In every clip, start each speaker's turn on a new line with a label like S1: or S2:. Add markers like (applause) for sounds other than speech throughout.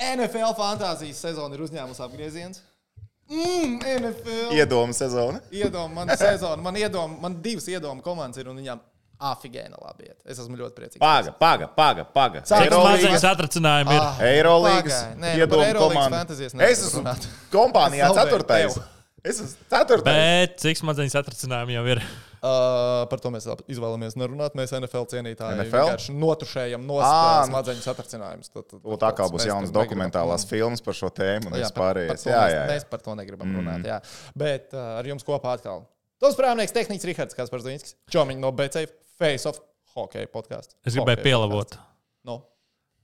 S1: NFL fantāzijas sezona ir uzņēmusi apgrieziens. Mmm, NFL.
S2: Iedomu sezona.
S1: Iedomā, man sezona, man iedomā, man divas iedomu komandas ir un viņām afigēna labi iet. Es esmu ļoti priecīgs.
S2: Paga, paga, paga. paga. Eirolīgas-
S3: atracinājumi ir?
S1: Ah.
S2: Eirolīgas
S1: nē, fantasijas negribu
S2: Es esmu
S1: runāt.
S2: kompānijā ceturtais. Es esmu ceturtais.
S3: Bet cik maziņas atracinājumi jau ir?
S1: Uh, par to mēs izvēlamies nerunāt. Mēs NFL cienītāji
S2: NFL?
S1: vienkārši notušējam no
S2: nu-
S1: smadzeņu satricinājumus.
S2: Tā kā būs
S1: mēs
S2: jaunas
S1: tur negribam-
S2: dokumentālās filmas par šo tēmu un
S1: Jā,
S2: viss
S1: par, par
S2: pārējais. Jā,
S1: mēs,
S2: jā, jā.
S1: mēs par to negribam mm. runāt. Jā. Bet uh, ar jums kopā atkal. Tos prāvnieks, tehnicis Rihards Kaspars Zinskis, Čomiņš no BC Face of Hockey podkāstu.
S3: Es gribēju pielabot.
S1: No.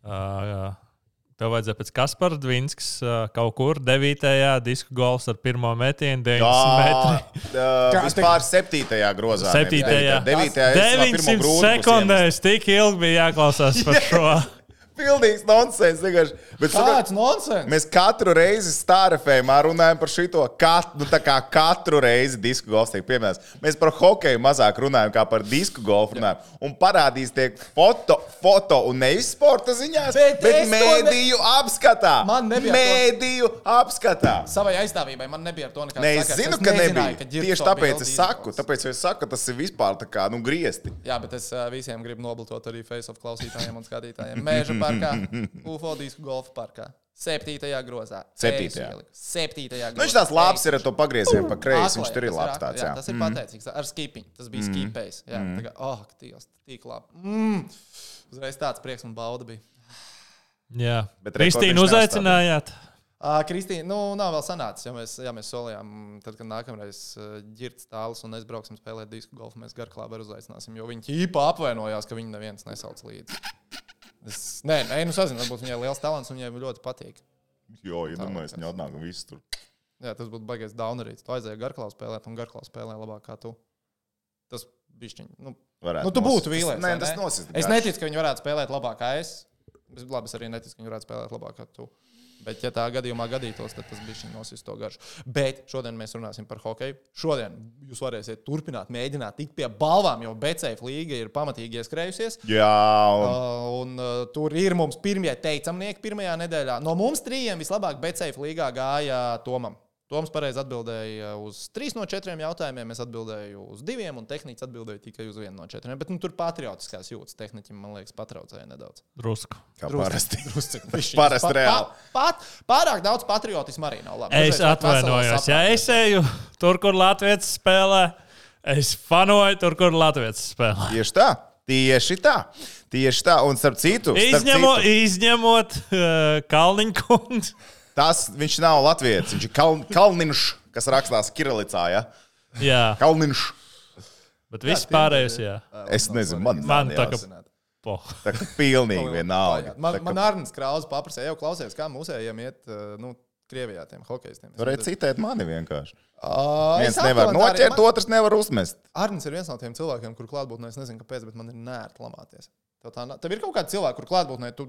S3: Uh, jā. Tev vajadzēja pēc Kaspara Dvinskis uh, kaut kur 9. disku gols ar pirmo metienu, 90 metri.
S2: Jā, vispār septītajā grozā. nevis
S3: 7.
S2: devītajā. Devītajā es vēl pirmo
S3: 900
S2: grūdu pusi
S3: sekundēs tik ilgi bija jāklausās par šo. (laughs)
S2: Pilnīgs nonsens. Bet,
S1: Kāds nonsens?
S2: Mēs katru reizi stārefējumā runājam par šo. Kat, nu, katru reizi disku golfs tiek pieminēts. Mēs par hokeju mazāk runājam kā par disku golfu. Runājam. Un parādīs tiek foto, foto un nevis sporta ziņās,
S1: Bet
S2: bet,
S1: es to ne-
S2: mēdīju apskatā.
S1: Man nebija to-
S2: mēdīju apskatā.
S1: Savai aizstāvībai man nebija ar to nekāda
S2: Nē, es
S1: sakara.
S2: zinu, ka
S1: nezināju,
S2: nebija.
S1: ka
S2: Tieši tāpēc es saku,
S1: Golfs.
S2: tāpēc es saku, ka tas ir vispār tā kā nu, griezti.
S1: Jā, bet es uh, visiem gribu nobaltot arī Face of klausītājiem un skatītājiem. Mēža (laughs) parkā, (laughs) UFO disku golfa parkā. Septītajā grozā.
S2: Septītajā.
S1: Septītajā grozā.
S2: Nu, viņš tāds labs ir ar to pagriezienu pa kreisi. Viņš tur ir
S1: tas
S2: labs tāds.
S1: Jā,
S2: Jā.
S1: tas ir pateicīgs. Ar skipiņu. Tas bija skipējs. Jā, tā kā, oh, Dievs, tik labi. Mm. Uzreiz tāds prieks un bauda bija.
S3: Jā,
S2: Bet
S3: Kristīnu uzaicinājāt.
S1: Uh, Kristīna, nu, nav vēl sanācis. Ja mēs, ja mēs solījām, tad, kad nākamreiz uh, ģērbs tālus un es brauksim spēlēt disku golfu, mēs garklābi uzaicināsim. Jo viņi īpa apvainojās, ka viņi neviens nesauc līdzi. Es, nē, nē, nu, sazinu, varbūt viņai ir liels talants un viņai ļoti patīk.
S2: Jo, iedomājieties, viņa atnāk un viss tur.
S1: Jā, tas būtu baigais downerīts. Tu aizēji garklābi spēlēt, un garklābi spēlē labāk kā tu. Tas bišķiņ. Nu,
S2: Varētu
S1: nu, tu
S2: nosis-
S1: būtu vīlies.
S2: Nē, tas nosist.
S1: Es neticu, ka viņi varētu spēlēt labāk kā es. Es, labi, es arī neticu, ka viņi varētu spēlēt labāk kā tu. Bet, ja tā gadījumā gadītos, tad tas bija nosis to garšu. Bet šodien mēs runāsim par hokeju. Šodien jūs varēsiet turpināt, mēģināt tikt pie balvām, jo BCF līga ir pamatīgi ieskrējusies.
S2: Jā, un
S1: Uh, un uh, tur ir mums pirmie teicamnieki pirmajā nedēļā. No mums trījiem vislabāk BCF līgā gāja Tomam. Toms pareizi atbildēja uz trīs no četriem jautājumiem. Es atbildēju uz diviem, un tehnicis atbildēja tikai uz vienu no četriem. Bet nu, tur patriotiskās jūtas tehniķim, man liekas, patraucēja nedaudz.
S3: Drusku.
S2: kā parasti. (laughs)
S1: bišķiņ.
S2: Parasti
S1: Pa-
S2: reāli.
S1: pa- Pat, pārāk daudz patriotismu arī nav labi.
S3: Es atvainojos. Ja es eju tur, kur Latvijas spēlē, es fanoju tur, kur Latvijas spēlē.
S2: Tieši tā. Tieši tā. Tieši tā. Un starp citu, starp
S3: Izņemo,
S2: citu
S3: izņemot uh, Kalniņkungu.
S2: Tas viņš nav latviečs. Viņš ir Kal Kalniņš, kas rakstās Kirilicā. Ja?
S3: Jā,
S2: Kalniņš.
S3: bet viss pārējais, jā.
S2: Es nezinu, man,
S3: Man tā kā po.
S2: tā kā pilnīgi vienalga.
S1: Man, man Arnēs Krauss paprasīja, jau klausies, kā mūsējiem iet uh, nu, Krievijā tiem hokeistiem. Nezinu.
S2: citēt mani vienkārši.
S1: Ā, es
S2: Viens nevar noķert, otrs nevar uzmest.
S1: Arnēs ir viens no tiem cilvēkiem, kur klātbūtnē es nezinu, kāpēc, bet man ir nērti lamāties. Tev, tā, na- tev ir kaut kādi cilvēki, kur klātbūtnē tu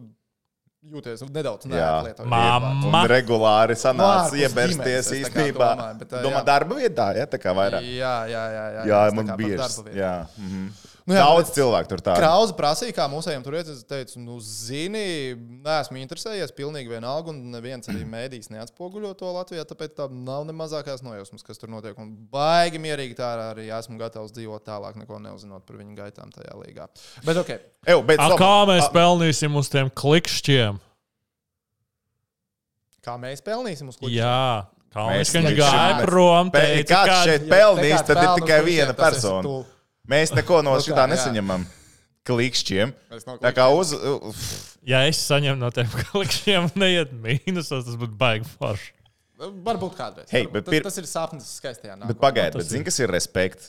S1: jūties nedaudz
S2: Jā.
S1: nērti lietot.
S3: Mamma.
S2: Un
S3: Ma-
S2: regulāri sanāca
S1: Ārpus
S2: iebersties
S1: ģimenes, es tā kā
S2: īstenībā.
S1: domāju, bet,
S2: Domā, darba vietā, ja tā kā vairāk.
S1: Jā, jā, jā. jā,
S2: Jā, man
S1: vietu.
S2: Jā. mhm.
S1: Nu jā,
S2: Daudz cilvēku tur tādu.
S1: Krausa prasīja, kā mūsējiem tur iet. Es teicu, nu, zini, neesmu interesējies. Pilnīgi vienalga, un neviens arī mēdīs neatspoguļo to Latvijā. Tāpēc tā nav ne mazākās nojausmas, kas tur notiek. Un baigi mierīgi tā arī esmu gatavs dzīvot tālāk, neko neuzinot par viņu gaitām tajā līgā. Bet, ok,
S2: Ew, bet,
S3: A, kā mēs
S2: A,
S3: pelnīsim uz tiem klikšķiem?
S1: kā mēs pelnīsim uz kuģa?
S3: Jā,
S2: klikšķiem
S3: gāja prom. Teica,
S2: kāds šeit pelnīs, tad ir tikai viena persona. Mēs neko no (laughs)
S1: Nu
S2: šitā
S1: jā.
S2: nesaņemam. Klikšķiem. Tā kā uz. uf,
S3: Ja es saņemu no tiem (laughs) klikšķiem, neiet mīnusos, tas būtu baigi forši.
S1: Varbūt kādreiz.
S2: Hei,
S1: Varbūt.
S2: bet
S1: tas,
S2: pir-
S1: tas ir sapnis skaistajā nākotnē.
S2: Bet pagaidiet,
S3: tas
S2: bet zini, kas ir respekt?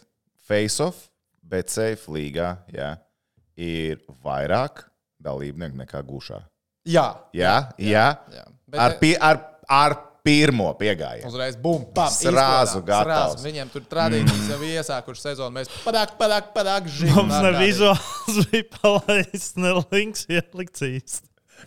S2: Face-off, bet safe līgā jā, ir vairāk dalībnieku nekā gušā.
S1: Jā,
S2: Jā, jā.
S1: jā. Bet,
S2: Ar, pi, ar, ar pirmo piegājienu.
S1: Uzreiz bum, pam,
S2: Srāzu gatavs.
S1: srāzu. Viņiem tur tradīcijas jau iesākuši sezonu. Mēs padāk, padāk, padāk, žīm.
S3: Mums ne vizuāls (laughs) bija palaists, ne links ielikts īsti.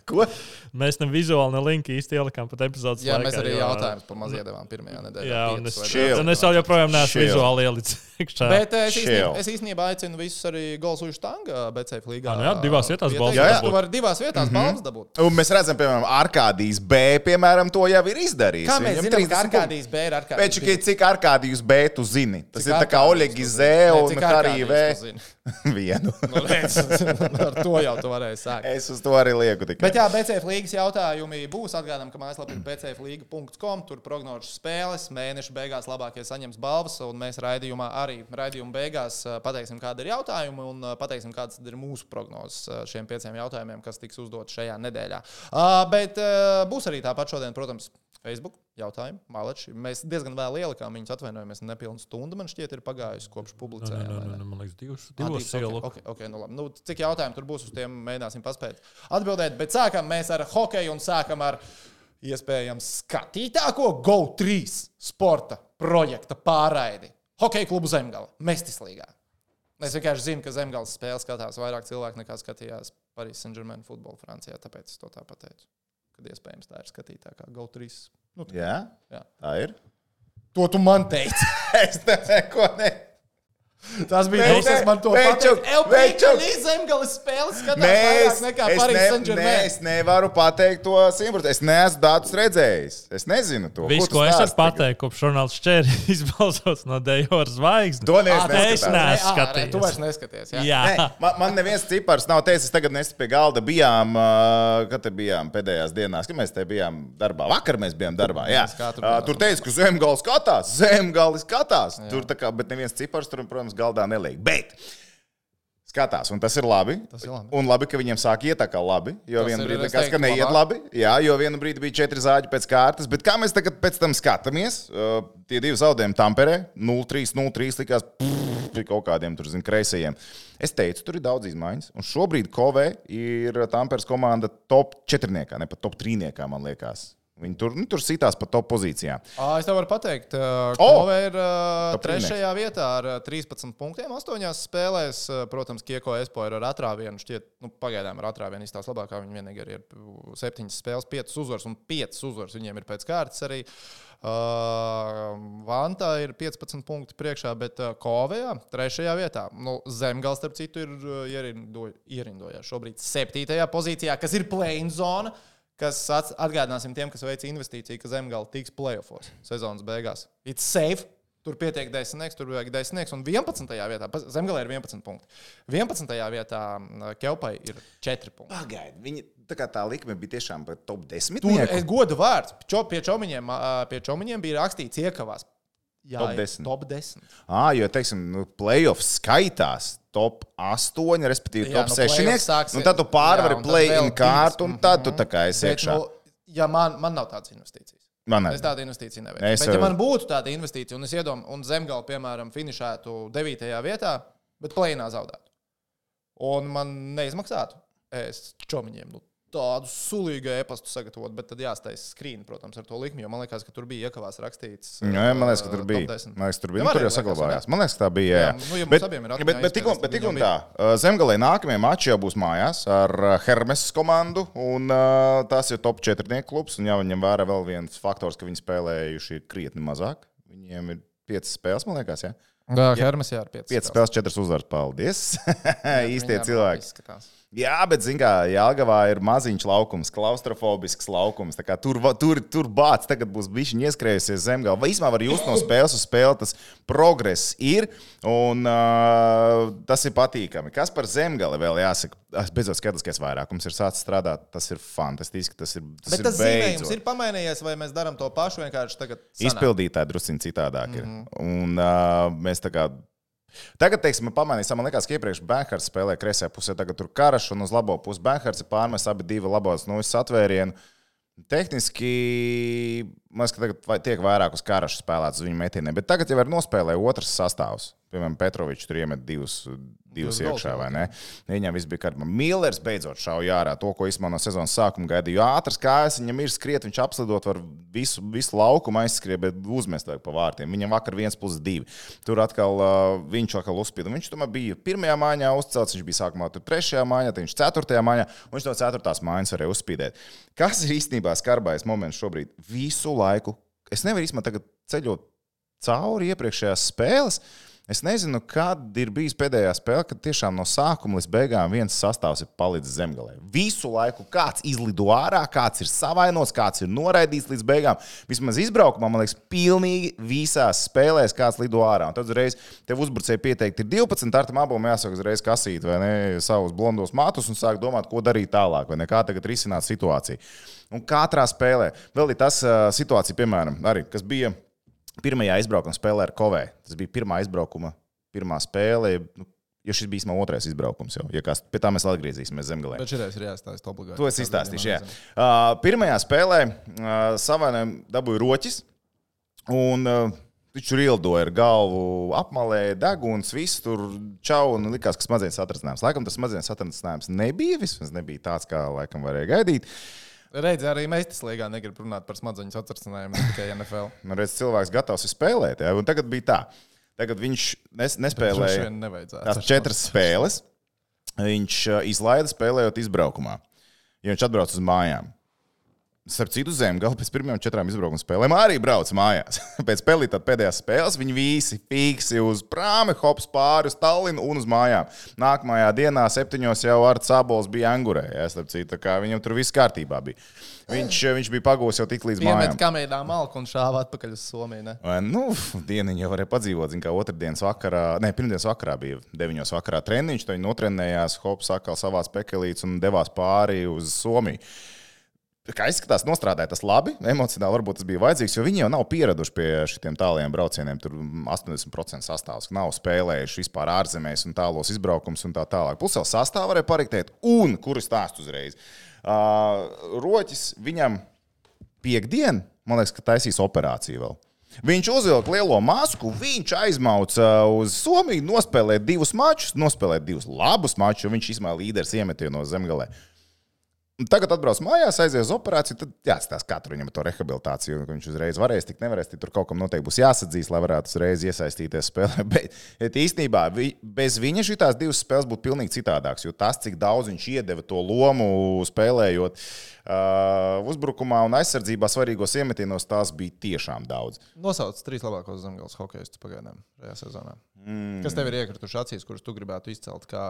S2: Ko?
S3: Mēs ne vizuāli, ne linki īsti ielikām pat epizodes
S1: Jā,
S3: laikā.
S1: mēs arī
S3: jo-
S1: jautājumus par maz iedavām pirmajā nedēļā.
S3: Jā, un es,
S2: Chill.
S3: un es vēl joprojām neesmu vizuāli ielicis. (laughs)
S1: Bet eh, es īstenībā, es īstenībā aicinu visus arī Golsuļu štanga BCF līgā.
S3: Ah, nu jā, divās vietās balvas
S1: Jā, jā,
S3: dabūt.
S1: tu vari divās vietās
S2: Mhm.
S1: balvas dabūt.
S2: Un mēs redzam, piemēram, Arkādijas B, piemēram, to jau ir izdarījis.
S1: Kā mēs
S2: Viņam
S1: zinām,
S2: 30
S1: ka. Arkādijas B ir Arkādijas
S2: Pēc tam, cik Arkādijas B tu zini? Tas
S1: Cik
S2: ir tā kā Oļegi Z un Harija V. (laughs) Vienu.
S1: Nu, (laughs) Ar to jau tu varēji sākt.
S2: Es uz to arī lieku tikai.
S1: Bet jā, BCF līgas jautājumi būs. Atgādām, ka mājaslapā ir bcfliga.com. Tur prognožas spēles. Mēneša beigās labākie saņems balvas. Un mēs raidījumā arī raidījuma beigās pateiksim, kāda ir jautājuma un pateiksim, kādas ir mūsu prognozes šiem pieciem jautājumiem, kas tiks uzdot šajā nedēļā. Bet būs arī tāpat šodien, protams. Facebook jautājumi, Malači. Mēs diezgan vēl ielikām viņus, atvainojamies, nepilnu stundu man šķiet ir pagājusi kopš
S3: Nē,
S1: publicējām.
S3: nē,
S1: vai
S3: nē,
S1: ne?
S3: nē, man liekas, divas,
S1: Ah,
S3: divas ielu.
S1: okay, okay, okay, nu labi. nu, cik jautājumu tur būs, uz tiem mēģināsim paspēt atbildēt. Bet sākam mēs ar hokeju un sākam ar iespējams skatītāko GO3 sporta projekta pārraidi. Hokeja klubu Zemgala, Mestis līgā. Es vienkārši zinu, ka Zemgales spēle skatās vairāk cilvēku nekā skatījās Paris Saint-Germain futbolu Francijā. Tāpēc es to tā pateicu. Kad iespējams tā ir skatītākā GO3. Nu, tā,
S2: Jā,
S1: jā.
S2: tā ir.
S1: To tu man teici. (laughs)
S2: Es neko ne.
S1: Tas bija tas, kas man to pateica. Zemgales spēles skatās
S2: Nē,
S1: vairāk
S2: es,
S1: nekā
S2: es,
S1: Paris
S2: ne, ne,
S1: Saint-Germain.
S2: es nevaru pateikt to simtprocentīgi. Es neesmu datus redzējis. Es nezinu to.
S3: Viss,
S2: tu
S3: ko es varu pateikt, kopš Ronalds Čēri (laughs) izbalsots no Dejoras zvaigznes.
S2: To
S1: Ah,
S3: es neesmu skatījies.
S1: Tu vairs neskaties. Jā.
S3: Jā,
S2: Nē, man, man neviens cipars nav teicis, es tagad nesu pie galda. Bijām, uh, kad te bijām pēdējās dienās, kad mēs te bijām darbā. Vakar mēs bijām darbā. Jā.
S1: Mēs
S2: Uh, tur teica, ka zemgālis skatās, zemgālis skatās. Jā. Tur tā kā, bet neviens cipars tur, protams, galdā neliek. Bet skatās, un tas ir labi.
S1: Tas ir labi.
S2: Un labi, ka viņiem sāk iet tā kā labi. Jo vienā brīdī likās, ka neiet
S1: labāk.
S2: labi. Jā, jo vienā brīdī bija četri zāģi pēc kārtas. Bet kā mēs tagad pēc tam skatāmies, uh, tie divi zaudējumi Tamperē, 0-3, 0-3 likās pie kaut kādiem tur, zin, kreisajiem. Es teicu, tur ir daudz izmaiņas. Un šobrīd Kovē ir Tamperes komanda top 4, ne pat top 3, man liekas. Viņi tur, nu, tur sitās pa top pozīcijām.
S1: Es tev varu pateikt, ka
S2: O!
S1: Kove ir uh, trešajā vietā ar ā, 13 punktiem. Astoņās spēlēs, protams, Kieko Espo ir ar atrāvienu. Šķiet, nu, pagaidām ar atrāvienu izstāsta labākā. Viņi vienīgi ir septiņas spēles, piecas uzvaras un piecas uzvaras viņiem ir pēc kārtas arī. Uh, Vanta ir 15 punkti priekšā, bet uh, Kovejā trešajā vietā. Nu, Zemgals, starp citu, ir uh, ierindo, ierindojās šobrīd septītajā pozīcijā, kas ir play-in zona. Kas atgādināsim tiem, kas veic investīciju, ka Zemgala tiks playoffs sezonas beigās. It's safe. Tur pietiek desmitnieks, tur vajag desmitnieks. Un 11. vietā Zemgala ir 11 punkti. 11. vietā Kelpai ir 4 punkti.
S2: Pagaidiet, viņi tā, kā tā likme bija tiešām par top 10.
S1: Tur ir goda vārds. Pie, čomiņiem, pie čomiņiem bija rakstīts iekavās. Jā,
S2: Top
S1: ir
S2: 10.
S1: Top 10.
S2: Ah, jo, teiksim, nu, playoffs skaitās top 8, respektīvi
S1: Jā,
S2: top
S1: nu,
S2: 6.
S1: playoffs sāksies-
S2: Nu, tad tu pārvari play-in kārtu, un tad tu tā kā esi iekšā.
S1: nu, ja man, man nav tādas investīcijas.
S2: Man
S1: Es
S2: arī.
S1: tādu investīciju neveicu.
S2: Es
S1: Es, bet, ja
S2: jau-
S1: man būtu tāda investīcija, un es iedomājos, un Zemgala, piemēram, finišētu 9. vietā, bet plēnā zaudētu, un man neizmaksātu, es čomiņiem nu, tādu sulīgu e-pastu sagatavot, bet tad jāstāsta skrīna, protams, ar to likmi, jo man liekas, ka tur bija iekavās rakstīts.
S2: Jā, jā, man liekas, ka tur
S1: uh,
S2: bija.
S1: top 10.
S2: Man liekas, tur bija.
S1: Ja
S2: Nu, tur jau saglabājās.
S1: jā.
S2: Man liekas, tā bija. Jā,
S1: Jā, nu, ja
S2: bet,
S1: abiem ir
S2: bet,
S1: atmiņā
S2: bet, tik un, bet tik un tā. uh, Zemgalē nākamie mači jau būs mājās ar uh, Hermes komandu. Un, uh, tas ir top 4 klubs. Un jāņem vērā vēl viens faktors, ka viņi spēlējuši krietni mazāk. Viņiem ir 5 spēles, man liekas. Ja?
S1: Jā, Hermes jā, ar 5.
S2: 5 spēles, 4 uzvaras. Paldies! (laughs) Īstie cilvēki.
S1: Izskatās.
S2: Jā, bet, zināmā mērā, Jālgavā ir maziņš laukums, klaustrofobisks laukums. Tur, tur, tur bācis tagad būs bijis ieskrējusies zemgālē. Vai īstenībā var just no spēles uz spēli, tas progress ir. Un uh, tas ir patīkami. Kas par zemgāli vēl jāsaka? Es beidzot skatos, ka vairākums ir sācis strādāt. Tas ir fantastiski. Tas ir, tas
S1: Bet
S2: ir
S1: tas zīmējums
S2: beidzot.
S1: ir pamainījies, vai mēs darām to pašu vienkārši tagad? sanāk?
S2: Izpildītāji druskuļi citādāk ir.
S1: Mhm.
S2: Un uh, mēs tā kā. Tagad, teiksim, pamanīsim, man liekas, ka iepriekš Bankārs spēlēja kreisajā pusē, tagad tur karš un uz labo pusi Bankārs ir pārmest abi divi labos no visas atvērienu. Tehniski Man liekas, ka tagad tiek vairāk uz karašu spēlēts uz viņu metieniem, bet tagad jau ir nospēlē otrs sastāvs. Piemēram, Petrovičs tur iemet divus, divus iekšā, vai ne? Viņam viss bija kārtībā. Millers beidzot šauja ārā to, ko īstenībā no sezonas sākuma gaidīja. Jo ātrs kājas viņam ir skriet, viņš apslidot var visu, visu laukumu aizskriet, bet uzmest pa vārtiem. Viņam vakar viens plus divi. Tur atkal uh, viņš atkal uzspīda. Viņš tomēr bija pirmajā mājā uzcelts, viņš bija sākumā tur trešajā mājā, tad viņš ceturtajā mājā, un viņš no ceturtās mājas varēja uzspīdēt. Kas ir īstenībā skarbais moments šobrīd? Visu laiku. Es nevaru īstenībā ceļot cauri iepriekšējās spēles. Es nezinu, kad ir bijusi pēdējā spēle, kad tiešām no sākuma līdz beigām viens sastāvs ir palicis zemgālē. Visu laiku kāds izlido ārā, kāds ir savainots, kāds ir noraidīts līdz beigām. Vismaz izbraukumā, man liekas, pilnīgi visās spēlēs kāds lido ārā. Un tad uzreiz tev uzbrucēji pieteikti ir 12, ar tam abām jāsaka uzreiz kasīt vai ne savus blondos matus un sāk domāt, ko darīt tālāk, vai ne kā tagad risināt situāciju. Un katrā spēlē vēl ir tas uh, situācija, piemēram, arī, kas bija pirmajā izbraukuma spēlē ar Kovē. Tas bija pirmā izbraukuma, pirmā spēle. Nu, Jo šis bija īstenībā otrais izbraukums, jau ja kas, pie tā mēs atgriezīsimies zemgālē.
S1: Bet šeit ir jāstāsta obligāti.
S2: To es izstāstīšu. Jā. Uh, pirmajā spēlē uh, savainojumā dabūja roķis. Un, uh, Viņš tur ielidoja ar galvu, apmalēja deguns, viss tur čau un likās, ka smadzenes atrasinājums. Laikam tas smadzenes atrasinājums nebija, vismaz nebija tāds, kā laikam varēja gaidīt.
S1: Redzi, arī Meistas līgā negrib runāt par smadzeņu atrastinājumu, ne tikai NFL. (laughs)
S2: Nu, redz, cilvēks gatavs spēlēt, ja? un tagad bija tā. Tagad viņš nes, nespēlēja tās četras spēles. Viņš uh, izlaida spēlējot izbraukumā, jo viņš atbrauc uz mājām. Starp citu, Zemgala pēc pirmajām četrām izbraukuma spēlēm arī brauc mājās. (laughs) Pēc pelītā pēdējās spēles viņi visi fiksi uz prāmi, hops pāri uz Tallinu un uz mājām. Nākamajā dienā, septiņos jau ar Cabols bija Angurē. Ja, starp citu, viņam tur viss kārtībā bija. Viņš, viņš bija pagūs jau tik līdz mājām.
S1: kamēdā malku un šāva atpakaļ uz Somiju. Ne?
S2: Nu, dieniņa jau varēja padzīvot. Zin, kā otrdienas vakarā, ne, pirmdienas vakarā bija 9. vakarā treniņš. Tad viņi notrenējās, hops atkal savā spekelītes un devās pāri uz Somiju. Kā izskatās, nostrādāja tas labi. Emocionāli varbūt tas bija vajadzīgs, jo viņi jau nav pieraduši pie šiem tāliem braucieniem. Tur 80% sastāvs nav spēlējuši vispār ārzemēs un tālos izbraukums un tā tālāk. Plus vēl sastāvā varēja pariktēt, un kuru stāstu uzreiz. Uh, roķis viņam piekdien, man liekas, ka taisīs operāciju vēl. Viņš uzvilka lielo masku, viņš aizmauca uz Somiju, nospēlēja divus mačus, nospēlēja divus labus mačus, un viņš īstenībā līderis iemetīja no zemgālē. Un Tagad atbrauc mājās, aizies uz operāciju. Tad jāstāsta, tur viņam to rehabilitāciju. Viņš uzreiz varēs, tik nevarēs. Tur kaut kam noteikti būs jāsadzīs, lai varētu uzreiz iesaistīties spēlē. (laughs) Bet bet īstenībā vi- bez viņa šīs divas spēles būtu pilnīgi citādākas. Jo tas, cik daudz viņš iedeva to lomu spēlējot uh, uzbrukumā un aizsardzībā svarīgos iemetienos, tas bija tiešām daudz.
S1: Nosauc trīs labākos zemgājas hokeja pagaidām šajā sezonā. Mm. Kas tev ir iekrituši acīs, kurus tu gribētu izcelt, kā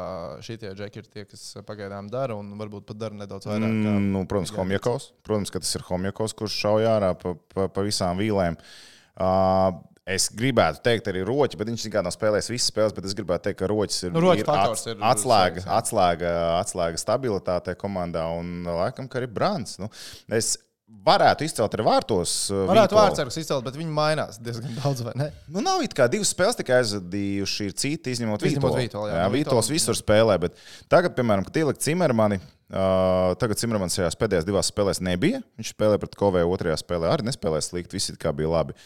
S1: šie džeki ir tie, kas pagaidām dara, un varbūt pat dara nedaudz vairāk? Kā...
S2: Mm, nu, protams, Homjakovs. Protams, ka tas ir Homjakovs, kurš šauja ārā pa, pa, pa visām vīlēm. Uh, Es gribētu teikt, arī roķi, bet viņš tikai nav spēlējis visas spēles. Bet es gribētu teikt, ka roķis ir,
S1: Nu, roķa
S2: ir
S1: faktors ir
S2: atslēga, atslēga, atslēga stabilitātei komandā un laikam, ka arī Brants. Nu, es varētu izcelt arī vārtos. uh,
S1: Varētu vārdsargus izcelt, bet viņi mainās diezgan (laughs) daudz, vai ne?
S2: Nu, nav it kā divas spēles tikai aizvadījuši, ir citi, izņemot Vītolu.
S1: Vītolu, jā.
S2: jā Vītols, visur spēlē, bet tagad, piemēram, kad ielikt Cimermani, uh, tagad Cimermanis šajās pēdējās divās spēlēs nebija. Viņš spēlēja pret Kovēju otrajā spēlē, arī nespēlēja slikti, viss it kā bija labi.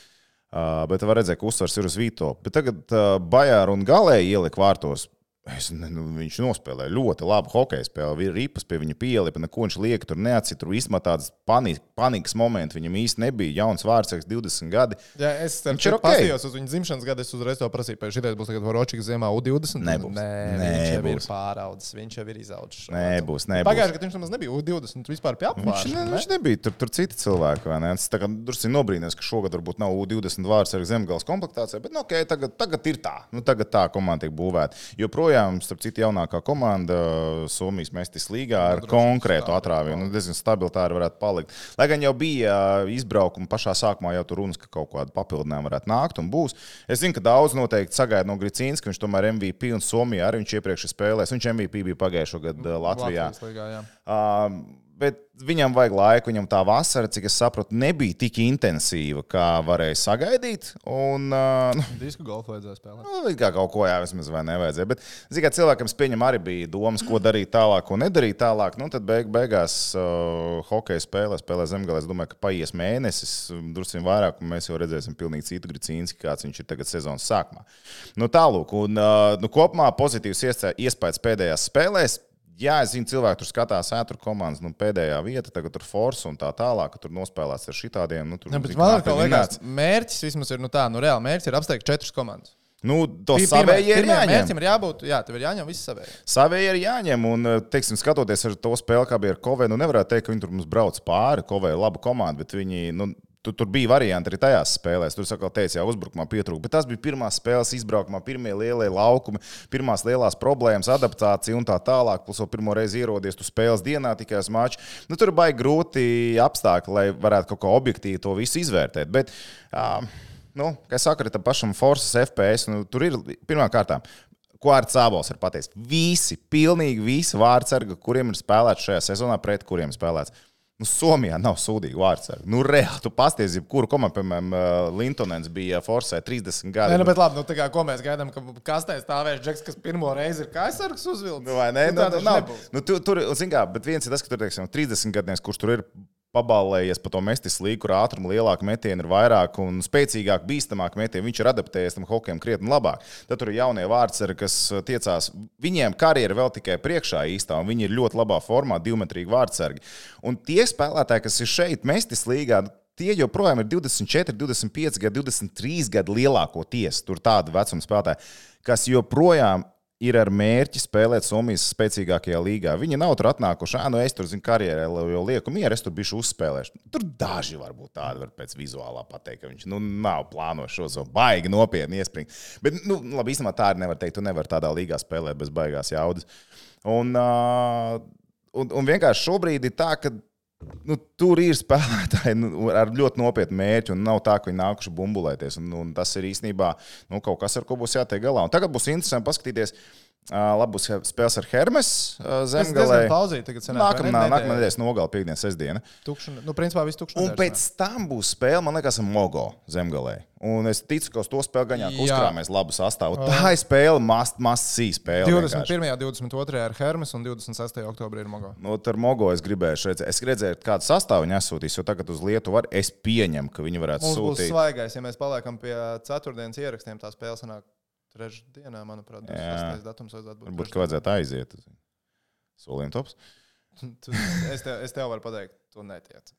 S2: Uh, bet var redzēt, ka uzsvars ir uz Vītolu. Bet tagad uh, Bajāra un Galēja ielika vārtos. Es, nu, viņš nospēlēja ļoti labu hokeju spēli. Ir ripas pie viņa pielipa, neko viņš liek tur neatcīt. Tur īstenībā tāds panik, panikas moments viņam īsti nebija. Jauns vārds, 20 gadi.
S1: Jā, es tam
S2: Viņš ir
S1: čer-
S2: ok.
S1: paskatījos uz viņa dzimšanas gadu. Es uzreiz to prasīju, vai šī būs Voročiks ziemā U20.
S2: Nebūs.
S1: Nē, viņš jau ir
S2: Nebūs.
S1: pāraudzis, viņš jau ir izaudzis.
S2: Nebūs, nebūs.
S1: Pagājušajā gadā viņš nemaz nebija U20 vispār pie
S2: Viņš,
S1: apgājuma.
S2: ne, viņš nebija tur, tur citi cilvēki. Es tā kā drusku nobrīnījos, ka šogad varbūt nav U20 vārds ar zemgājas komplektācijā, bet nu, okay, tagad, tagad ir tā. Nu, tagad tā komanda tiek būvēta. Joprojām, starp citu, jaunākā komanda Somijas Mestis līgā ar
S1: droši
S2: konkrētu atrāvienu. Nu, diezgan stabili tā arī varētu palikt. Lai gan jau bija ā, izbraukumi pašā sākumā, jau tur runas, ka kaut kāda papildinājuma varētu nākt un būs. Es zinu, ka daudz noteikti sagaida no Gricīnas, ka viņš tomēr MVP un Somijā arī viņš iepriekš ir spēlējis. Viņš MVP bija pagājušo gadu ā, Latvijā.
S1: Latvijas līgā, jā.
S2: Uh, bet viņam vajag laiku, viņam tā vasara, cik es saprotu, nebija tik intensīva, kā varēja sagaidīt. Un, uh, nu,
S1: Disku golfu vajadzēja spēlēt.
S2: Nu, kā kaut ko jā, vismaz vai nevajadzēja. Bet, zināmā mērā, cilvēkam pieņem arī bija domas, ko darīt tālāk, ko nedarīt tālāk. Nu, tad beig, beigās uh, hokeja spēlē, spēlē zemgālē. Es domāju, ka paies mēnesis, drusku vairāk, un mēs jau redzēsim pilnīgi citu gricīnu, kāds viņš ir tagad sezonas sākumā. Nu, tālūk, un uh, nu, kopumā pozitīvs iespējas pēdējās spēlēs. Jā, es zinu, cilvēki tur skatās, ētru komandas, nu, pēdējā vieta, tagad tur force un tā tālāk, ka tur nospēlēts ar šitādiem. Nu, tur,
S1: Ne, bet man liekas, mērķis vismaz ir nu, tā, nu, reāli mērķis ir apsteigt četras komandas.
S2: Nu, to savējie ir jāņem.
S1: mērķim ir jābūt, jā, tev ir jāņem viss savējie.
S2: Savējie ir jāņem, un, teiksim, skatoties ar to spēli, kā bija ar Kovēju, nu nevarētu teikt, ka viņi tur mums brauc pāri. Kovēja laba komanda, bet viņi. Nu, Tur, tur bija varianti arī tajās spēlēs. Tur, kā teicu, jau uzbrukumā pietrūka. Bet tas bija pirmās spēles izbraukumā, pirmie lielie laukumi, pirmās lielās problēmas, adaptācija un tā tālāk. Plus, vēl pirmo reizi ierodies tu spēles dienā tikai uz maču. Nu, tur bija grūti apstākļi, lai varētu kaut kā objektīvi to visu izvērtēt. Bet, uh, nu, kā saka, tam pašam Forces FPS, nu, tur ir pirmām kārtām. Ko ar Cābols ir pateicis? Visi, pilnīgi visi vārdsargi, kuriem ir spēlēts šajā sezonā, pret kuriem spēlēts. Nu, Somijā nav sūdīgi vārdsargi. Nu, reāli, tu pasties, kuru komandu, piemēram, uh, Lintonens bija Forsē 30 gadi.
S1: Nē, nu, bet labi, nu, tā kā, ko mēs gaidām, ka kastē stāvēs Džeks, kas pirmo reizi ir kaisargs uzvilcis.
S2: Nu, vai ne?
S1: Nu,
S2: Nu, nu, nav. Nu, tu, tur, zin kā, bet viens ir tas, ka tur, teiksim, 30 gadnieks, kurš tur ir pabalējies pa to mestis līniju, kur ātruma lielāka metiena ir vairāk un spēcīgāk, bīstamāk metiena. Viņš ir adaptējies tam hokejam krietni labāk. Tad tur ir jaunie vārdsargi, kas uh, tiecās. Viņiem karjera vēl tikai priekšā īstā, un viņi ir ļoti labā formā, divmetrīgi vārdsargi. Un tie spēlētāji, kas ir šeit, mestis līgā, Tie joprojām ir 24, 25, gadi, 23 gadi lielākoties. Tur tādi vecuma spēlētāji, kas joprojām ir ar mērķi spēlēt Somijas spēcīgākajā līgā. Viņi nav tur atnākuši, ah, nu es tur zinu, karjerā jau lieku mieru, es tur biju uzspēlējuši. Tur daži varbūt tādi var pēc vizuālā pateikt, ka viņš nu, nav plānojis šo savu baigi nopietni iespringt. Bet, nu, labi, īstenībā tā arī nevar teikt. Tu nevari tādā līgā spēlēt bez baigās jaudas. Un, uh, un, un vienkārši šobrīd ir tā, ka nu, tur ir spēlētāji nu, ar ļoti nopietnu mērķi, un nav tā, ka viņi nākuši bumbulēties. Un, un tas ir īstenībā nu, kaut kas, ar ko būs jātiek galā. Un tagad būs interesanti paskatīties. Uh, labi, būs spēles ar Hermes
S1: Tas diezgan pauzīt tagad sanāk,
S2: Nākamā
S1: ne?
S2: nākamā
S1: Nedēļa.
S2: nedēļas nogalē, piekdiena, sestdiena.
S1: Tukšana. Nu, principā viss tukšs.
S2: Un pēc tam būs spēle, man liekas, Mogo zemgalē. Un es ticu, ka uz to spēli gaņā
S1: Jā.
S2: uzkrāmies labu sastāvu. Tā ir spēle, must-see spēle.
S1: ne?
S2: vienkārši.
S1: 21. un 22. ar Hermes un 26. oktobrī ir Mogo.
S2: Nu, ar Mogo es gribēju redzēt, es redzēju, kādu sastāvu viņi nesūtīs. Jo tagad uz Lietuvu var, es pieņemu, ka viņi varētu
S1: Mums būs
S2: sūtīt.
S1: svaigais, ja mēs paliekam pie ceturtdienas ierakstiem. Tā spēle sanāk trešdienā, manuprāt, 26. datums vajadzētu būt.
S2: Varbūt, ka vajadzētu aiziet. Solījuma tops. (laughs)
S1: Tu, es, tev, es tev varu pateikt, tu netiec.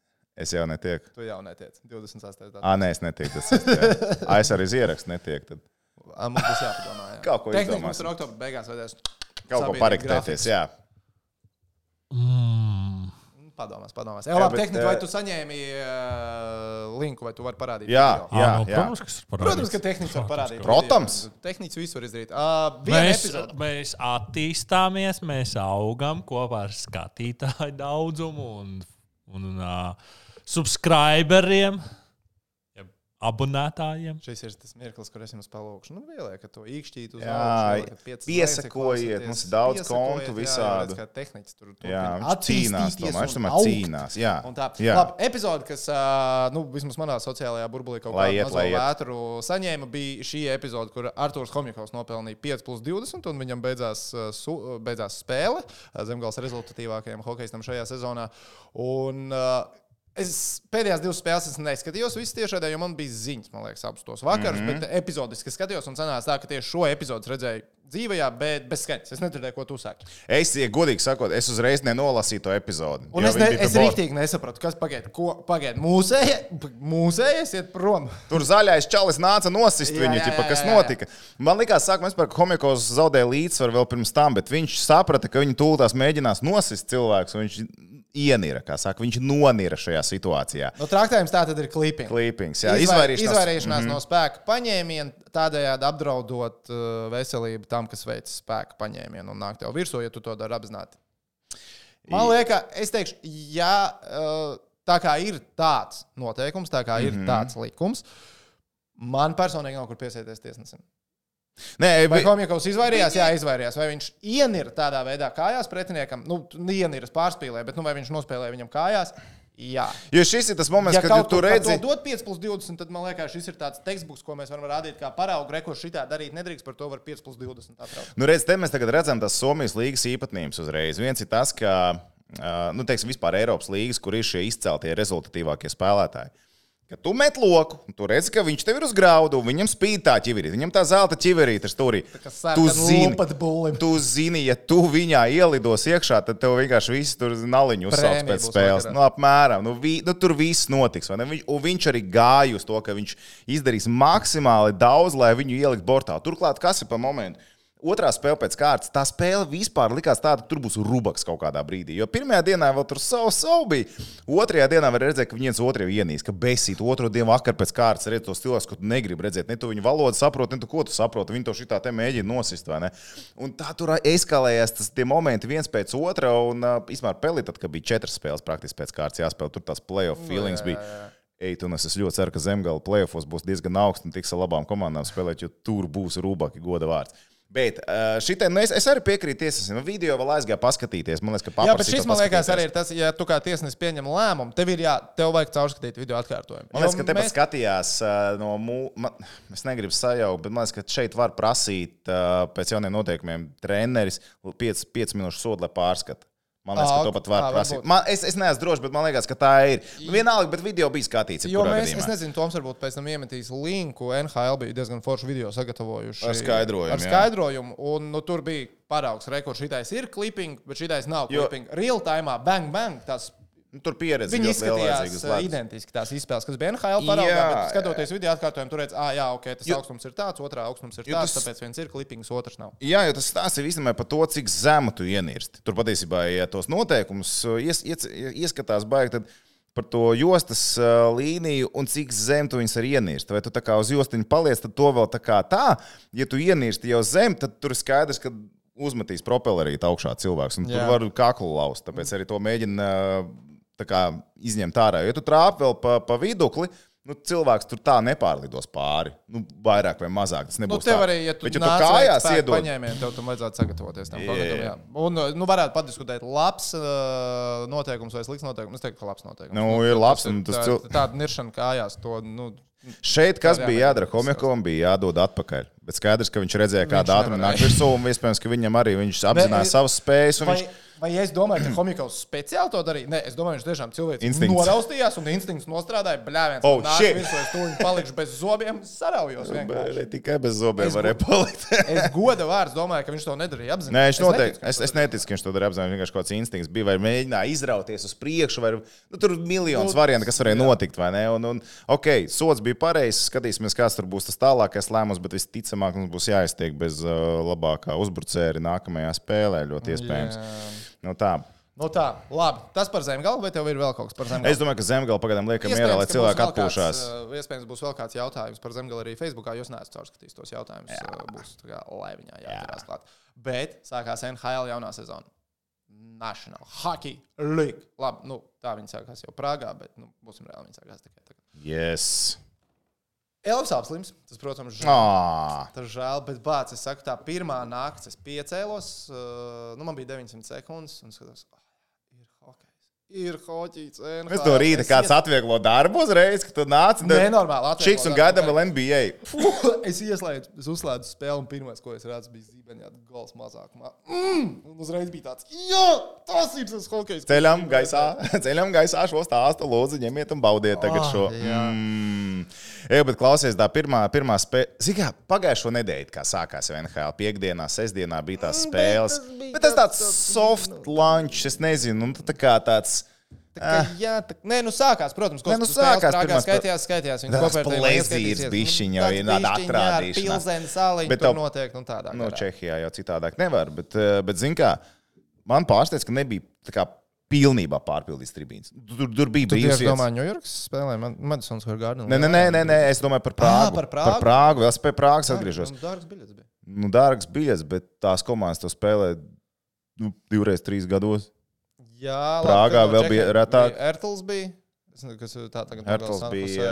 S2: Es jau netieku.
S1: Tu jau netiec. 26. datums.
S2: Ah, nē, es netieku. Tas, jā. (laughs) es arī uz ierakstu netieku. Tad
S1: Mums būs jāpadomā. Jā.
S2: Kaut ko
S1: Tehniski
S2: izdomāsim.
S1: mums ir oktobra beigās vajadzēs.
S2: kaut ko parektēties. Jā.
S1: Padomās, padomās. Jā, labi, tehniski, vai
S2: eh,
S1: tu saņēmi uh, linku, vai tu vari parādīt?
S2: Jā,
S1: video?
S2: jā,
S3: Ā, nu,
S2: jā.
S3: Protams, kas ir parādīts.
S1: Protams, ka tehniski var parādīt.
S2: Protams.
S1: Tehniski visu var izdarīt. Uh,
S3: Mēs,
S1: epizode.
S3: mēs attīstāmies, mēs augam kopā ar skatītāju daudzumu un, un uh, subscriberiem, abonētājiem.
S1: Šis ir tas mirklis, kur es jums palūkšu. Nu, vēlēju, ka to īkšķīt uz
S2: Jā,
S1: augšu,
S2: piesakojiet, mums ir daudz kontu
S1: jā,
S2: visādu.
S1: Jā, kā tehniķis tur
S2: Jā, viņš cīnās, tomēr tomēr
S1: augt.
S2: cīnās. Jā,
S1: Un tā
S2: jā.
S1: Labi, epizode, kas nu, vismaz manā sociālajā burbulī kaut
S2: lai iet.
S1: vētru saņēma, bija šī epizode, kur Arthurs Komjakovs nopelnīja 5 plus 20, un viņam beidzās, su, beidzās spēle zemgals rezultatīvākajam hokeistam šajā sezonā. Un, ā, Es pēdējās divas spēles es neskatījos, visas tiešādē, jo man bija ziņas, man liekas, abus tos vakarus, mm -hmm. bet epizodiski skatījos un sanāca tā, ka tieši šo epizodi redzēju dzīvē, bet bez skaņas. Es nedzirdēju, ko tu saki.
S2: Es, ja godīgi sakot, es uzreiz nenolasīju to epizodi.
S1: Un es, ne, es rīktīgi nesapratu, kas pagaid, ko pagaid. Mūsēji, mūsējies iet prom.
S2: Tur zaļais čalis nāca nosist
S1: Jā,
S2: viņu,
S1: jā,
S2: ķipa, kas
S1: jā, jā.
S2: notika. Man liekas, sākumā vispār, ka Homikovs zaudēja līdzsvaru vēl pirms tam, bet viņš saprata, ka viņi tūlīt mēģinās nosist cilvēkus, un viņš ienira, kā saka, viņš nonira šajā situācijā.
S1: No traktējums tā tad ir klipings.
S2: Klīpings, jā,
S1: Izvair,
S2: izvairīšanās.
S1: izvairīšanās mm -hmm. no spēka paņēmiena, tādējādi apdraudot uh, veselību tam, kas veic spēka paņēmienu un nāk tev virsū, ja tu to dari apzināti. Man liekas, es teikšu, ja uh, tā kā ir tāds noteikums, tā kā ir mm -hmm. tāds likums, man personīgi nav kur piesieties tiesnesim.
S2: Nē,
S1: Vai Homikovs izvairījās? Jā, izvairījās. Vai viņš ienira tādā veidā kājās pretiniekam? Nu, ienira pārspīlē, bet nu, vai viņš nospēlēja viņam kājās? Jā.
S2: jo šis ir tas moments,
S1: Ja
S2: kad
S1: kaut
S2: tu redzi.
S1: to dod 5 plus 20, tad man liekas, šis ir tāds tekstbuks, ko mēs varam rādīt kā paraugu. Reko šitā darīt nedrīkst, par to var 5 plus 20 atraukt.
S2: Nu, redz, te mēs tagad redzam tās Somijas līgas īpatnības uzreiz. Viens ir tas, ka, nu, teiksim, vispār Eiropas līgas, kur ir šie izceltie rezultatīvākie spēlētāji. Kad tu met loku, tu redzi, ka viņš tev ir uz graudu, viņam spīd tā ķiverīte, viņam tā zelta ķiverīte
S1: kas
S2: Tu zini, tu zini, ja tu viņā ielidos iekšā, tad tev vienkārši viss tur naliņu uzsāks pēc spēles.
S1: vakarā.
S2: Nu, apmēram. Nu, vi, nu, tur viss notiks. Viņ, un viņš arī gāja uz to, ka viņš izdarīs maksimāli daudz, lai viņu ielikt bortā. Turklāt, kas ir pa momentu? Otrā spēle pēc kārtas, tā spēle vispār likās tāda, ka tur būs rubaks kaut kādā brīdī. Jo pirmajā dienā vēl tur savu, savu bija. Otrajā dienā var redzēt, ka viens otru ienīst, ka besīt. Otru dienu vakar pēc kārtas redz tos cilvēkus, ko tu negribi redzēt. Ne tu viņu valodu saproti, ne tu ko tu saproti. Viņi to šitā te mēģina nosist. vai ne? Un tā tur eskalējās tas tie momenti viens pēc otra. Un īstenībā pelī, tad, kad bija četras spēles praktiski pēc kārtas jāspēlē, tur tās playoff feelings bija. Ej, un es es ļoti ceru, ka zemgala plēsofos būs diezgan augsts un tiks ar labām komandām spēlēt, jo tur būs rūbaki goda vārds. Bet šitai, nu es, es arī piekrītu tiesnesim. Nu, video vēl aizgāju paskatīties. Man liekas, ka
S1: Jā, bet šis man liekas arī ir tas, ja tu kā tiesnesis pieņem lēmumu, tev ir jā, tev vajag caurskatīt video atkārtojumu.
S2: Man liekas, ka tepat
S1: mēs-
S2: skatījās uh, no mūža. Es negribu sajaukt, bet man liekas, ka šeit var prasīt pēc jauniem noteikumiem treneris 5 minūšu sodu, lai pārskatītu. Man liekas, ka to pat var
S1: ā,
S2: prasīt. Man, es, es neesmu drošs, bet man liekas, ka tā ir. Vienalga, bet video bija skatīts.
S1: Jo mēs,
S2: gadījumā.
S1: es nezinu, Toms varbūt pēc tam iemetīs linku. NHL bija diezgan foršu video sagatavojuši.
S2: Ar skaidrojumu,
S1: Ar
S2: jā.
S1: skaidrojumu. Un nu, tur bija paraugs rekords. Šitais ir clipping, bet šitais nav
S2: Jo-
S1: clipping. Real time, bang, bang. Tas
S2: Nu, tur pieredze
S1: Viņi izskatījās identiski tās izspēles, kas bija NHL paraugā.
S2: Jā,
S1: Bet, skatoties video atkārtojumu, tur redzams, ah, jā, ok, tas
S2: Jo-
S1: augstums ir tāds, otrā augstums ir tāds,
S2: tas-
S1: tāpēc viens ir klipings, otrs nav.
S2: Jā, jo tas stāsta īstenībā par to, cik zemu tu ienirsti. Tur patiesībā, ja tos noteikumus ies, ies, ieskatās, baigi, tad par to jostas līniju un cik zem tu viņus arī ienirsti. Vai tu tā kā uz jostiņu paliec, tad to vēl tā kā tā. Ja tu ienirsti jau zem, tad tur ir skaidrs, ka uzmetīs propellerīt augšā cilvēks. Un tur
S1: Jā.
S2: var kaklu laust. Tāpēc arī to mēģina kā izņemt ārā. Ja tu trāpi vēl pa, pa vidukli, Nu, cilvēks tur tā nepārlidos pāri. Nu, vairāk vai mazāk. Tas
S1: Nu,
S2: nebūs
S1: tev
S2: tā.
S1: arī, ja tu,
S2: Bet, ja tu kājās iedod,
S1: paņēmienu, tev tam vajadzētu sagatavoties tam konkrētam. jā. Un, nu, varētu padiskutēt, labs uh, noteikums vai slikts noteikums. Es teiktu, ka labs noteikums.
S2: Nu, ir labs,
S1: tas
S2: un tas
S1: tā,
S2: cil-
S1: tāda niršana kājās, to, nu,
S2: Šeit kas
S1: Jā,
S2: bija
S1: jā,
S2: jādara? Homikom bija jādod atpakaļ. Bet skaidrs, ka viņš redzēja, kāda ātruma nāk virsū, un iespējams, ka viņam arī viņš apzinājās savas spējas.
S1: vai,
S2: Viņš...
S1: vai es domāju, ka Homikovs speciāli to darīja? Nē, es domāju, viņš tiešām cilvēks noraustījās un instinkts nostrādāja. Bļāviens,
S2: Oh,
S1: nāk virsū, es tuliņ palikšu bez zobiem, saraujos.
S2: Bet Tikai bez zobiem
S1: Es
S2: varēja palikt. (laughs)
S1: Es goda vārds domāju, ka viņš to nedarīja apzināti.
S2: Nē, viņš noteikti. Es, es neticu, ka viņš to darīja apzināti. Vienkārši kaut kāds instinkts bija, vai mēģināja izrauties uz priekšu, vai nu, tur bija miljonus
S1: Nu,
S2: variantu, kas varēja notikt. vai ne? Un, un, ok, sots bija pareizs. Skatīsimies, kāds tur būs tas tālākais lēmums, bet visticamāk mums būs jāiztiek bez uh, labākā uzbrucēja nākamajā spēlē. Ļoti iespējams.
S1: Jā.
S2: Nu, tā.
S1: Nu tā, labi. Tas par zemgalu, vai tev ir vēl kaut kas par zemgalu?
S2: Es domāju, ka zemgala pagaidām liekam mierā, lai cilvēki atpūšās.
S1: Kāds, iespējams, būs vēl kāds jautājums par zemgalu arī Facebookā. Jūs neesat caurskatījis tos jautājumus. Jā. Būs tā kā laiviņā jāķerās klāt. Bet sākās NHL jaunā sezona. National Hockey League. Labi, nu, tā viņi sākās jau Prāgā, bet nu, būsim reāli. Viņi sākās tikai tagad.
S2: Yes.
S1: Elvis apslims. Tas, protams, žēl.
S2: Ah,
S1: Tas žēl, bet bācis, es saku, tā pirmā naktis es piecēlos, uh, nu, man bija 900 sekundes, un skatos, ah, ir hokejs. Ir hoķis.
S2: Pēc to rīta kāds atvieglo darbu uzreiz, kad tu nāc.
S1: Nenormāli.
S2: Čiks un gaidām vēl NBA.
S1: es ieslēdzu, es uzslēdzu spēli, un pirmais, ko es redzu, bija zīmeņā gols mazākumā. Mm! Un uzreiz bija tāds, jā, tas ir tas hokejs. ko
S2: Ceļam
S1: es
S2: gaisā, (laughs) ceļam gaisā šo stāstu. Lūdzu, ņemiet un baudiet tagad
S1: Ah,
S2: šo.
S1: jā.
S2: Mm. Jā, bet klausies, tā pirmā, pirmā spēle. Kā pagājušo nedēļu, kā sākās NHL, piekdienā, sestdienā bija tās spēles.
S1: tas bija
S2: Bet tas tāds
S1: tāds-
S2: soft lunch, es nezinu, un tā kā tāds.
S1: Tā kā, jā, tā, nē, nu sākās, protams, ko
S2: Nē, nu sākās spēle-
S1: skaitījās, skaitījās. Viņa
S2: Tas
S1: kopvērtējumā
S2: plezīrs
S1: ieskatīsies.
S2: bišķiņ
S1: Nu,
S2: jau
S1: tāds
S2: ir tāda atrādīšanās.
S1: Pilsēna sāliņa
S2: Bet tev-
S1: notiek, nu tādā.
S2: No
S1: garā.
S2: Čehijā jau citādāk nevar. Bet, eh, bet zini, kā man pārsteidz, ka nebija tā kā pilnībā pārpildīts tribīns. Tur, tur bija
S1: Tu
S2: brīvs
S1: tieši
S2: vietas.
S1: domā, Ņujorkas spēlē, Madisons Square Garden.
S2: Nē, nē, nē, nē, es domāju par Prāgu.
S1: par Prāgu?
S2: Par Prāgu, vēl spēju Prāgas atgriežos.
S1: Dārgs biļets bija.
S2: Nu, dārgs biļets, bet tās komandas to spēlē nu, divreiz, trīs gados.
S1: Jā,
S2: Prāgā
S1: labi,
S2: vēl
S1: no
S2: bija retāk.
S1: Ertls bija. Es nezinu, Kas ir tā tagad?
S2: Hertls bija,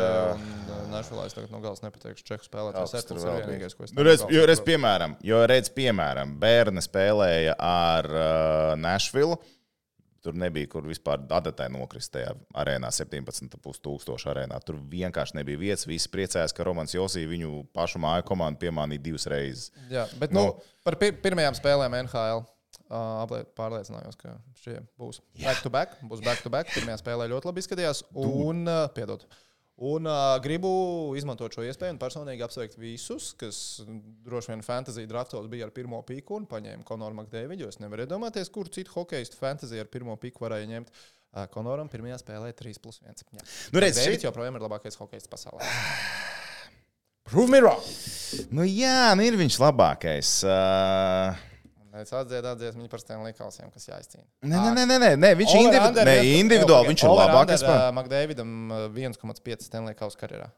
S1: Nešvilā es tagad no galas nepateikšu. Čehu spēlētājs.
S2: Vēl
S1: ir vienīgais, ko es
S2: Nu, redz,
S1: no
S2: jo, redz, piemēram, jo, redz, piemēram, bērni spēlēja ar uh, Nashville. Tur nebija, kur vispār adatai nokrist tajā arēnā, 17,5 tūkstošu arēnā. Tur vienkārši nebija vietas. Visi priecājās, ka Romanis Josī viņu pašu māju komandu piemānīja divas reizes.
S1: Jā, bet nu, par pir pirmajām spēlēm NHL. Uh, pārliecinājos, ka šie būs back to back. Būs back to back. Pirmajā spēlē ļoti labi izskatījās. Un, uh, piedod, un uh, gribu izmantot šo iespēju un personīgi apsveikt visus, kas droši vien fantasy draftos bija ar pirmo piku un paņēma Konoru Makdēvidu. Es nevaru iedomāties, kur citu hokeistu fantasy ar pirmo piku varēja ņemt. Uh, Konoram pirmajā spēlē 3 plus 1. Jā.
S2: Nu, redz,
S1: Makdēvids
S2: šeit-
S1: joprojām ir labākais hokeists pasaulē. Prove me wrong!
S2: Nu, jā, nu ir viņš labākais. Uh,
S1: Mēs atdziedām dziesmu par Stanley Kausiem, kas jāizcīna.
S2: nē, nē, nē, nē, nē, nē, viņš ir individu, nē, individuāli. Viņš ir labākais. spēlētājs.
S1: Makdēvidam 1,5 Stanley Kausa karjerā.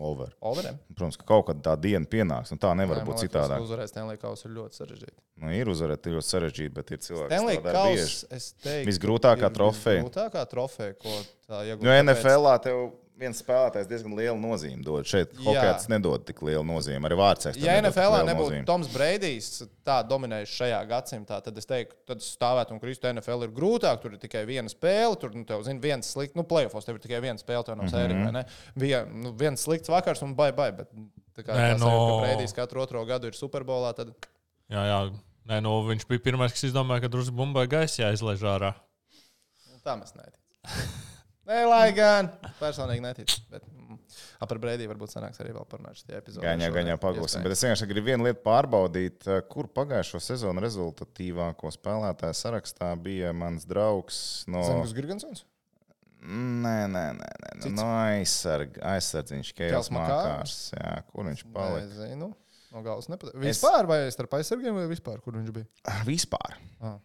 S2: Over.
S1: Overem?
S2: Protams, ka kaut kad tā diena pienāks, un tā nevar būt citādāk.
S1: Uzvarēt Stanley Kausa ir ļoti sarežģīti.
S2: Nu, ir uzvarēt ļoti sarežģīti, bet ir cilvēki,
S1: Stanley
S2: kas dara bieži.
S1: Es
S2: Visgrūtākā trofeja.
S1: Visgrūtākā trofeja, ko tā iegūt.
S2: Jo NFL tev viens spēlētājs diezgan lielu nozīmi dod. Šeit
S1: Jā.
S2: hokeja nedod tik lielu nozīmi. Arī vārds.
S1: Ja NFL nebūtu Toms Breidijs tā dominējis šajā gadsimtā, tad es teiktu, tad stāvēt un kristu NFL ir grūtāk. Tur ir tikai viena spēle, tur nu, tev zina, viens slikts, nu, playoffs tev ir tikai viena spēle, tev nav
S2: Mhm.
S1: sērija. vai ne? Vien, nu, viens slikts vakars un bye bye. Bet, tā kā
S3: Nē,
S1: tas
S3: no-
S1: no... Breidijs katru otro gadu ir Superbolā, tad
S3: Jā, jā. Nē, nu, viņš bija pirmais, kas izdomāja, ka drusku bumbai gaisa jāizlaiž ārā.
S1: nu, tā mēs neticam. (laughs) Nē, lai gan personīgi neticu. Bet, mm, par Breidiju varbūt sanāks arī vēl parunāt šajā epizodē.
S2: Gaņā,
S1: šodien.
S2: gaņā pagūsim.
S1: Iespējams.
S2: Bet es vienkārši gribu vienu lietu pārbaudīt, eh, kur pagājušo sezonu rezultatīvāko spēlētāju sarakstā bija mans draugs no.
S1: Zemgus Girgensons?
S2: Nē, nē, nē, nē, nē. no aizsarg, aizsardziņš,
S1: Kels
S2: Kēls
S1: Makārs?
S2: Jā, kur viņš palika?
S1: Nezinu. No galvas nepatīk. Vispār vai starp aizsargiem vai vispār, kur viņš bija?
S2: Ah, Vispār.
S1: Ah.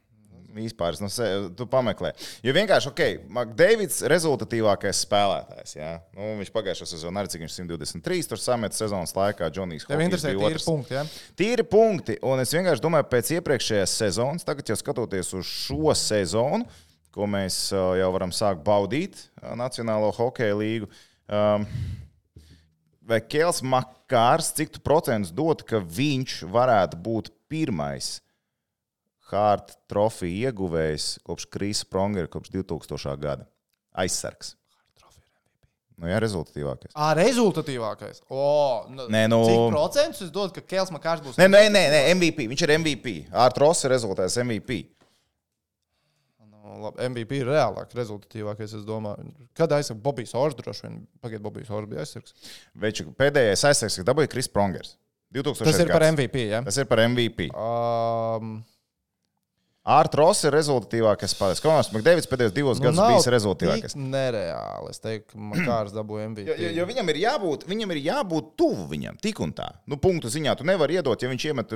S2: Vispār, no se, tu pameklē. Jo vienkārši, ok, Makdeivids ir rezultatīvākais spēlētājs. Jā? Nu, viņš pagājušā sezonā arī cik viņš 123 tur sameta sezonas laikā. Džonijs
S1: interesē
S2: bija
S1: tīri
S2: otrs.
S1: punkti, ja?
S2: Tīri punkti, un es vienkārši domāju, pēc iepriekšējās sezonas, tagad jau skatoties uz šo sezonu, ko mēs jau varam sākt baudīt, Nacionālo hokeja līgu. Um, vai Kēls Makārs, cik tu procentus dod, ka viņš varētu būt pirmais Hārta trofeja ieguvējs kopš Krisa Prongera, kopš 2000. gada? Aizsargs. Nu, jā, rezultatīvākais.
S1: Ā, rezultatīvākais. O, nu,
S2: Nē, nu-
S1: Cik procentus es dodu, ka Kēls Makārs būs?
S2: Nē, nē, nē, nē MVP. Viņš ir MVP. Ar Trosu rezultāts MVP.
S1: Nu, labi, MVP ir reālāk, rezultatīvākais, es domāju. Kad aizsaka Bobijs Ors, droši vien, pagaidiet, Bobijs Ors bija aizsargs.
S2: Veču, pēdējais aizsargs, kas dabūja Kris Prongers. 2000.
S1: Tas ir par
S2: gads.
S1: MVP, ja?
S2: Tas ir par MVP.
S1: Um,
S2: Ar Trosu ir rezultatīvākais spēlētājs. Konors Makdēvids pēdējos divos
S1: nu,
S2: gados bijis rezultatīvākais.
S1: tik Nereāli. Es teiktu, ka Makārs dabūja MVP.
S2: Jo, jo, jo viņam, ir jābūt, viņam ir jābūt tuvu viņam, tik un tā. Nu, punktu ziņā tu nevari iedot, ja viņš iemet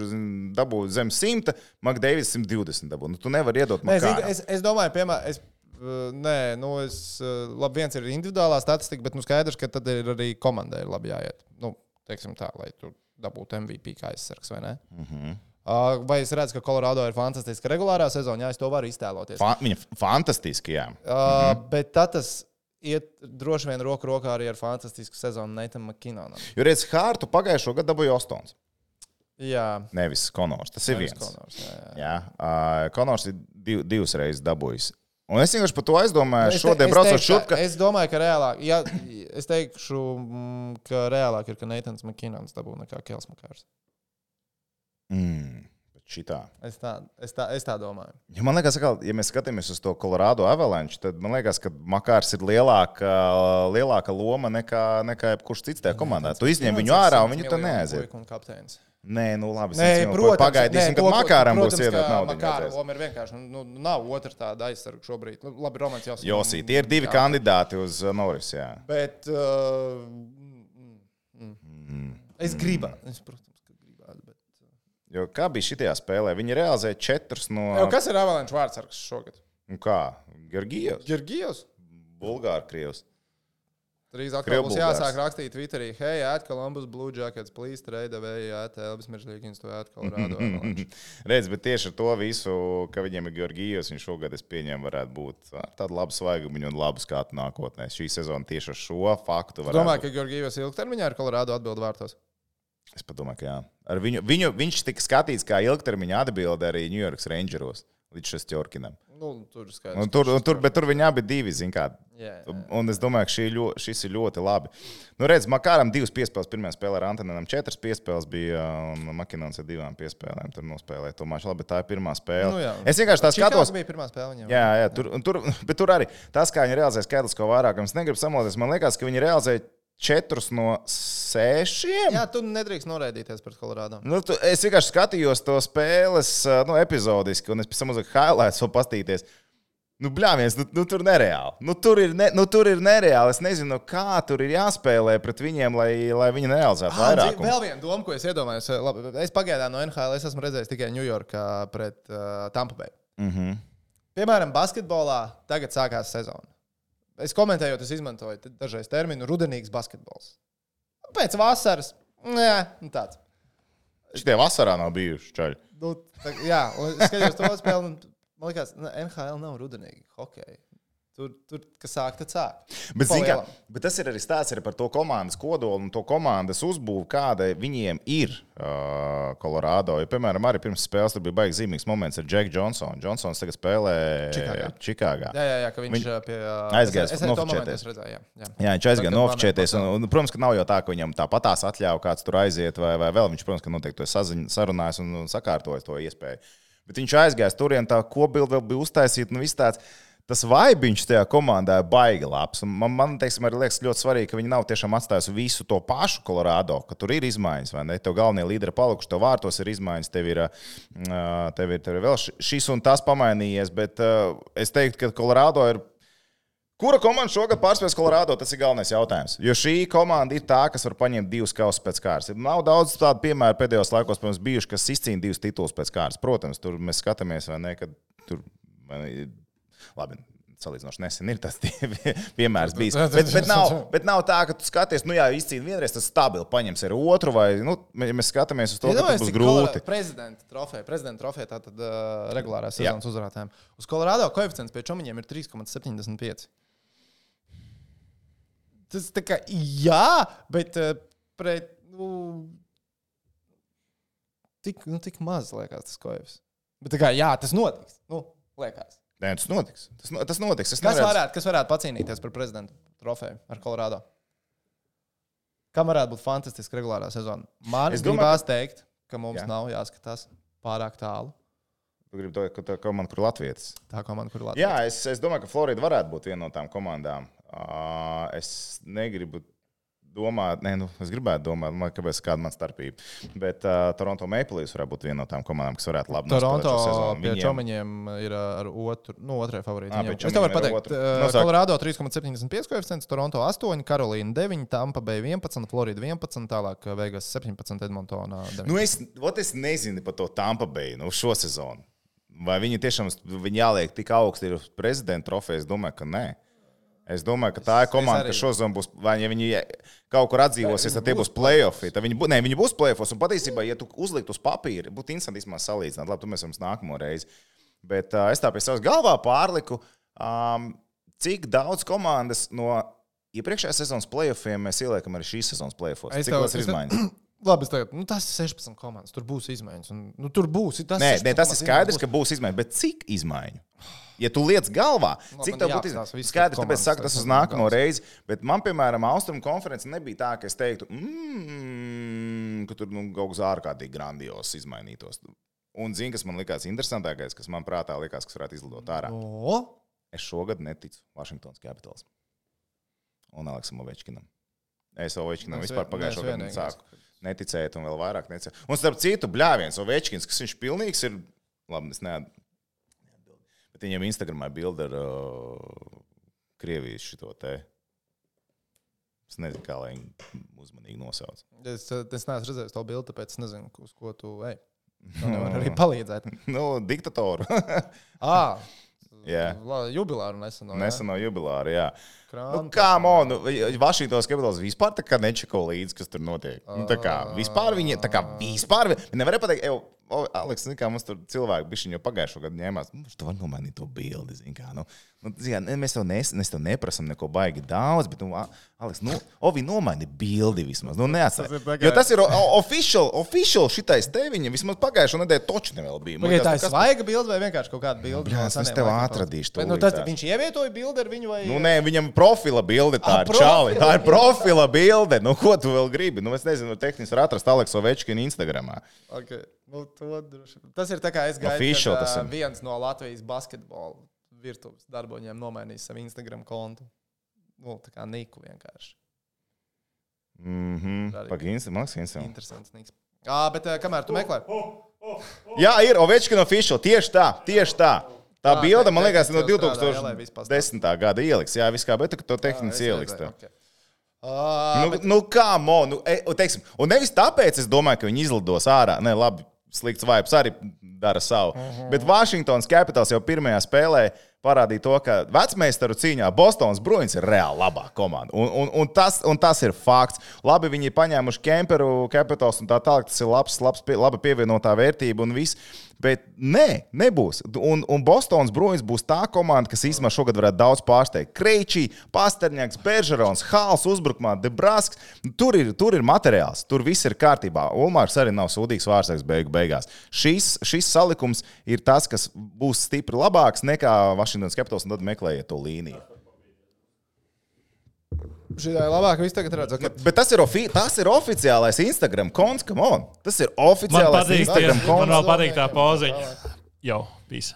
S2: dabū zem 100, Makdēvis 120 dabū. Nu, tu nevari iedot
S1: zini,
S2: Makāram.
S1: es, es domāju, piemēram, es, uh, nē, nu, es, uh, labi, viens ir individuālā statistika, bet nu, skaidrs, ka tad ir arī komandai labi jāiet. Nu, teiksim tā, lai tu dabūtu MVP kā aizsargs, vai ne? Mm. -hmm. Vai es redzu, ka Colorado ir fantastiska regulārā sezonā? Jā, es to varu iztēloties.
S2: Fa viņa fantastiski, jā.
S1: Uh, bet tad tas iet droši vien roku rokā arī ar fantastisku sezonu Neitam McKinnonam.
S2: Jo redz, Hārtu pagājušo gadu dabūja Ostons.
S1: Jā,
S2: Nevis Konors. Tas ir
S1: Nevis
S2: viens.
S1: Konors, jā, jā.
S2: Jā, uh, Konors ir div, divas reizes dabūjis. Un es vienkārši par to aizdomāju,
S1: Es te-
S2: šodien braucot šurp, ka
S1: Es domāju, ka reālāk, ja, es teikšu, mm, ka reālāk ir, ka Neitans McKinnons dabū nekā Kels Makārs.
S2: Mm, bet šitā.
S1: Es tā, es tā, es tā domāju.
S2: Ja man liekas, ka, ja mēs skatāmies uz to Colorado Avalanche, tad man liekas, ka Makārs ir lielāka, lielāka loma nekā, nekā jebkurš cits tajā komandā. Tu izņem viņu ārā un viņu tur neaiziet. Nē, nu labi,
S1: Nē,
S2: es
S1: protams,
S2: pagaidīsim,
S1: nē,
S2: kad
S1: to,
S2: Makāram būs iedot naudu.
S1: Makāra loma ir vienkārši. Nu, nu, nav otra tāda aizsarga šobrīd. Nu, labi, Romanis jau
S2: Josī, tie ir divi jā. kandidāti uz uh, Norris. Jā.
S1: Bet uh, mm, mm, mm. es gribētu, es, protams, ka gribētu. Bet...
S2: Jo kā bija šajā spēlē? Viņi realizēja četrus no.
S1: Jau, kas ir Avalanche vārdsargs šogad?
S2: Nu kā? Georgijos,
S1: Gergijos?
S2: Bulgāru Krievs.
S1: Drīz atkal būs jāsāk rakstīt Twitterī, hei, ēt Columbus Blue Jackets, please, trade away, ēt Elvis Meržlīgins, to Colorado. (laughs) Avalanche.
S2: Redz, bet tieši ar to visu, ka viņiem ir Georgijos, viņš šogad, es pieņemu, varētu būt ar tādu labu svaigumu un labu skatu nākotnē. Šī sezona tieši ar šo faktu
S1: domāju, ka Georgijos ilgtermiņā ar Colorado atbildu vārtos.
S2: Es domāju, ka jā. Ar viņu, viņu, viņš tika skatīts kā ilgtermiņa atbilde arī New York Rangeros līdz Šestjorkinam.
S1: Nu, tur
S2: Un
S1: skaidrs.
S2: tur, un tur, bet tur viņi abi divi, zin kā.
S1: Jā, jā.
S2: Un es domāju, ka šī ļo, šis ir ļoti labi. Nu, redz, Makāram divas piespēles, pirmā spēlē ar Antonam, četras piespēles bija, un Makinons ar divām piespēlēm tur nospēlēja. Tomēr labi, tā ir pirmā spēle.
S1: Nu, jā.
S2: es vienkārši tā skatos.
S1: bija pirmā spēle viņam.
S2: Jā, jā tur, un tur, (laughs) bet tur arī tas, kā viņi realizēja skaidrs, ko vairāk. Es negribu samolties. Man liekas, ka viņi realizēja četrus no sešiem.
S1: jā, tu nedrīkst noraidīties pret Colorado.
S2: Nu, tu, es vienkārši skatījos to spēles nu, epizodiski, un es pēc tam uzliku highlights, vēl pastīties. Nu, bļāviens, nu, nu, tur nereāli. Nu, tur, ir ne, nu, tur ir nereāli. Es nezinu, kā tur ir jāspēlē pret viņiem, lai, lai viņi nerealizētu
S1: Ah,
S2: vairāk.
S1: Vēl viena doma, ko es iedomājos. Labi, es pagaidām no NHL es esmu redzējis tikai Ņujorkā pret uh, Tampa Bay.
S2: Mm -hmm.
S1: Piemēram, basketbolā tagad sākās sezona. Es komentējot, es izmantoju dažreiz terminu rudenīgs basketbols. Pēc vasaras, nē, nu tāds.
S2: Šitie vasarā nav bijuši čaļi.
S1: Nu, tā, jā, un es skatījos to spēli. un Man liekas, NHL nav rudenīgi. Hockey. Tur, tur kas sāk, tad sāk.
S2: Bet,
S1: Pa
S2: zini kā, bet tas ir arī stāsts arī par to komandas kodolu un to komandas uzbūvi, kāda viņiem ir uh, Colorado. Ja, piemēram, arī pirms spēles tur bija baigs zīmīgs moments ar Jacku Johnsonu. Johnsons tagad spēlē
S1: Čikāgā.
S2: Čikāgā.
S1: Jā, jā, jā ka viņš
S2: Viņ-
S1: Viņ... pie. arī to
S2: nofočēties.
S1: Jā, jā.
S2: Jā, viņš aizgāja nofočēties. Un, un, protams, ka nav jau tā, ka viņam tāpatās atļauj kāds tur aiziet, vai, vai vēl. Viņš, protams, ka noteikti to saziņ, sarunājis un, un sakārtojis to iespēju. Bet viņš aizgāja tur, un tā kopbilde vēl bija uztaisīta. Nu, tas vaibiņš tajā komandā ir baigi labs. Un Man, man teiksim, arī liekas ļoti svarīgi, ka viņi nav tiešām atstājuši visu to pašu Colorado, ka tur ir izmaiņas, vai ne? Tev galvenie līderi palikuši, tev vārtos ir izmaiņas, tev ir, ā, tev ir, tev ir vēl ši- šis un tas pamainījies. Bet es teiktu, ka Colorado ir Kura komanda šogad pārspēs Colorado? Tas ir galvenais jautājums. Jo šī komanda ir tā, kas var paņemt divus kausus pēc kārtas. Nav daudz tādu piemēru pēdējos laikos, protams, bijuši, kas izcīna divus titulus pēc kārtas. Protams, tur mēs skatāmies, vai ne, kad tur, labi. Salīdzinoši nesen ir tas (laughs) piemērs bijis. Bet, bet, nav, bet nav tā, ka tu skaties, nu, jā, izcīnīt vienreiz, tas stabili paņems arī otru, vai nu, ja mēs skatāmies uz to, ka tas būs grūti.
S1: Prezidenta trofeja, prezidenta trofeja, tātad uh, regulārā sezonas uzvarētājiem. Uz Colorado koeficients pie čomiņiem ir 3,75. Tas tā kā, jā, bet uh, pret, nu, tik, nu, tik maz liekas tas koeficients. Bet kā, jā, tas notiks. Nu, liekas.
S2: Nē, tas notiks. Tas, tas notiks. Es
S1: Kas
S2: neredzu-
S1: varētu, kas varētu pacīnīties par prezidenta trofeju ar Colorado? Kam varētu būt fantastiska regulārā sezona? Man
S2: Es
S1: gribās teikt, ka mums
S2: Jā.
S1: nav jāskatās pārāk tālu.
S2: Tu gribi to, ka tā komanda, kur Latvijas.
S1: Tā komanda, kur ir Latvija.
S2: Jā, es, es domāju, ka Florida varētu būt viena no tām komandām. Uh, es negribu domāt, ne, nu, es gribētu domāt, man, kāpēc kāda man starpība. Bet uh, Toronto Maple Leafs varētu būt viena no tām komandām, kas varētu labi
S1: Toronto pie čomiņiem ir uh, ar otru, nu, otrai favorīti.
S2: Ā,
S1: Viņiem-
S2: pie
S1: Es tev varu pateikt, uh,
S2: Nosaka.
S1: Colorado 3,75 koeficients, Toronto 8, Karolīna 9, Tampa Bay 11, Florida 11, tālāk uh, Vegas 17, Edmontona 9.
S2: Nu, es, ot, es nezinu par to Tampa Bay nu, šo sezonu. Vai viņi tiešām viņi jāliek tik augsti ir uz prezidenta trofejas? Es domāju, ka nē. Es domāju, ka tā ir komanda, kas šodien būs, vai ja viņi kaut kur atdzīvosies, tad tie būs playoffi. Tad viņi, bū- nē, viņi būs playoffs. Un patiesībā, ja tu uzliktu uz papīra, būtu interesanti salīdzināt. Labi, tu mēs esam nākamo reizi. Bet uh, es tā pie savas galvā pārliku, um, cik daudz komandas no iepriekšējās sezonas playoffiem mēs ieliekam arī šīs sezonas playoffs. Cik
S1: tev-
S2: tas ir izmaiņas? (clears throat)
S1: Labi, es tagad, nu, tas ir 16 komandas. Tur būs izmaiņas. Un, nu, tur būs. Tas
S2: Nē,
S1: 16
S2: nē, tas ir skaidrs,
S1: būs.
S2: ka būs izmaiņas, bet cik izmaiņu? Ja tu liec galvā,
S1: Labi,
S2: cik
S1: man
S2: tev būtu
S1: viss,
S2: Skaidrs, tāpēc saku, tas uz nākamo reizi. Bet man, piemēram, Austrumu konference nebija tā, ka es teiktu, mm, ka tur nu, kaut kas ārkārtīgi grandios izmainītos. Un zini, kas man likās interesantākais, kas man prātā likās, kas varētu izlidot ārā.
S1: O,
S2: Es šogad neticu Vašingtonas Capitals un Aleksam Ovečkinam. Es Ovečkinam
S1: Es
S2: vispār gadā
S1: vienīgais.
S2: sāku neticēt, un vēl vairāk neticēt. Un starp citu, bļāviens, Ovečkins, kas viņš pilnīgs ir, labi, es neatbildēju. Bet viņam Instagramā ir bilde ar uh, Krievijas šito te. Es nezinu, kā lai viņu uzmanīgi nosauc.
S1: es, es neesmu redzējis to bildi, tāpēc es nezinu, uz ko tu ej. Man (laughs) nevar arī palīdzēt. (laughs)
S2: Nu, diktatoru. (laughs)
S1: Ah,
S2: Jā.
S1: La- Jubilāru neseno. jā?
S2: Neseno jubilāru, jā. Nu,
S1: Krāmta.
S2: kā man, Vašingtonas kapitals vispār tā kā nečeko līdzi, kas tur notiek. Nu, tā kā vispār viņi, tā kā vispār, nevarēja pateikt, ej, o, Aleks, kā mums tur cilvēki bišķiņ jau pagājušo gadu ņēmās, nu, tu vari nomainīt to bildi, kā, nu, nu ne- mēs tev, nes, mēs tev neprasam neko baigi daudz, bet, nu, Aleks, nu, Ovi, nomaini bildi vismaz, nu,
S1: kā-
S2: Jo tas ir o- o- official, official šitais te viņa, vismaz pagājušo nedēļu toču nevēl bija. Liekas,
S1: tā
S2: nu,
S1: ir svaiga bilde vai vienkārši kaut kāda bilde?
S2: Bļā, es tev atradīšu
S1: Bet, nu, tas, viņš ievietoja bildi ar viņu vai?
S2: Nu, nē, viņam profila bilde tā
S1: Ah,
S2: ir čāli. Tā ir
S1: profila
S2: bilde. Nu, ko tu vēl gribi? Nu, es nezinu, tehniski var atrast Aleksu Večkinu Instagramā.
S1: Okay. Nu, to tas ir tā kā es gaidu,
S2: Official
S1: kad,
S2: tas ir.
S1: viens no Latvijas basketbola virtuves darboņiem nomainīs savu Instagram kontu. Nu, tā kā Niku vienkārši.
S2: Mhm.
S1: Arī.
S2: Pagaidi, Instagram. Instagram.
S1: Interesants Niks. Jā, bet kamēr tu meklē?
S2: Jā, ir Ovečkina official. Tieši tā, tieši tā. Tā
S1: Tā,
S2: bilde, man liekas, no
S1: tehniski jau strādā, jā, lai viss
S2: 2010. gada ieliks. Jā, viss kā, bet to tehniski ieliks.
S1: Okay. Uh,
S2: Nu, nu kā, mo, nu, e, teiksim, un nevis tāpēc, es domāju, ka viņi izlidos ārā. Nē, labi, slikts vibes arī dara savu. Uh -huh. Bet Washingtons Capitals jau pirmajā spēlē parādīja to, ka vecmeistaru cīņā Bostonas Bruins ir reāli labā komanda. Un, un, un, tas, un tas ir fakts. Labi, viņi ir paņēmuši Kemperu, Capitals un tā tālāk. Tas ir labs, labs, pie- laba pievienotā vērtība un viss. Bet nē, nebūs. Un, un Bostonas Bruins būs tā komanda, kas īstenībā šogad varētu daudz pārsteigt. Kreičī, Pasterņāks, Beržerons, Hāls uzbrukumā, Debrasks. Tur ir, tur ir materiāls, tur viss ir kārtībā. Ulmārs arī nav sūdīgs vārdsargs beigu beigās. Šis, šis salikums ir tas, kas būs stipri labāks nekā Vašingtonas Capitals, un tad meklējiet to līniju.
S1: Šī ir labāka. Viss tagad redz, ka
S2: Bet tas ir, ofi tas ir oficiālais Instagram konts, kam on. Tas ir oficiālais
S3: patīk,
S2: Instagram
S3: tie, man
S2: konts.
S3: vēl patīk tā poziņa. Jā, pīs.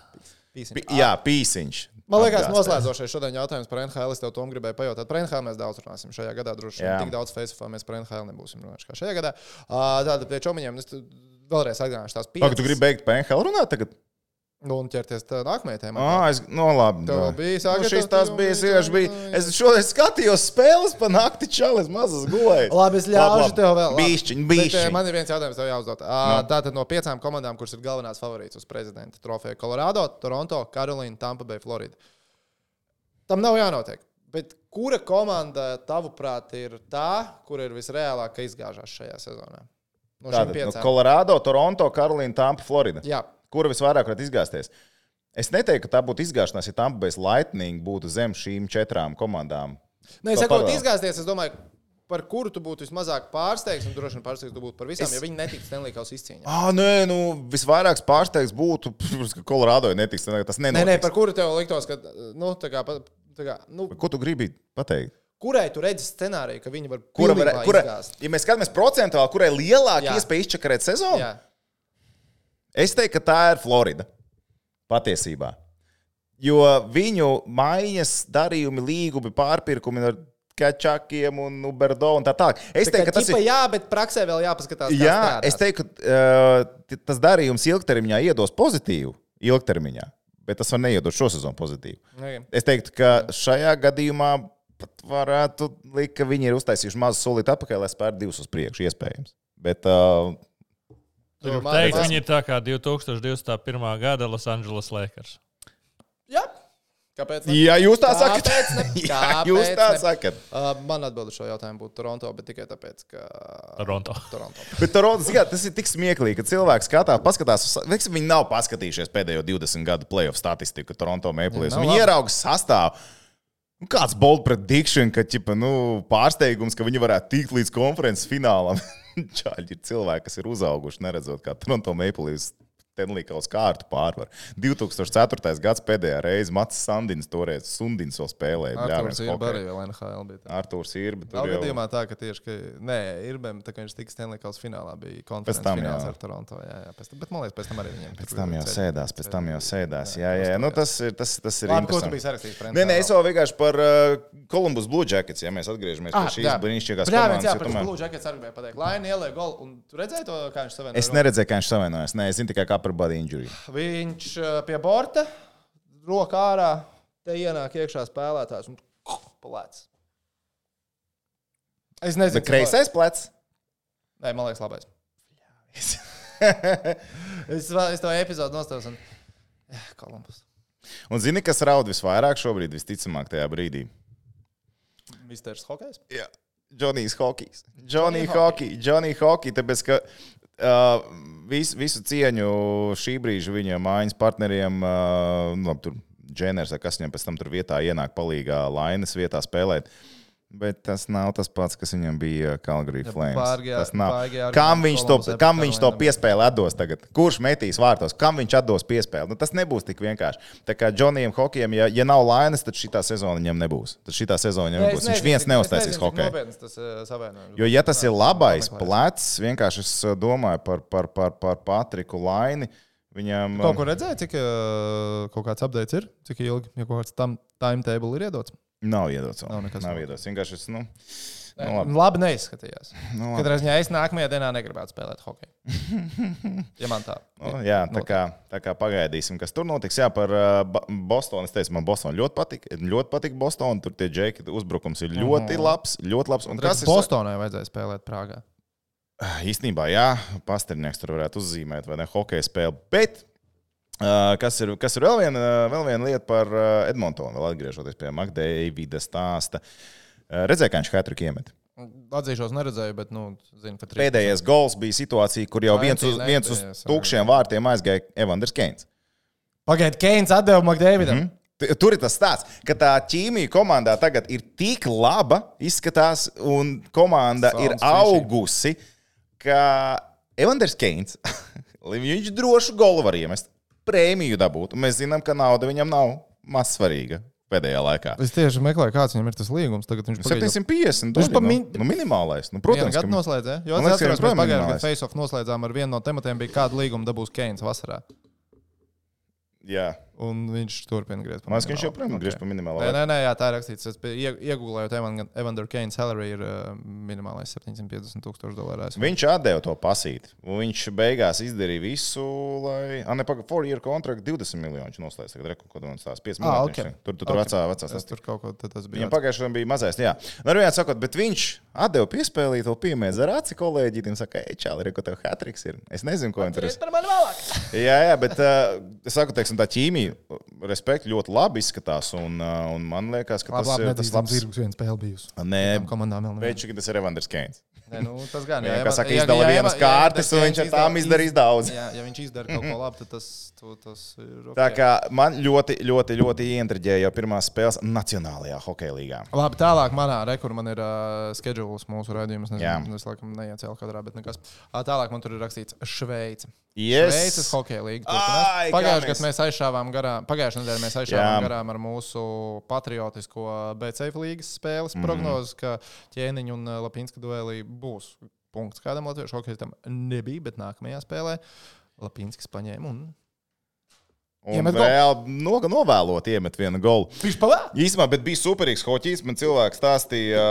S2: Pi- Jā, pīsiņš.
S1: Man liekas, noslēdzošais šodien jautājums par NHL. Es tev to gribēju pajautāt. Par NHL mēs daudz runāsim šajā gadā. Droši vien tik daudz Facebookā mēs par NHL nebūsim runājuši kā šajā gadā. Tātad pie čomiņiem es tu- vēlreiz atgādināšu tās piecas.
S2: Pagaid, tu gribi beigt par NHL runāt tagad?
S1: Nu, un ķerties tā nākamajai tēmai.
S2: Ah, es, no labi.
S1: Tev
S2: no.
S1: bija
S2: Nu,
S1: sagatavot,
S2: šis tas
S1: tev
S2: bija, vienkārši bija. Es šodien skatījos spēles pa nakti, čalis, mazas gulēju.
S1: Labi, es ļaušu tev vēl. labi.
S2: Bišķiņ,
S1: Bet, eh,
S2: bišķiņ.
S1: Man ir viens jautājums, tev jāuzdod. Uh, tātad no piecām komandām, kuras ir galvenās favorītas uz prezidenta trofeju - Colorado, Toronto, Karolīna, Tampa Bay, Florida. Tam nav jānotiek. Bet kura komanda, tavuprāt, ir tā, kur ir visreālāk, ka izgāžās šajā sezonā? No šīm
S2: Tātad, no
S1: piecām.
S2: Colorado, Toronto, Karolīna, Tampa, Florida.
S1: Jā,
S2: Kura visvairāk varētu izgāzties? Es neteiktu, ka tā būtu izgāšanās, ja Tampa Bay Lightning būtu zem šīm četrām komandām.
S1: Nē, sakot,
S2: pavēl.
S1: izgāzties, es domāju, par kuru tu būtu vismazāk pārsteigts, un droši vien pārsteigts tu būtu par visām, es... ja viņi netiktu Stanleykaus izcīņā.
S2: Ah, nē, nu, visvairāk pārsteigts būtu, (laughs) protams, ka Colorado ir netiks. Tas
S1: Nē,
S2: nenotiks.
S1: nē, par kuru tev liktos, ka, nu, tā kā, tā kā, nu,
S2: Ko tu gribi pateikt?
S1: kurai tu redzi scenāriju, ka viņi var
S2: Kura, var, kura,
S1: izgāzt?
S2: ja mēs skatāmies procentuāli, kurai lielāka iespēja izčakarēt sezonu,
S1: Jā.
S2: Es teiktu, ka tā ir Florida. Patiesībā. Jo viņu maiņas darījumi, līgumi, pārpirkumi ar Kačakiem un Uberdo un tā tālāk. Es
S1: Tā
S2: teiktu, ka tas ir.
S1: Jā, bet praksē vēl jāpaskatās.
S2: Jā,
S1: strādāt.
S2: es teiktu, ka uh, tas darījums ilgtermiņā iedos pozitīvu. Ilgtermiņā. Bet tas var neiedot šo sezonu pozitīvu.
S1: Ok.
S2: Es teiktu, ka šajā gadījumā pat varētu likt, ka viņi ir uztaisījuši mazu solīti atpakaļ, lai spērtu divus uz priekšu, iespējams. Bet uh,
S3: Tur
S1: man-
S3: teikt, viņi ir tā kā 2021. gada Los Angeles Lakers.
S1: Jā. Kāpēc? ne?
S2: ja jūs tā sakat,
S1: Kāpēc ne? (laughs)
S2: ja
S1: Kāpēc
S2: jūs tā
S1: ne?
S2: sakat.
S1: Uh, man atbild uz šo jautājumu būtu Toronto, bet tikai tāpēc, ka.
S3: Toronto.
S1: Toronto. (laughs)
S2: Bet Toronto, zināmā, tas ir tik smieklīgi, ka cilvēks skatās, paskatās, teiksim, viņi nav paskatījušies pēdējo 20 gadu playoff statistiku Toronto Maple Leafs. Viņi
S1: labi.
S2: ierauga sastāvu. Nu, Kāds bold prediction, ka ķipa, nu, pārsteigums, ka viņi varētu tikt līdz konferences finālam. (laughs) (laughs) Čāļi ir cilvēki, kas ir uzauguši, neredzot, kā Toronto Maple Leafs Tenlīka uz kārtu pārvar. 2004. gads pēdējā reize Mats Sandins toreiz Sundins vēl spēlēja.
S1: Arthurs
S2: bļāviens
S1: ir
S2: hokeju.
S1: arī vēl NHL. Bija.
S2: Artūrs ir, bet
S1: Nav
S2: jau
S1: gadījumā tā, ka tieši, ka, nē, Irbēm, tā kā viņš tika Stanleykaus finālā, bija konferences
S2: tam,
S1: fināls
S2: jā.
S1: ar Toronto. Jā, jā, pēc bet man liekas, pēc tam arī viņiem.
S2: Pēc tam jau sēdās, pēc tam jau sēdās. Jā, jā, jā. Nu, tas ir, tas, tas ir
S1: Labi, ko tu
S2: interesanti.
S1: biji sarakstījis
S2: Nē, nē, es vēl vienkārši par uh, Columbus Blue Jackets, ja mēs atgriežamies pie šīs brīnišķīgās komandas.
S1: jā, par Blue Jackets arī gribēju pateikt. Laini ielēja golu, un tu redzēji to, kā viņš savienoja?
S2: Es neredzēju, kā viņš savienojas. Nē, es zinu tikai kā par body injury.
S1: Viņš uh, pie borta, rokā ārā, te ienāk iekšā spēlētājs un plēc. Es nezinu,
S2: Bet kreisais plecs.
S1: Nē, man liekas, labais. (laughs) Es, es to epizodu nostājos un. Kolumbus.
S2: Un zini, kas raud visvairāk šobrīd, visticamāk, tajā brīdī?
S1: Misters Hokejs.
S2: Jā, Džonijs Hokijs. Džonijs Hokijs, Džonijs Hokijs, tāpēc ka uh, vis, visu cieņu šī brīža viņa mājas partneriem, uh, nu, tur Dženers, kas viņam pēc tam tur vietā ienāk palīgā lainas vietā spēlēt. Bet tas nav tas pats, kas viņam bija Calgary Flames.
S1: pārgie-
S2: tas nav.
S1: argumenti
S2: Kam viņš, to, kam viņš to piespēli atdos tagad? Kurš metīs vārtos? Kam viņš atdos piespēli? Nu, tas nebūs tik vienkārši. Tā kā Džonijam Hokijam, ja, ja nav lainas, tad šī sezona viņam nebūs. Tad šī sezona viņam nebūs. Viņš viens neuztaisīs hokeju.
S1: Savienojums.
S2: Jo, ja tas ir labais plecs, vienkārši es uh, domāju par, par, par, par Patriku Laini. Viņam
S1: Kaut ko redzēja, cik uh, kaut kāds updates ir, cik ilgi, ja kaut kāds tam timetable ir iedots.
S2: Nav iedots.
S1: Nav nekas
S2: Nav iedots. Vienkārši es, nu, nu,
S1: Labi,
S2: labi.
S1: neizskatījās. (laughs)
S2: Nu, labi.
S1: Katrā ziņā es nākamajā dienā negribētu spēlēt hokeju. (laughs) Ja man tā.
S2: Nu, jā, tā kā, tā kā pagaidīsim, kas tur notiks. Jā, par uh, Bostonu. Es teicu, man Bostonā ļoti patīk. Ļoti patīk Bostonā. Tur tie džeki uzbrukums ir ļoti labs. Ļoti labs. Un kas ir
S1: Bostonai vajadzēja spēlēt Prāgā?
S2: Īstenībā, jā, Pasternieks tur varētu uzzīmēt, vai ne, hokeja spēli. Bet kas ir, kas ir vēl, viena, vēl viena lieta par Edmontonu, vēl atgriežoties pie Makdēvida stāsta. Redzēju, kā viņš Hatriku iemet.
S1: Atzīšos, neredzēju, bet, nu, zinu, ka.
S2: Pēdējais gols bija situācija, kur jau viens uz, viens uz tukšiem vārtiem aizgāja Evanders Keins.
S1: Pagaidiet, Keins atdeva Makdēvidam.
S2: Mm. Tur ir tas stāsts, ka tā ķīmija komandā tagad ir tik laba, izskatās, un komanda
S1: Sounds
S2: ir augusi, ka Evanders Keins, (laughs) viņš drošu golu var iemest, prēmiju dabūt. Un Mēs zinām, ka nauda viņam nav maz svarīga pēdējā laikā.
S1: Es tieši meklēju, kāds viņam ir tas līgums. Tagad viņš pagaidām-
S2: 750.
S1: Viņš
S2: Viņš
S1: pa
S2: nu,
S1: min-
S2: nu, minimālais. Nu,
S1: Protams,
S2: ka
S1: es
S2: liekas, ka
S1: atceros,
S2: joprojām
S1: ka pagājušajā gadā. Face-off noslēdzām ar vienu no tematiem, bija kāda līguma dabūs Keins vasarā.
S2: jā.
S1: Un viņš turpina griezt.
S2: Man liekas, ka viņš joprojām
S1: Ok.
S2: griež pa minimālo.
S1: Nē, nē, nē, jā, tā ir rakstīts. Es iegūlēju, ka Evander Keins salary ir uh, minimālais 750 tūkstoši dolāru.
S2: Viņš atdeva to pasīt. un Viņš beigās izdarīja visu, lai. Ah, ne, pagaidi, 4 year contract 20 miljonu. Viņš noslēdz, tagad reku, ko man stāsta. 5
S1: Ah,
S2: miljoni.
S1: ok.
S2: viņš- Tur, tur, tur
S1: Ok.
S2: vecā, vecā
S1: Es
S2: sastāvā.
S1: tur kaut ko tas bija.
S2: Viņam pagājušajā gadā bija mazais, jā. Nu, ar vienu sakot, bet viņš atdeva piespēlīt, to piemēra ar aci kolēģi. Viņam saka, ej, čāli, re, ko tev hatriks ir. Es nezinu, ko viņš tur ir.
S1: par mani vēlāk.
S2: Jā, jā, bet uh, es saku, teiksim, tā ķīmija, respekti, ļoti labi izskatās. Un, uh, un man liekas, ka
S1: Labi,
S2: tas ir tas labs.
S1: zirgus viens spēle bijusi.
S2: Nē,
S1: Tam komandām vēl
S2: bet
S1: neviens.
S2: šī tas ir Evanders Keins.
S1: Nē, nu, tas gan, jā.
S2: saka,
S1: ja-
S2: izdala
S1: ja-
S2: vienas
S1: ja
S2: kārtas, un
S1: Keins
S2: viņš ar tām izdarīs daudz.
S1: Jā, ja viņš izdara kaut ko labu, tad tas, tu, tas ir. Okay.
S2: Tā kā man ļoti, ļoti, ļoti ieintriģēja jau pirmās spēles Nacionālajā hokeja līgā.
S1: Labi, tālāk manā rekurā man ir uh, schedules mūsu raidījums.
S2: Jā.
S1: Nezinu, es laikam neiecēlu kadrā, bet nekas. Ā, Tālāk man tur ir rakstīts Šveice.
S2: Yes.
S1: Šveices hokeja
S2: kā
S1: Pagājušajā
S2: mēs-
S1: gadā mēs aizšāvām garām, pagājušajā nedēļā mēs aizšāvām
S2: Jā.
S1: garām ar mūsu patriotisko BCF līgas spēles mm -hmm. prognozes, ka ķēniņa un uh, Lapinska duelī būs punkts kādam latviešu hokejistam. Nebija, bet nākamajā spēlē Lapinskis paņēma un
S2: Un
S1: Iemet
S2: vēl no, novēlot iemet vienu golu.
S1: viņš pavēl.
S2: Īsumā, bet bija superīgs hoķis. Man cilvēks stāstīja,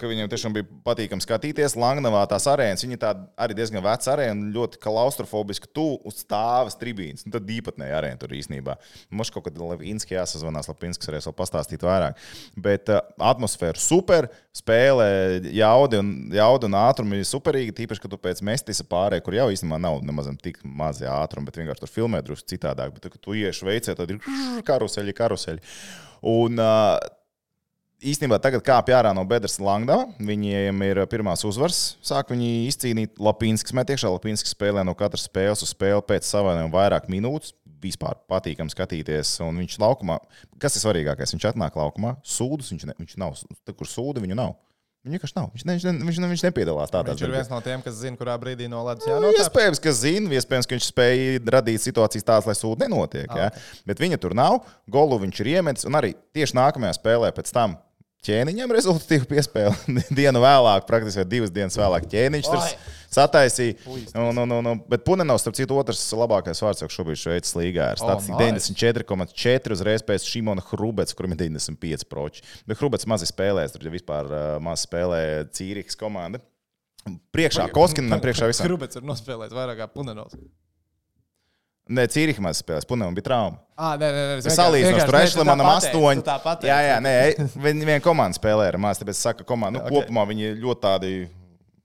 S2: ka viņam tiešām bija patīkami skatīties. Langnavā tās arēnas, viņa tāda arī diezgan veca arēna, ļoti klaustrofobiska, tu uz stāvas tribīnas. Nu, tad īpatnēja arēna tur īstenībā. Mums kaut kad Latvijas jāsazvanās, Lapinskis arī vēl pastāstīt vairāk. Bet atmosfēra super, spēlē jaudi un, jaudi un ātrumi ir superīgi. Tīpaši, ka tu pēc mestis pārējai, kur jau īstenībā nav nemaz tik mazi ātrumi, bet vienkārši tur filmē drusku citādāk. Bet, kad tu ieši veicē, tad ir (laughs) karuseļi, karuseļi. Un, uh, īstenībā tagad kāpj ārā no bedres Langdava. Viņiem ir pirmās uzvaras. Sāk viņi izcīnīt Lapīnskas metiekšā. Lapīnskas spēlē no katras spēles uz spēli pēc savainojuma vairāk minūtes. Vispār patīkami skatīties. Un viņš laukumā, kas ir svarīgākais, viņš atnāk laukumā, sūdus viņš, ne, viņš nav. Tur, kur sūdi, viņu nav. Viņu vienkārši nav. Viņš, ne, viņš, ne, viņš, ne, viņš nepiedalās tādā
S1: Viņš ir viens no tiem, kas zina, kurā brīdī no ledus
S2: Nu,
S1: jānotiek.
S2: iespējams, ka zina, iespējams, ka viņš spēja radīt situācijas tādas, lai sūdi nenotiek. Ja? Bet viņa tur nav. Golu viņš ir iemetis. Un arī tieši nākamajā spēlē pēc tam ķēniņam rezultātīvu piespēli. (laughs) Dienu vēlāk, praktiski divas dienas vēlāk, ķēniņš tur sataisīja. Un, un, un, un, bet Punenovs, starp citu, otrs labākais vārds jau šobrīd Šveices līgā ir
S1: Oh,
S2: statistika
S1: nice.
S2: 94,4 uzreiz pēc Šimona Hrubets, kurim ir 95 proči. Bet Hrubets mazi spēlēs, tur jau vispār uh, maz spēlē Cīrikas komanda. Priekšā Koskinam, priekšā visam.
S1: Grubets ir nospēlējis vairāk kā Punenovs.
S2: Nē, Cīrikas maz spēlēs, Punevam bija trauma.
S1: Ah, nē, nē, nē.
S2: Es salīdzinu ar Ešlemanam astoņi.
S1: Jā,
S2: Jā, nē, viņi viena komanda spēlē ar maz, tāpēc saka, komanda, nu,
S1: Ok.
S2: kopumā viņi ļoti tādi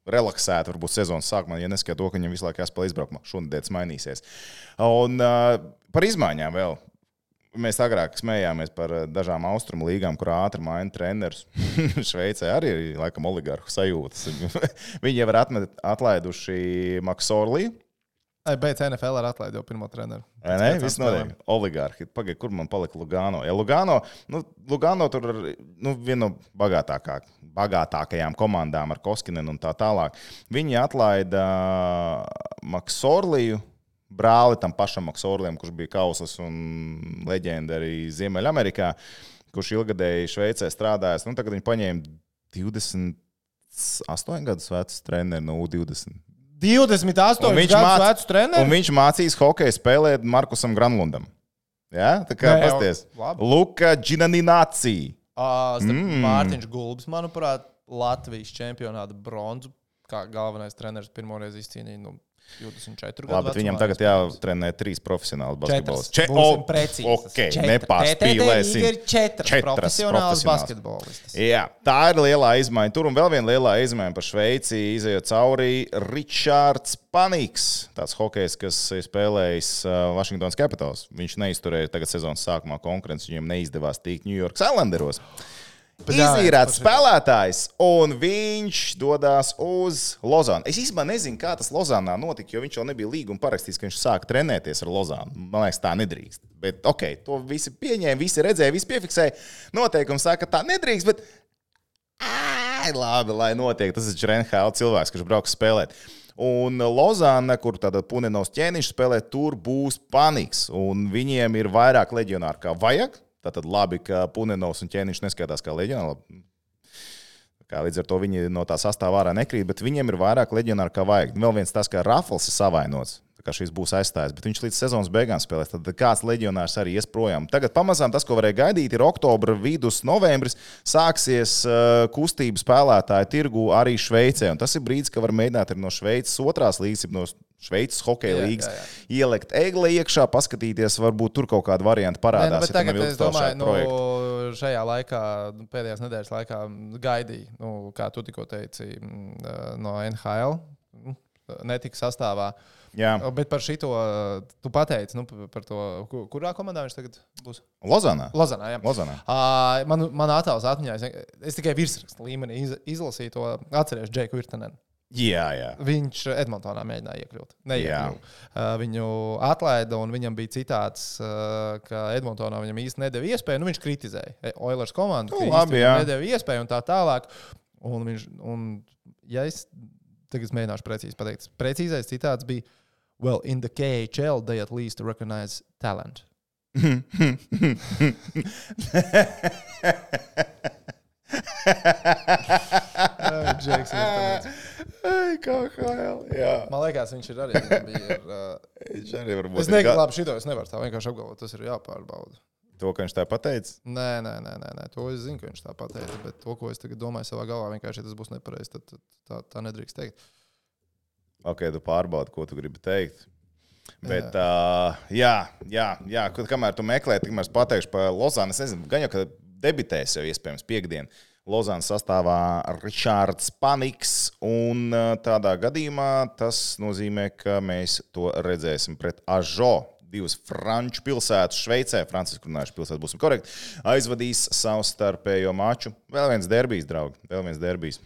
S2: relaksēti, varbūt sezonas sākumā, ja neskatās to, ka viņam visu laiku jāspēlē izbraukumā. Šonadēļ tas mainīsies. Un uh, par izmaiņām vēl. Mēs agrāk smējāmies par dažām austrumu līgām, kur ātri maina trenerus. (laughs) Šveicē arī ir laikam oligarhu sajūtas. (laughs) Viņi jau ir atmet, atlaiduši Maksorliju.
S1: Ai, Beidz NFL ar atlaidi jau pirmo treneru.
S2: Vai Ne, viss notiek. Oligarhi. Pagaidiet, kur man palika Lugano? Ja Lugano, nu, Lugano tur ir nu, viena no bagātākā, bagātākajām komandām ar Koskinen un tā tālāk. Viņi atlaida Maksorliju. Brāli tam pašam Maksorlijam, kurš bija kausas un leģenda arī Ziemeļamerikā, kurš ilgadēji Šveicē strādājis. Nu, tagad viņi paņēma 28 gadus vecu treneru no U20.
S1: 28
S2: Un viņš
S1: gadus
S2: māc-
S1: vecu treneru.
S2: Un viņš mācīs hokeju spēlēt Markusam Granlundam. Ja? Tā kā pasties. Luka Džinaninācija.
S1: Uh,
S2: mm.
S1: Mārtiņš Gulbis, manuprāt, Latvijas čempionāta bronzu kā galvenais treneris pirmoreiz izcīnīja nu, 24 gadu.
S2: Bet viņam tagad jātrenē trīs profesionāli
S1: Četras.
S2: basketbolisti. Če-
S1: Būsim
S2: o,
S1: precīzi.
S2: Ok,
S1: Četras.
S2: nepārspīlēsim.
S1: Ir četras,
S2: Četras
S1: profesionālas
S2: profesionāls.
S1: basketbolistas.
S2: Jā, tā ir lielā izmaiņa. Tur un vēl viena lielā izmaiņa par Šveici izējot cauri Ričards Paniks. Tāds hokejs, kas spēlējis uh, Washington Capitals. Viņš neizturēja tagad sezonas sākumā konkurenci, viņiem neizdevās tikt New York Islanderos.
S1: Šito.
S2: spēlētājs, un viņš dodas uz Lozānu. Es īstenībā nezinu, kā tas Lozānā notika, jo viņš jau nebija līguma parakstīts, ka viņš sāka trenēties ar Lozānu. Man liekas, tā nedrīkst. Bet, ok, to visi pieņēma, visi redzēja, visi piefiksēja. Noteikumi saka, ka tā nedrīkst, bet Ai, labi, lai notiek. Tas ir Džrenhāla cilvēks, kurš brauks spēlēt. Un Lozāna, kur tāda Punenovs ķēniņš spēlē, tur būs paniks. Un viņiem ir vairāk leģionāru kā vajag. Tātad labi, ka Punenovs un ķēniņš neskatās kā leģionāri. Kā līdz ar to viņi no tā sastāvā ārā nekrīt, bet viņiem ir vairāk leģionāru kā vajag. Vēl viens tas, ka Rafals ir savainots. Šis būs aizstājis, bet viņš līdz sezonas beigām spēlēs. Tad kāds leģionārs arī ies projām. Tagad pamazām tas, ko varēja gaidīt, ir oktobra vidus, novembris. Sāksies uh, kustība spēlētāju tirgu arī Šveicē. Un tas ir brīdis, kad var mēģināt arī no Šveices otrās jeb no Šveices hokeja
S1: jā,
S2: ielikt egle iekšā, paskatīties, varbūt tur kaut kāda varianta
S1: Nē, nu,
S2: parādās. ja tam
S1: tagad
S2: ir
S1: es domāju, nu,
S2: projekti.
S1: šajā laikā, nu, pēdējās nedēļas laikā gaidīja, nu, kā tu tikko teici, no NHL. Netika sastāvā.
S2: Jā,
S1: Bet par šito tu pateici, nu, par to, ku- kurā komandā viņš tagad būs?
S2: Lozanā.
S1: Lozanā. Jā.
S2: Lozanā.
S1: Uh, man, man attēls atmiņā, es, tikai virsrakstu līmenī iz, izlasīju to, atceries Džeku Virtanenu.
S2: Jā, jā.
S1: Viņš Edmontonā mēģināja iekļūt. Neiekļuva. Uh, viņu atlaida, un viņam bija citāts, uh, ka Edmontonā viņam īsti nedēļa iespēju. Nu, viņš kritizēja E- Oilers komandu,
S2: Nu, labi, jā.
S1: nedēļa iespēju un tā tālāk. Un viņš, un, ja es tagad es mēģināšu precīzi pateikt, precīzais citāts bija: Well, in the KHL, they at least recognize talent. Ai, Džeks.
S2: Ai, kā HL. Jā,
S1: Man liekas, viņš ir arī. Bija, ar, (laughs) uh,
S2: viņš arī varbūt
S1: es negribu, labi, šito es nevaru tā vienkārši apgalvot. Tas ir jāpārbauda.
S2: To, ka viņš tā pateica.
S1: Nē, nē, nē, nē, nē, to es zinu, ka viņš tā pateica. Bet to, ko es domāju savā galvā, vienkārši ja tas būs nepareizi. Tad, tad tā, tā nedrīkst teikt.
S2: Ok, tu pārbaudi, ko tu gribi teikt. Bet, jā, uh, jā, jā, jā kad- kamēr tu meklē, tikmēr es pateikšu par Lozānu. Es nezinu, gan jau, ka debitēs jau iespējams piekdien. Lozānas sastāvā Ričards Paniks, un tādā gadījumā tas nozīmē, ka mēs to redzēsim pret Ažo. Divas franču pilsētas, Šveicē, Francisku runājuši pilsētas, būsim korekti, aizvadīs savu starpējo maču. Vēl viens derbijs, draugi, vēl viens derbijs.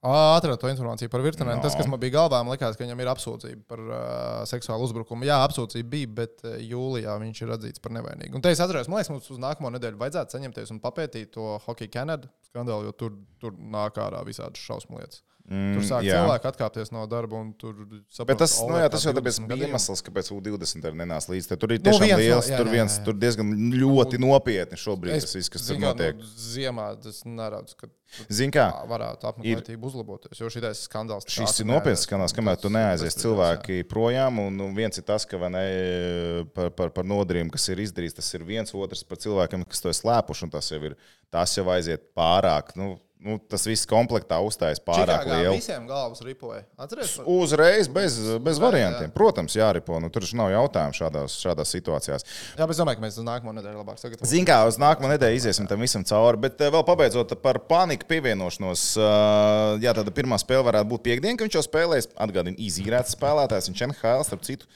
S1: Atradu to informāciju par virtuālu.
S2: No.
S1: Tas, kas man bija galvā, man liekas, ka viņam ir apsūdzība par uh, seksuālu uzbrukumu. Jā, apsūdzība bija, bet jūlijā viņš ir atzīts par nevainīgu. Un te es atceros, man liekas, mums uz nākamo nedēļu vajadzētu saņemties un papētīt to Hockey Canada skandālu, jo tur, tur nāk ārā visādas šausmu lietas. Mm, tur sāk
S2: jā.
S1: cilvēki atkāpties no darba un tur saprast,
S2: Bet tas, nu, jā, tas jau tāpēc
S1: 20
S2: bija iemesls, kāpēc U20 arī nenāca līdzi. Tur ir
S1: Nu,
S2: tiešām
S1: viens no-
S2: liels,
S1: jā,
S2: tur,
S1: jā,
S2: viens,
S1: jā.
S2: tur diezgan ļoti nopietni šobrīd
S1: Es
S2: tas viss, kas tur
S1: kā,
S2: notiek.
S1: Nu, ziemā tas neredzu, ka
S2: Zini, kā?
S1: varētu apmeklētība uzlaboties, jo šitais skandāls.
S2: Šis ir nopietns skandāls, kamēr tu neaizies
S1: ir
S2: cilvēki projām. Un, un viens ir tas, ka ne, par, par, par nodarījumu, kas ir izdarīts, tas ir viens otrs par cilvēkiem, kas to ir slēpuši. un Tas jau, ir, tas jau aiziet pārāk. Nu, nu, tas viss komplektā uzstājas pārāk
S1: Čikāgā
S2: lielu.
S1: Visiem galvas ripoja. Atceries?
S2: Uzreiz bez, bez
S1: Jā,
S2: variantiem. Protams, jāripo. Nu, tur nav jautājumu šādās, šādās situācijās.
S1: Jā, bet es domāju, ka mēs uz nākamo nedēļu labāk sagatavojamies.
S2: Ziniet, kā uz nākamo nedēļu iziesim tam visam cauri. Bet eh, vēl pabeidzot par paniku pievienošanos. eh, Jā, tāda pirmā spēle varētu būt piekdiena, kad viņš jau spēlēs. Atgādini, izīrēts spēlētājs. Viņš NHL, starp citu,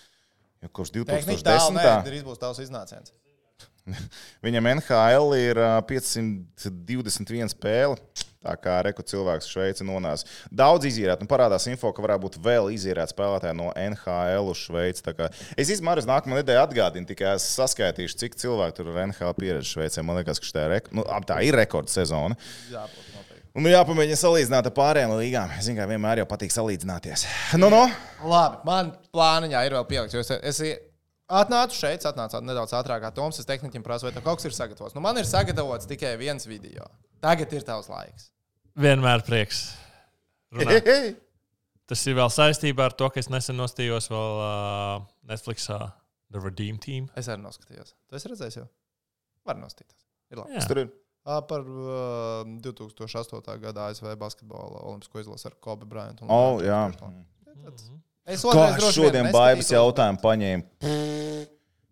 S2: jau kopš
S1: Tehniski tālu,
S2: 2010.
S1: nē, drīz būs tavs iznāciens. (laughs)
S2: Viņam NHL ir ā, 521 spēle. Tā kā reku cilvēks Šveici nonāca. Daudz izīrēt, un parādās info, ka varētu būt vēl izīrēt spēlētāji no NHL uz Šveici. Es uz nākamā nedēļa atgādinu, tikai es saskaitīšu, cik cilvēku tur ir NHL pieredze Šveicē. Man liekas, ka tā ir, nu, tā ir rekordsezona.
S1: Jābūt noteikti.
S2: Un jāpamēģina salīdzināt ar pārējām līgām. Zinu, kā vienmēr jau patīk salīdzināties. Nu, no.
S1: Labi, man plāniņā ir vēl pielikts. jo Es, es atnācu šeit, atnācu nedaudz ātrāk, kā Toms. Es tehniķim prasu, vai kaut kas ir sagatavots. Nu, man ir sagatavots tikai viens video. Tagad ir tavs laiks.
S3: Vienmēr prieks. runāt. Tas ir vēl saistībā ar to, ka es nesen nostījos vēl uh, Netflixā The Redeem Team.
S1: Es arī noskatījos. Tu esi redzējis jau? Var nostīties. Ir labi.
S3: Jā.
S2: Tur ir.
S1: Ā, Par uh, 2008. gada ASV basketbola olimpisko izlasi ar Kobe Bryantu. un
S2: Oh, jā.
S1: Jamesu. Es
S2: Kā
S1: otrais droši vien
S2: šodien
S1: neskatītos,
S2: jautājumu paņēma?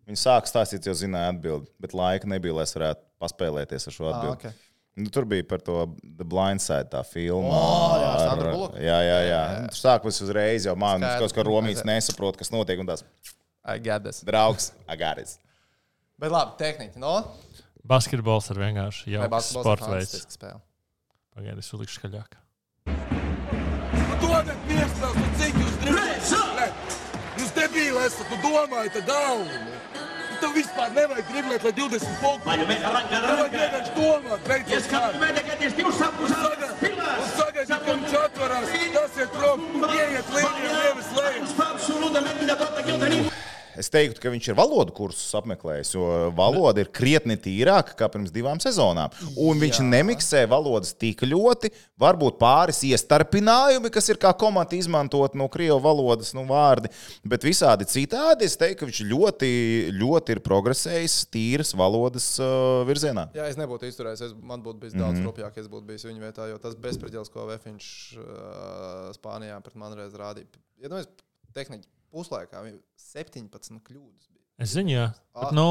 S2: Viņa sāka stāstīt, jau zināja atbildi, bet laika nebija, lai es varētu paspēlēties ar šo atbildi.
S1: okay.
S2: Nu, tur bija par to The Blind Side, tā filma.
S1: O, jā,
S2: ar- jā, jā, jā. Tur sākās uzreiz, jau mākslinieks,
S1: Skaidrs.
S2: kaut kā romīts nesaprot, kas notiek. Un tās
S1: I get this.
S2: draugs, agāris.
S1: Bet labi, tehniski. No?
S3: Basketbols ir vienkārši
S1: basketbols ir
S3: sports veids.
S1: fantastiska spēle?
S3: Pagaidiet, es uzlikšu skaļāk.
S4: Piespēles, nu cik jūs driblēt? Jūs debīli esat, tu domājat nu. Tev vispār nevajag driblēt, lai 20 punktus.
S5: Vai nu mēs arrancam,
S4: Tev vajag
S5: arrancam.
S4: vienkārši domāt, beidzot
S5: Ja skatāmies, ka tieši divas apus
S4: Un
S5: pilās.
S4: sagaidīt, ka viņš atverās, tas ir prom, ieiet līniju, nevis lejā.
S2: Es teiktu, ka viņš ir valodu kursus apmeklējis, jo valoda ir krietni tīrāka nekā pirms divām sezonām. Un viņš Jā. nemiksē valodas tik ļoti, varbūt pāris iestarpinājumi, kas ir kā komata izmantot no krievu valodas nu, vārdi. Bet visādi citādi es teiktu, ka viņš ļoti, ļoti ir progresējis tīras valodas uh, virzienā.
S1: Jā, es nebūtu izturējis. Es, man būtu bijis
S2: Mhm.
S1: daudz mm -hmm. rupjāk, ja es būtu bijis viņa vietā, jo tas bezspriedzels, ko Vēfiņš uh, Spānijā pret mani reiz rādīja. Iedomājieties, tehniski puslaikā viņam 17 kļūdas bija.
S3: Es zinu, jā.
S1: Ah,
S3: Bet, nu,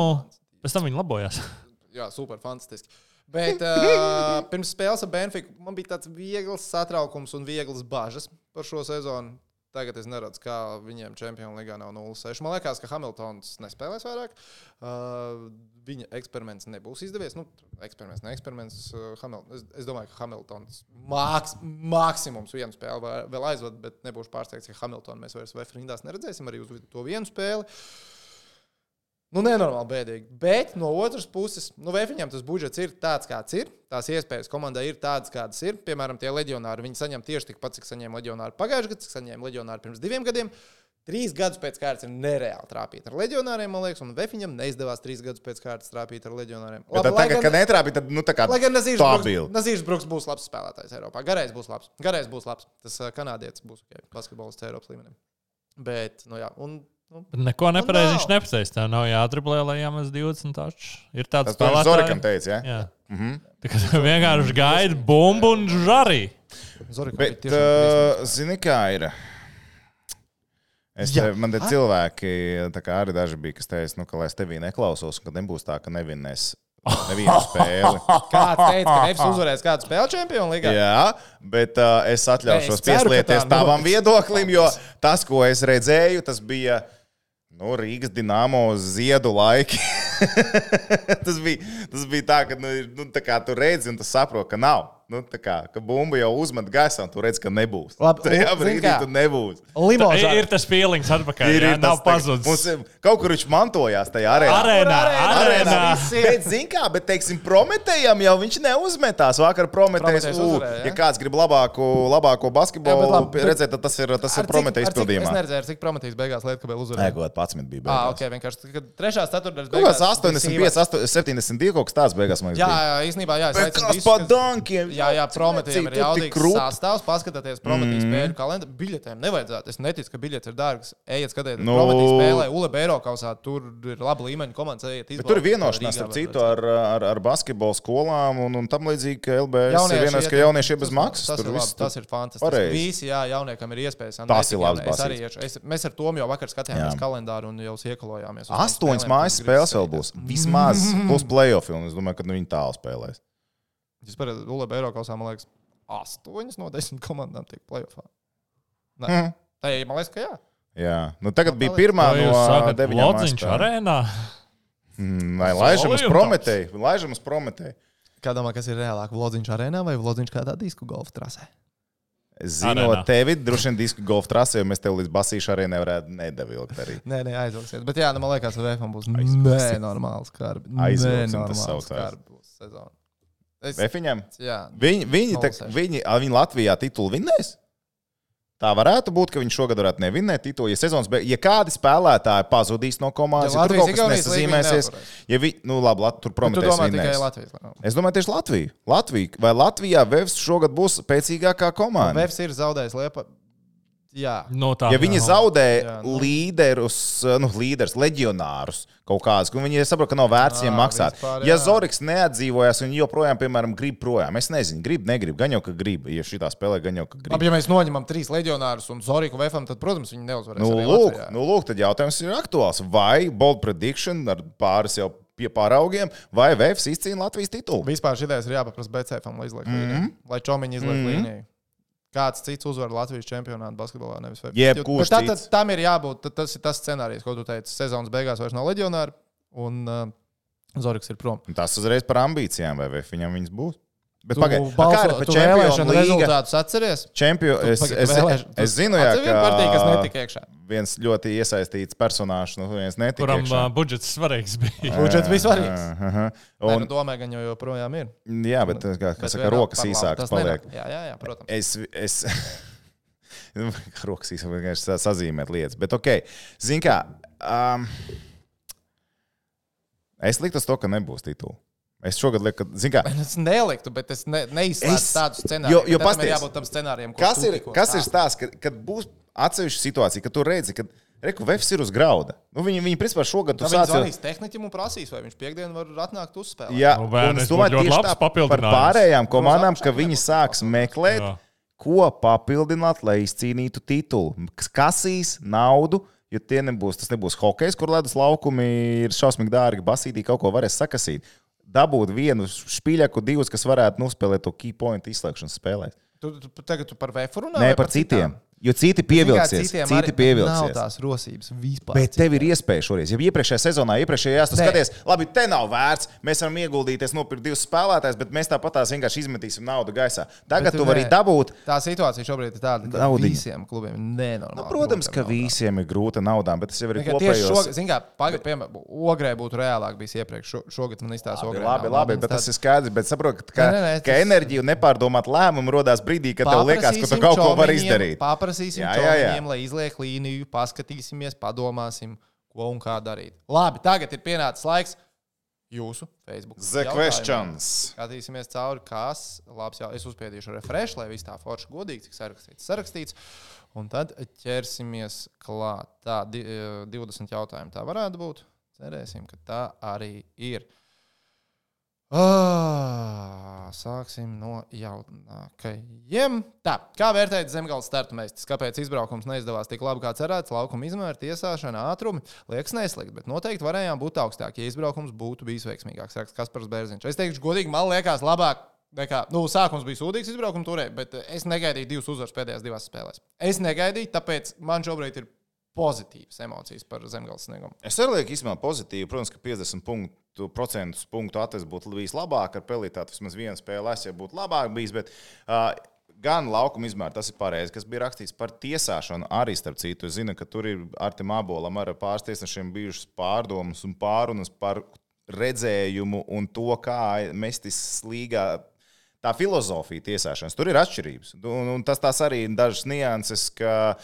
S3: pēc tam viņi labojās. (laughs)
S1: Jā, super, fantastiski. Bet uh, pirms spēles ar Benfiku man bija tāds viegls satraukums un viegls bažas par šo sezonu. Tagad es neredzu, kā viņiem Champions League nav 0-6. Man liekas, ka Hamiltons nespēlēs vairāk. Uh, viņa eksperiments nebūs izdevies. Nu, eksperiments, ne eksperiments. Uh, Hamil es, es domāju, ka Hamiltons māks, maksimums vienu spēli vēl- vēl aizved, bet nebūšu pārsteigts, ka Hamiltonu mēs vairs Vēfrindās neredzēsim arī uz to vienu spēli. Nu, nenormāli bēdīgi. Bet no otras puses, nu, vai viņam tas budžets ir tāds, kāds ir, tās iespējas komandai ir tādas, kādas ir. Piemēram, tie leģionāri, viņi saņem tieši tikpat, cik saņēma leģionāri pagājušajā gadā, cik saņēma leģionāri pirms diviem gadiem. Trīs gadus pēc kārtas ir nereāli trāpīt ar leģionāriem, man liekas, un Vēfiņam neizdevās trīs gadus pēc kārtas trāpīt ar leģionāriem.
S2: Bet tad, tagad, kad netrāpīja, tad nu, tā kā
S1: Lai gan Nazīrs. Bruks, Nazīrs Bruks būs labs spēlētājs Eiropā. Garais būs labs. Garais būs labs. Tas kanādietis būs okay, basketbolists Eiropas līmenī. Bet, nu jā, un. Nu,
S3: Bet neko nepareizi viņš nepateica. Tā nav jādriblē, lai jāmaz 20 taču. Ir tāds
S2: Tas Toms Zorikam teica, ja?
S3: Jā. Tā kā vienkārši gaidi bumbu un žari.
S1: Zorika,
S2: Bet, uh, zini, kā ir? Es,
S1: Jā.
S2: te, man te cilvēki, tā kā arī daži bija, kas teica, nu, ka lai es tevī neklausos, un ka nebūs tā, ka nevinnēs nevienu (laughs) spēli.
S1: Kāds teica, ka Nefs uzvarēs kādu spēļu čempionu līgā?
S2: Jā, bet uh, es atļaušos pieslieties tavam viedoklim, jo tas, ko es redzēju, tas bija nu, Rīgas dīnāmo ziedu laiki. (laughs) tas, bija, tas bija tā, ka nu, nu, tā tu redzi, un tu saproti, ka nav. Nu, tā kā ka bumba jau uzmet gaisā, un tu redz, ka nebūs.
S1: Labi, (laughs)
S2: Tajā brīdī tu nebūs.
S3: Tā
S1: Limožā.
S3: Ir, ir tas feelings atpakaļ. Ir, jā, nav
S2: tā- Mums
S3: pazudis.
S2: ir- Kaut kur viņš mantojās tajā arēnā.
S3: Arēnā, arēnā.
S2: Bet, zin kā, bet, teiksim, Prometējam jau viņš neuzmetās. Vakar Prometējs,
S1: Prometejs
S2: u,
S1: uzvarēja, ja?
S2: ja kāds grib labāko, labāko
S1: Jā,
S2: basketbolu
S1: labi, bet-
S2: redzēt, tad tas ir, tas ir Prometējs
S1: cik- Es
S2: pildījumā.
S1: neredzēju, cik prometīs beigās ka vēl
S2: Nē,
S1: uzvarēja.
S2: kaut kāds 11 bija.
S1: Ah, ok, vienkārši. Kad trešās, ceturtās beigās.
S2: 85, 8, 72 kaut kas tāds beigās. man liekas,
S1: Jā, jā, īstenībā, jā,
S2: kas pa dankiem?
S1: Jā, jā, Prometējiem ir jaudīgs sastāvs. Paskatieties, Prometējas spēļu kalendāru. Biļetēm nevajadzētu. Es neticu, ka biļets ir dārgs. Ejiet, skatieties,
S2: Nu-
S1: no... Prometējas spēlē Ule Bēro kausā. Tur ir laba līmeņa komandas. Ejiet,
S2: Bet tur ir vienošanās ar citu, ar, ar, ar basketbolu skolām un, un tam līdzīgi, ka LBS
S1: Jaunieši
S2: ir vienojas, ka jaunieši ir bez maksas.
S1: Tas, ir, labi, tas ir fantastiski. Visi, jā, jauniekam ir iespējas.
S2: Tas ir labs.
S1: Es, mēs ar Tomu jau vakar skatījāmies
S2: Jā.
S1: kalendāru un jau tām
S2: Astoņas mājas spēles vēl būs. Vismaz (laughs) plus playoff, un es domāju, ka nu, viņi tālu spēlēs.
S1: Pareizi, Ule Bēro kausā, man liekas, astoņas no desmit komandām tiek playoffā. Nē,
S2: Mhm.
S1: tā ir, man liekas, ka jā.
S2: Jā, nu tagad bija pirmā no deviņām
S3: Lodziņš arēnā?
S2: Mm, Vai laižam uz. Prometēju? Laižam uz Prometēju.
S1: Kā domā, kas ir reālāk? Vlodziņš arēnā vai Vlodziņš kādā disku golfa trasē?
S2: Zinot
S3: Arēnā.
S2: tevi, droši vien disku golfa trasē, jo mēs tev līdz basīšu arī nevarētu nedavilkt arī.
S1: Nē, nē, aizvilksiet. Bet jā, nu, man liekas, ka VFM būs nenormāls karbi.
S2: Aizvilksim, tas saucās.
S1: karbi būs sezona. Es,
S2: Vai viņam?
S1: jā,
S2: Viņi, viņi, te,
S1: 0-6.
S2: viņi, viņi Latvijā titulu vinnēs? Tā varētu būt, ka viņš šogad varētu nevinnēt titulu. Ja, sezonas beig- ja kādi spēlētāji pazudīs no komandas,
S1: Ja
S2: ja, tur kaut kas nesazīmēsies, ja vi, nu, labi, Lat, tur prometēs vinnēs.
S1: Latvijas.
S2: Es domāju, tieši Latviju. Latviju. Vai Latvijā Vēvs šogad būs spēcīgākā komanda?
S1: Vēfs ir zaudējis liepa. Jā,
S3: No tā,
S2: Ja viņi
S3: jā.
S2: zaudē
S1: Jā, nu.
S2: līderus, nu, līderus, leģionārus kaut kādus, un viņi saprot, ka nav vērts viņiem maksāt.
S1: vispār,
S2: Ja
S1: jā.
S2: Zorigs neatdzīvojas un joprojām, piemēram, grib projām, es nezinu, grib, negrib, gan jau, ka grib, ja šī spēlē, gan jau, ka grib.
S1: Labi, ja mēs noņemam trīs leģionārus un Zoriku VFM, tad, protams, viņi neuzvarēs.
S2: Nu, lūk, nu, lūk, tad jautājums ir aktuāls. Vai bold prediction ar pāris jau pie pāraugiem, vai Vēvs izcīna Latvijas titulu?
S1: Vispār šī ideja ir jāpaprasa BCFam, lai izliek mm -hmm. līniju. Lai Čomiņš izliek mm -hmm. līniju. Kāds cits uzvar Latvijas čempionātu basketbolā? Nevis Bet tā, tad, tam ir jābūt. Tas ir tas scenārijs, ko tu teici. Sezonas beigās vairs nav leģionāri un uh, Zoriks ir prom.
S2: Un Tas uzreiz par ambīcijām, vai Vēvs viņam viņas būs. Bet
S1: Tu
S2: pagaidi,
S1: balso-
S2: kā ir
S1: tu
S2: līga?
S1: rezultātus atceries?
S2: Čempio, es,
S1: Pagaid,
S2: es,
S1: vēlēš-
S2: es zinu, jā,
S1: vienu partiju, kas netika iekšā.
S2: viens ļoti iesaistīts personāžs, nu, viens netika.
S3: Kuram
S2: iekšā.
S3: uh, budžets svarīgs bija.
S1: Budžets bija svarīgs.
S2: Aha.
S1: Un,
S2: Un,
S1: nu, domāju, gan jau joprojām ir.
S2: jā, bet, kā, kā
S1: Bet
S2: saka, rokas īsākas paliek.
S1: Jā, jā, jā, protams.
S2: Es, es (laughs) rokas īsāk vienkārši sa- sazīmēt lietas. Bet, ok, zini kā, um, es liktu uz to, ka nebūs titula. Es šogad lieku, ka, kā,
S1: Es neliktu, bet es ne, neizslēdzu
S2: Es-
S1: tādu
S2: jo-
S1: scenāriju.
S2: jo pasties,
S1: ir jābūt tam scenārijam,
S2: kas ir,
S1: tikko
S2: kas ir
S1: stāstīji.
S2: stāsts, kad, kad būs atsevišķa situācija, kad tu redzi, ka Reku Vefs ir uz grauda. Nu, viņi, viņi principā šogad tu
S1: Tad viņi
S2: sāc jau-
S1: zvanīs tehnikam un prasīs, vai viņš piekdienu var atnākt uzspēlēt.
S2: Jā,
S3: Nu, vai
S2: un es domāju, tieši tā par pārējām komandām, ka viņi sāks meklēt,
S3: Jā.
S2: ko papildināt, lai izcīnītu titulu. Kas Kasīs naudu, jo tie nebūs, tas nebūs hokejs, kur ledus laukumi ir šausmīgi dārgi, basītī kaut ko varēs sakasīt. Dabūt vienu špīļaku, divus, kas varētu nospēlēt to key point izslēgšanas spēlē.
S1: Tu, tu, tagad tu par Vēfuru runā?
S2: Nē,
S1: vai
S2: par citiem.
S1: citām?
S2: Jo citi pievilksies. Citi
S1: arī Nav
S2: pievilksies.
S1: tās rosības vispār.
S2: Bet tev ir iespēja šoreiz. Ja iepriekšējā sezonā, iepriekšējā
S1: Nē.
S2: skaties, labi, te nav vērts. Mēs varam ieguldīties, nopirkt divus spēlētājus, bet mēs tāpat tās vienkārši izmetīsim naudu gaisā. Tagad
S1: Bet
S2: tu vari dabūt.
S1: Tā situācija šobrīd ir tāda, ka
S2: Naudiņa.
S1: visiem klubiem ir nenormāli.
S2: Nu, protams, ka
S1: naudām.
S2: visiem ir grūta naudām, bet tas jau ir kopējos.
S1: šogad, zin kā, pagaid, piemēram, Ogrē būtu reālāk bijis iepriekš. Šo, šogad man izstāsta Ogrē.
S2: labi,
S1: nav.
S2: labi, bet tas ir skaidrs. Bet saprotu, ka,
S1: Nē, nē,
S2: ka enerģija un nepārdomāt lēmumu rodās brīdī, kad tev liekas, ka tu kaut ko vari izdarīt.
S1: Paprasīsim
S2: Jā, jā, jā.
S1: čomiņiem, lai izliek līniju, paskatīsimies, padomāsim, ko un kā darīt. Labi, tagad ir pienācis laiks jūsu Facebook.
S2: The
S1: jautājumiem.
S2: questions.
S1: Skatīsimies cauri, kas labs. Jā, es uzspiedīšu refresh, lai viss tā forši godīgi, cik sarakstīts, sarakstīts. Un tad ķersimies klāt. Tā, di, eh, 20 jautājumu tā varētu būt. Cerēsim, ka tā arī ir. Ah, sāksim no jaunākajiem. Tā, kā vērtējat zemgāles startu meistas? Kāpēc izbraukums neizdevās tik labi kā cerēts? Laukuma izmēra, tiesāšana, ātrumi liekas neslikti, bet noteikti varējām būt augstākie, ja izbraukums būtu bijis veiksmīgāks. Raksts Kaspars Bērziņš. Es teikšu, godīgi, man liekas, labāk. Nekā, nu, sākums bija sūdīgs izbraukuma turē, bet es negaidīju divas uzvaras pēdējās divās spēlēs. Es negaidīju, tāpēc man šobrīd ir pozitīvas emocijas par zemgāles sniegumu.
S2: Es arī lieku īstenībā pozitīvi. Protams, ka 50 punktu, procentus punktu atvests būtu bijis labāk ar pelītātu. Vismaz viena spēle, es jau būtu labāk bijis. Bet, uh, Gan laukuma izmēra, tas ir pareizi, kas bija rakstīts par tiesāšanu. Arī starp citu, es zinu, ka tur ir ar tiem abolam, ar pāris tiesnešiem bijušas pārdomas un pārunas par redzējumu un to, kā mestis līgā tā filozofija tiesāšanas. Tur ir atšķirības. Un, un tas arī ir dažas nianses, ka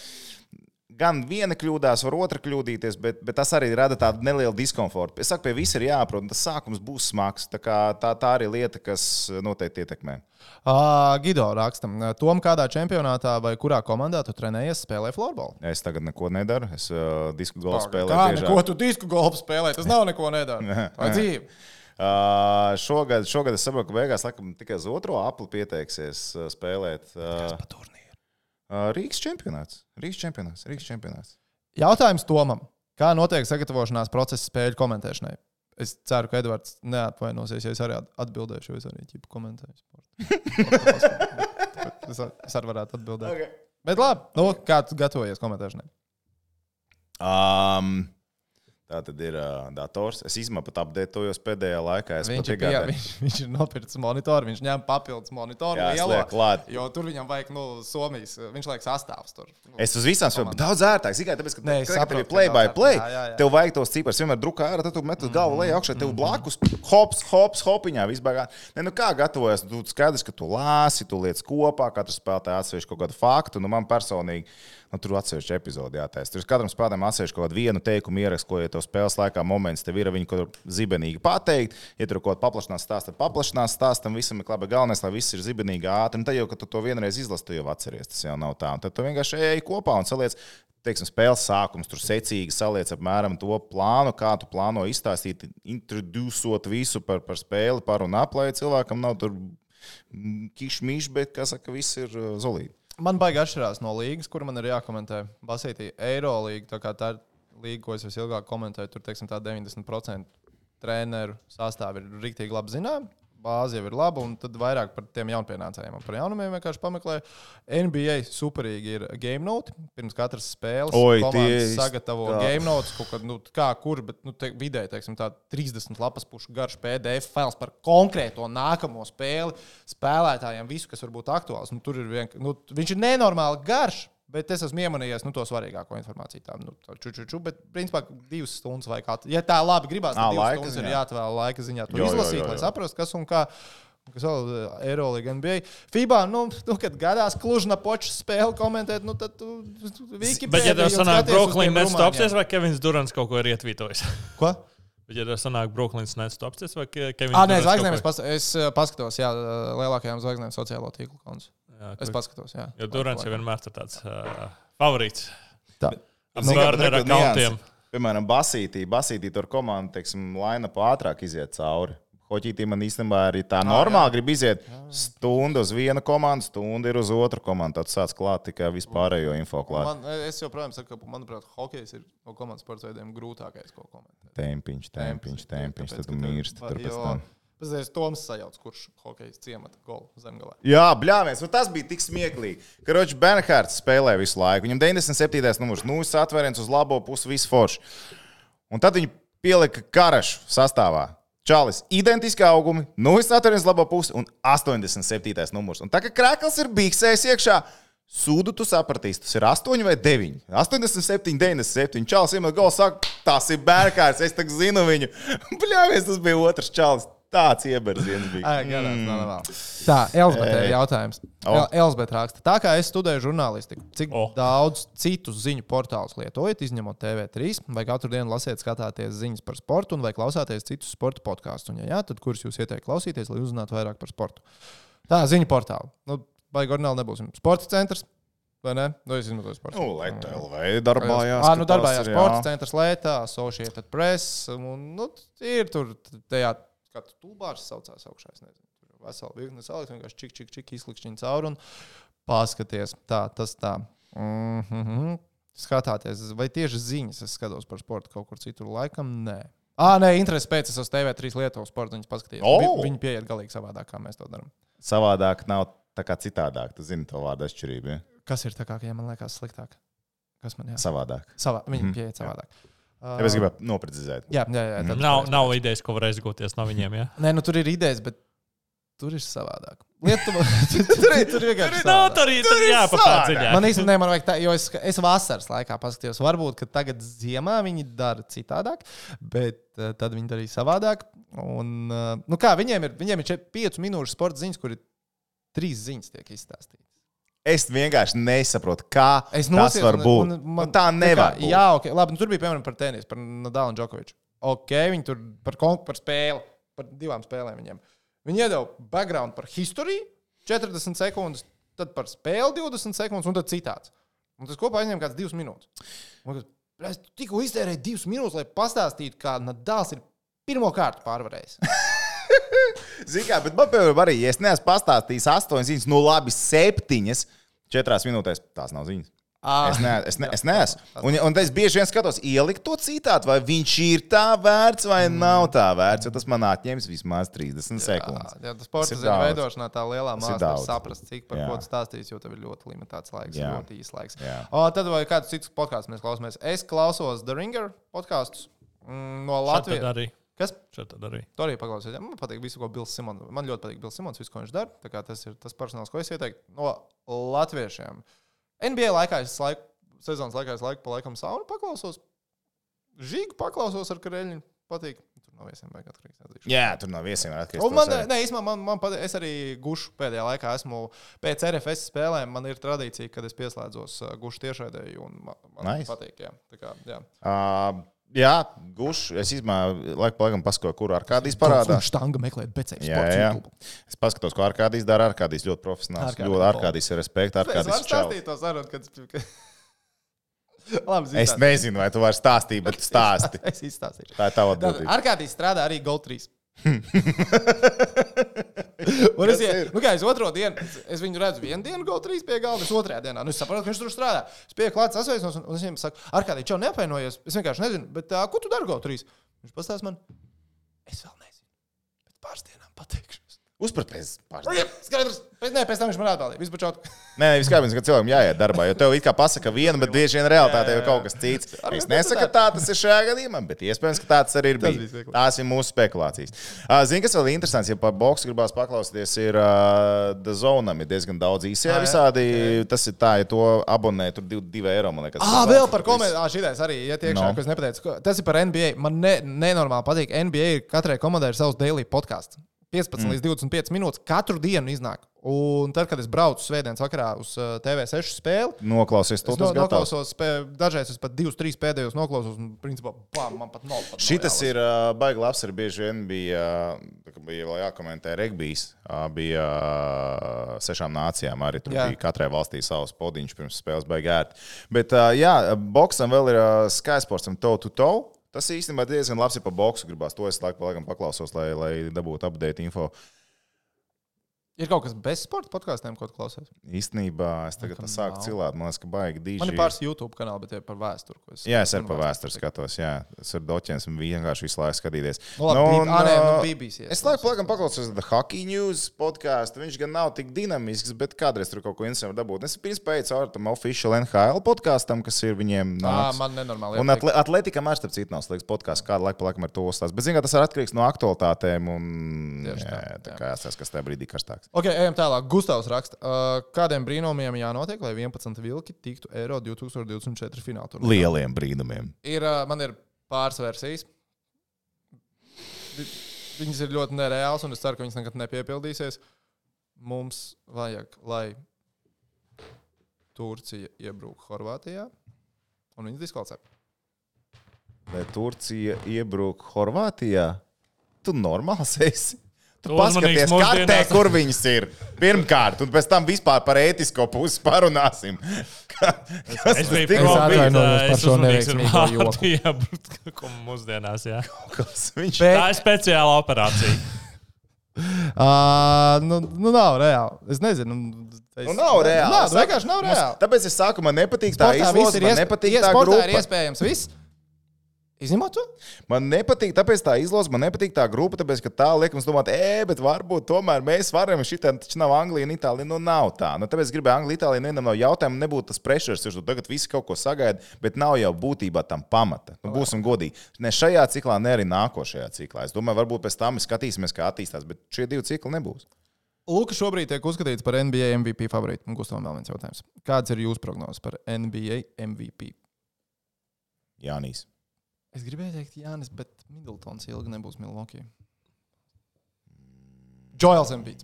S2: gan viena kļūdās, var otra kļūdīties, bet, bet tas arī rada tādu nelielu diskomfortu. Es saku, pie visa ir jāprot, un tas sākums būs smags. Tā, kā, tā, tā arī lieta, kas noteikti ietekmē.
S1: Uh, Gido rakstam, Tom, kādā čempionātā vai kurā komandā tu trenējies, spēlē floorbola?
S2: Es tagad neko nedaru. Es uh, disku golfu spēlēju.
S1: Kā
S2: biežāk.
S1: neko tu disku golfu spēlē? Tas nav neko nedara. (laughs) Tā ir dzīve.
S2: Uh, šogad, šogad es saprotu, ka beigās laikam, tikai uz otro apli pieteiksies spēlēt. Uh, Rīgas čempionāts. Rīgas čempionāts. Rīgas čempionāts.
S1: Jautājums Tomam. Kā notiek sagatavošanās procesa spēļu komentēšanai? Es ceru, ka Edvards neatvainosies, ja es arī at- atbildēšu, jo es arī ķipu komentēju. sportu. Bet (laughs) es, ar- es arī varētu atbildēt.
S2: Okay.
S1: Bet labi, nu, kā tu gatavojies komentēšanai?
S2: Um, Tā tad ir uh, dators. Es īstenībā pat apdētojos pēdējā laikā. Es
S1: Viņš ir, pie, viņš, viņš ir nopircis monitoru, viņš ņem papildus monitoru.
S2: Jā, sliek klāt.
S1: Jo tur viņam vajag, nu, Somijas, viņš liek sastāvs tur. Nu,
S2: Es uz visām spēlēm daudz ērtāk. Tikai tāpēc, ka
S1: es
S2: tev
S1: saprotu,
S2: ir
S1: ka
S2: play by play.
S1: Jā, jā, jā.
S2: Tev vajag tos ciparus vienmēr drukā ārā, tad tu met uz galvu lejā augšā, tev blakus hops, hops, hopiņā vispār. Ne, nu kā gatavojas, tu skaidrs, ka tu lāsi, tu lietas kopā, katrs spēlētājs atsevišķi kaut kādu faktu. Nu, man personīgi, nu, tur atsevišķi epizodi jātaisa. Tur katram spēlētājam atsevišķi kaut kādu vienu teikumu ierakstu, ko ja tev spēles laikā moments tev ir, viņi kaut kur zibenīgi pateikt. Ja tur kaut ko paplašinās stāst, tad paplašinās stāst, tam visam ir labi. Galvenais, lai viss ir zibenīgi ātri. Un tad jau, kad tu to vienreiz izlasi, tu jau atceries. Tas jau nav tā. Un tad tu vienkārši ej kopā un saliec. Teiksim, spēles sākums tur secīgi saliec apmēram to plānu, kā tu plāno izstāstīt, introducot visu par, par spēli, par un ap, lai cilvēkam nav tur kišmīš, bet, kā saka, viss ir uh, zolīti.
S1: Man baigi atšķirās no līgas, kur man ir jākomentē. Basītī Eirolīga, tā kā tā ir līga, ko es visilgāk komentēju, tur teiksim, tā 90% treneru sastāvā ir rīktīgi labi zinām. Bāze jau ir laba, un tad vairāk par tiem jaunpienācējiem. Un Par jaunumiem vienkārši pameklēju. NBA superīgi ir game note. Pirms katras spēles
S2: Oi, tie-
S1: sagatavo
S2: tā.
S1: game notes, kaut kad, nu, kā kur, bet nu, te, vidēji teiksim, tā 30 lapas pušu garš PDF fails par konkrēto nākamo spēli spēlētājiem, visu, kas var būt aktuāls. Nu, tur ir vienkārši, nu, viņš ir nenormāli garš. Bet es esmu iemanījies nu, to svarīgāko informāciju. Tā, nu, tā ču, ču, ču, bet, principā, divas stundas vai kā. Ja tā labi gribās, tad divas
S2: laika
S1: stundas ir
S2: ziņā.
S1: jāatvēl laika ziņā. To
S2: Jo, jo,
S1: izlasīt,
S2: jo, jo.
S1: lai saprastu, kas un kā. Kas vēl ir Eirolandā, NBA. FIBA, nu, nu, kad gadās klužna poča spēle komentēt, nu, tad tu Wikipedia
S3: Bet, ja tev sanāk, Brooklyn nets topsies, vai Kevins Durants kaut ko ir ietvītojis?
S1: Ko?
S3: Bet, ja tev sanāk, Brooklyn nets topsies, vai Ke- Kevins
S1: Ah, nē,
S3: Durants
S1: zvaigznēm es, pas, es eh, paskatos, jā, lielākajām zvaigznēm sociālo tīklu konts.
S3: Jā,
S1: Es paskatos, jā.
S3: Jo Durants jau vienmēr ir tāds uh, favorīts.
S1: Tā.
S3: Ar
S2: re, kur
S3: akantiem.
S2: nianses. Piemēram, Basītī, Basītī tur komanda, teiksim, laina pa ātrāk iziet cauri. Hoķītī man īstenībā arī tā normāli grib iziet stundu uz vienu komandu, stundu ir uz otru komandu. Tad sāc klāt tikai vispārējo info klāt.
S1: Man, es joprojām saku, ka, manuprāt, hokejs ir no komandas sporta veidiem grūtākais, ko komentēt.
S2: Tempiņš, tempiņš, tempiņš, tad
S1: Tāpēc, ka
S2: mirsti tur pēc
S1: jo-
S2: tam.
S1: Pēc Toms sajauc, kurš hokejs ciemata golu zemgalā.
S2: Jā, bļāviens, nu tas bija tik smieklīgi. ka Roģis Bernhards spēlē visu laiku. Viņam 97. numurs, nu, atvēriens uz labo pusi, viss forši. Un tad viņi pielika karašu sastāvā. Čālis, identiski augumi, nu, atvēriens uz labo pusi un 87. numurs. Un tā kā krāklis ir biksējis iekšā, Sūdu tu sapratīsi, tas ir 8 vai 9. 87, 97. Čāls iemet golu, saka, tas ir bērkārs, es tak zinu viņu. (laughs) Bļāvies, tas bija otrs čāls. Tāds ieberziens bija.
S1: Ai, garās, nav, nav, nav. Tā, Elzbieta ir jautājums.
S2: O.
S1: El- Elzbieta raksta, tā kā es studēju žurnālistiku, cik
S3: O.
S1: daudz citus ziņu portālus lietojat, izņemot TV3, vai katru dienu lasiet, skatāties ziņas par sportu, un vai klausāties citus sporta podkāstus? Ja jā, tad kurus jūs ieteikt klausīties, lai uzzinātu vairāk par sportu? Tā, ziņu portāli. Nu, vai Gornēl nebūsim? Sporta centrs, vai ne? Nu, es izmantoju sporta
S2: Nu, lai tā LV darbājās.
S1: Ah, nu,
S2: ka
S1: darbājās
S2: tas ir,
S1: sporta
S2: jā.
S1: centrs Lietā, Associated Press. Un, nu, ir tur tajā, kā tu tūbārs saucās augšā. Es nezinu, tur ir vesela virkne salikt, vienkārši čik, čik, čik izlikšķiņ cauri un paskaties. Tā, tas tā. Mm -hmm. Skatāties, vai tieši ziņas es skatos par sportu kaut kur citur, laikam nē. Ah, nē, interesi pēc es uz TV3 Lietuvas sporta ziņas paskatījos.
S2: O!
S1: Vi, viņi pieiet galīgi savādāk, kā mēs to darām.
S2: Savādāk nav tā kā citādāk. Tu zini to vārdu atšķirību. Ja?
S1: Kas ir tā kā, ja man liekas sliktāk? Kas man jāsaka?
S2: Savādāk.
S1: Savā, viņi
S2: Mhm,
S1: pieiet savādāk.
S2: Ja es gribēju noprecizēt.
S1: Jā, jā, jā. tad
S3: Nav, nav idejas, ko varēs gūties no viņiem. Ja?
S1: Nē, nu tur ir idejas, bet tur ir savādāk. Lietuva, (laughs) (laughs) tur, ir- tur ir vienkārši.
S3: No,
S1: savādāk.
S3: tur ir, tur ir jāpapēta dziļāk.
S1: Man īstenībā man vajag tā, jo es, es vasaras laikā paskatījos. Varbūt, ka tagad ziemā viņi dara citādāk, bet uh, tad viņi darīja savādāk. Un, uh, nu kā, viņiem ir, viņiem ir 5 minūšu sporta ziņas, kur ir 3 ziņas tiek izstāstītas.
S2: Es vienkārši nesaprotu, kā
S1: Es
S2: tas
S1: nosies,
S2: var
S1: un-
S2: būt.
S1: un
S2: Man,
S1: man-
S2: tā nevar
S1: kā,
S2: būt.
S1: Jā, ok. Labi, nu, tur bija piemēram par tenisu, par Nadalu un Džokoviču. Ok, viņi tur par, par spēli, par divām spēlēm viņiem. Viņi iedeva background par historiju 40 sekundes, tad par spēli 20 sekundes un tad citāts. Un tas kopā aizņem kāds 2 minūtes. Un tas, Es tikko iztērēju 2 minūtes, lai pastāstītu, kā Nadals ir pirmo kārtu pārvarējis. (laughs)
S2: Zini, kā, bet man, piemēram, arī, ja es neesmu pastāstījis astoņas nu labi, septiņas, četrās minūtēs, tās nav ziņas.
S1: Ah.
S2: Es, ne, es, ne, es neesmu. Un, un es bieži vien skatos, ielikt to citātu, vai viņš ir tā vērts vai
S1: Mm.
S2: nav tā vērts. Jo tas man atņems vismaz 30 sekundes.
S1: Jā, tas sports
S2: daudz.
S1: veidošanā tā lielā māksla ir saprast, cik par
S2: Jā.
S1: ko tu stāstīsi, jo tev ir ļoti limitēts laiks,
S2: Jā.
S1: ļoti īsts laiks.
S2: Jā.
S1: O, tad vai kāds cits podkāsts mēs klausāmies? Es klausos The Ringer podkāstus. Mm, No Latvijas. Kas?
S3: Šeit tad arī.
S1: To arī paklausīties. Ja? Man patīk visu, ko Bills Simons. Man ļoti patīk Bills Simons, visu, ko viņš dara. Tā kā Tas ir tas personāls, ko es ieteiktu. No latviešiem. NBA laikā es laiku, sezonas laikā es laiku pa laikam saunu paklausos. Žīgu paklausos ar kareļņu. Patīk. Tur nav viesiem vajag atkarīgs. atzīšu.
S2: Jā, tur nav viesiem atkarīgs.
S1: Un man, ne, īstenībā, man, man patīk, es arī gušu pēdējā laikā. Esmu pēc RFS spēlēm. Man ir tradīcija, kad es pieslēdzos uh, gušu tiešraidēji. un Man, man
S2: Nice.
S1: patīk. Jā. Tā kā, jā.
S2: Uh, jā, gušu. Es laiku pa laikam paskatos, kur ar kādīs parādās.
S1: Štanga meklēt becēju.
S2: Jā, jā. Es paskatos, ko Arkādijs dara. Arkādijs ļoti profesionāls.
S1: Arkādijs
S2: Ļoti
S1: ball.
S2: Arkādijs ir respekts.
S1: Es varu
S2: Arkādijs čau.
S1: sarunu, kad. kad... (laughs) Labi,
S2: Es nezinu, vai tu vari stāstīt, bet tu stāsti. (laughs)
S1: Es izstāstīšu.
S2: Tā ir tava atbildība.
S1: Arkādijs strādā arī Gold 3. Un es,
S2: Kas
S1: ie,
S2: ir?
S1: nu kā, es otro dienu, es, es viņu redzu, vienu dienu Gold 3 pie galda, es otrajā dienā. Nu, es saprotu, ka viņš tur strādā. Es pieeju klāt, sasveicinos, un, un es viņam saku, Arkādijs, čau, neapvainojies. Es vienkārši nezinu, bet uh, ko tu dari Gold 3? Viņš pastāsta man, es vēl nezinu. Bet pāris dienām pateikšu.
S2: Uzprat pēc pāris.
S1: Skaidrs. Pēc, nē, pēc tam viņš man atbildēja. Vispār čau.
S2: Nē, viss kārtībā, ka cilvēkam jāiet darbā, jo tev it kā pasaka viena, bet bieži vien realitātē ir kaut kas cits. Es nesaku, ka tā tas ir šajā gadījumā, bet iespējams, ka tāds arī ir bijis. Tās ir mūsu spekulācijas. Uh, Zini, kas vēl ir interesants, ja par boksu gribās paklausīties, ir uh, Dazonam, ir diezgan daudz īsajā
S1: Ah, jā?
S2: visādi. Tas ir tā, ja to abonē, tur 2 eiro, man liekas.
S1: Ah, vēl par komentāru. Ah, šitais arī iet iekšā,
S2: No.
S1: ko es nepateicu. Tas ir par NBA. Man ne, nenormāli patīk. NBA ir katrai komandai ir savs daily podkāsts. 15 mm. līdz 25 minūtes katru dienu iznāk. Un tad, kad es braucu svētdienas vakarā uz uh, TV6 spēli,
S2: Noklausies to,
S1: no, noklausos, dažreiz es pat 2-3 pēdējos noklausos, un principā bam, man pat nav. Pat
S2: Šitas
S1: nav
S2: ir uh, baigi labs. Arī bieži vien bija, bija jākomentē regbijs. Bija uh, sešām nācijām. Arī tur
S1: Jā.
S2: bija katrai valstī savs podiņš pirms spēles baigi ērti. Bet, uh, jā, boxam vēl ir uh, Skysports un toe to toe. Tas īstenībā diezgan labs ir par boxu. Gribās to es laikam, pa laikam paklausos, lai, lai dabūtu update info.
S1: Ir kaut kas bez sporta podkāstiem, ko klausies.
S2: Īstenībā es tagad
S1: Laikam
S2: sāku
S1: nav.
S2: cilāt. Man liekas, ka baigi dīži.
S1: Man ir pāris YouTube kanāli, bet tie par vēsturi. es-
S2: Jā, es arī par vēsturi skatos. Jā, es ar doķiem vienkārši visu laiku skatīties.
S1: Nu, labi, B- ā, nē, nu,
S2: ā,
S1: BBC
S2: Es laikam, laikam paklausos The Hockey News podkāstu. Viņš gan nav tik dinamisks, bet kādreiz tur kaut ko interesantu var dabūt. Es pirms pēc caur tam official NHL podkāstam, kas ir viņiem.
S1: Ā,
S2: nāks.
S1: man nenormāli.
S2: Un atle atletikam arī starp citu nav slikts podkāsts, kādu laiku pa laikam ar to uzstāst. Bet, mērā, tas ir atkarīgs no aktualitātēm. Un, jā,
S1: tā,
S2: kā jāsaka, kas tajā brīdī karstāks.
S1: Ok, ejam tālāk. Gustavs raksta, uh, kādiem brīnumiem jānotiek, lai 11 vilki tiktu Eiro 2024 finālā.
S2: Lieliem brīnumiem.
S1: Ir, uh, man ir pāris versijas. Vi- Viņas ir ļoti nereālas, un es ceru, ka viņas nekad nepiepildīsies. Mums vajag, lai Turcija iebruktu Horvātijā, un viņas diskvalificē.
S2: Vai Turcija iebruka Horvātijā? Tu normāls esi. Tu paskaties, kartē, kur viņas ir. Pirmkārt, un pēc tam vispār par ētisko pusi parunāsim. (laughs) Ka- Kas
S3: Es
S2: tas
S3: biju bet,
S1: par šo neveiksmīgo joku.
S3: jā, ko mūsdienās, jā. (laughs)
S2: kas viņš
S1: Bet-
S3: Tā ir speciāla operācija. (laughs)
S1: Uh, nu, nu, nav reāli. Es nezinu. Es,
S2: Nu, nav reāli.
S1: Nā,
S2: Es
S1: nu, vienkārši nav
S2: Mums-
S1: reāli.
S2: Tāpēc es saku, man nepatīk tā
S1: ir
S2: man
S1: iesp-
S2: nepatīk tā
S1: sportā ir
S2: grupa.
S1: iespējams viss. Izņemot to?
S2: Man nepatīk, tāpēc tā izlozes, man nepatīk tā grupa, tāpēc, ka tā liek mums domāt, ē, bet varbūt tomēr mēs varam, šitā taču nav Anglija un Itālija, nu nav tā. Nu, tāpēc es gribēju Angliju, Itāliju, nevienam no jautājumiem nebūtu tas pressures, jo tagad visi kaut ko sagaida, bet nav jau būtībā tam pamata. Nu, būsim godīgi. Ne šajā ciklā, ne arī nākošajā ciklā. Es domāju, varbūt pēc tam mēs skatīsimies, kā attīstās, bet šie divi cikli nebūs.
S1: Luka šobrīd tiek uzskatīts par NBA MVP favorītu. Un Gustavam vēl viens jautājums. Kāds ir jūsu prognozes par NBA MVP?
S2: Jānīs.
S1: Es gribēju teikt, Jānis, bet Middletons ilgi nebūs Milwaukee. Joels Embiid.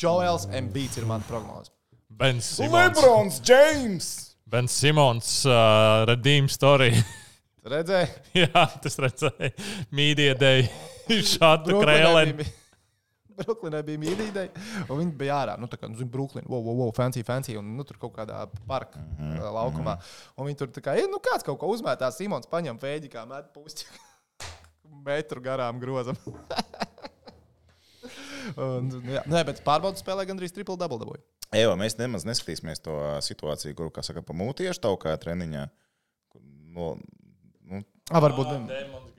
S1: Joels Embiid ir mana prognoze.
S3: Bens Simons.
S2: Lebrons James!
S3: Bens Simons, uh, Redeem Story.
S1: Redzēji? (laughs)
S3: jā, tas redzēja. Media day. (laughs) Šādu krēlēnu.
S1: Brooklynā bija mīlīga, un viņi bija ārā. Nu, tā kā, nu, zini, Brooklyn, wow, wow, wow, fancy, fancy, un nu, tur kaut kādā parka mm -hmm. laukumā. Un viņi tur tā kā, "Ej, nu, kāds kaut ko uzmetās, Simons paņem fēģi, kā met pusti. (laughs) Metru garām grozam. (laughs) un, jā, nē, bet pārbaudas spēlē gandrīz triple double dabūja.
S2: Ejā, mēs nemaz neskatīsimies to situāciju, kur, kā saka, pamūtieši tavu kā treniņā. Kur No, nu,
S1: Ah, varbūt.
S3: Dēmons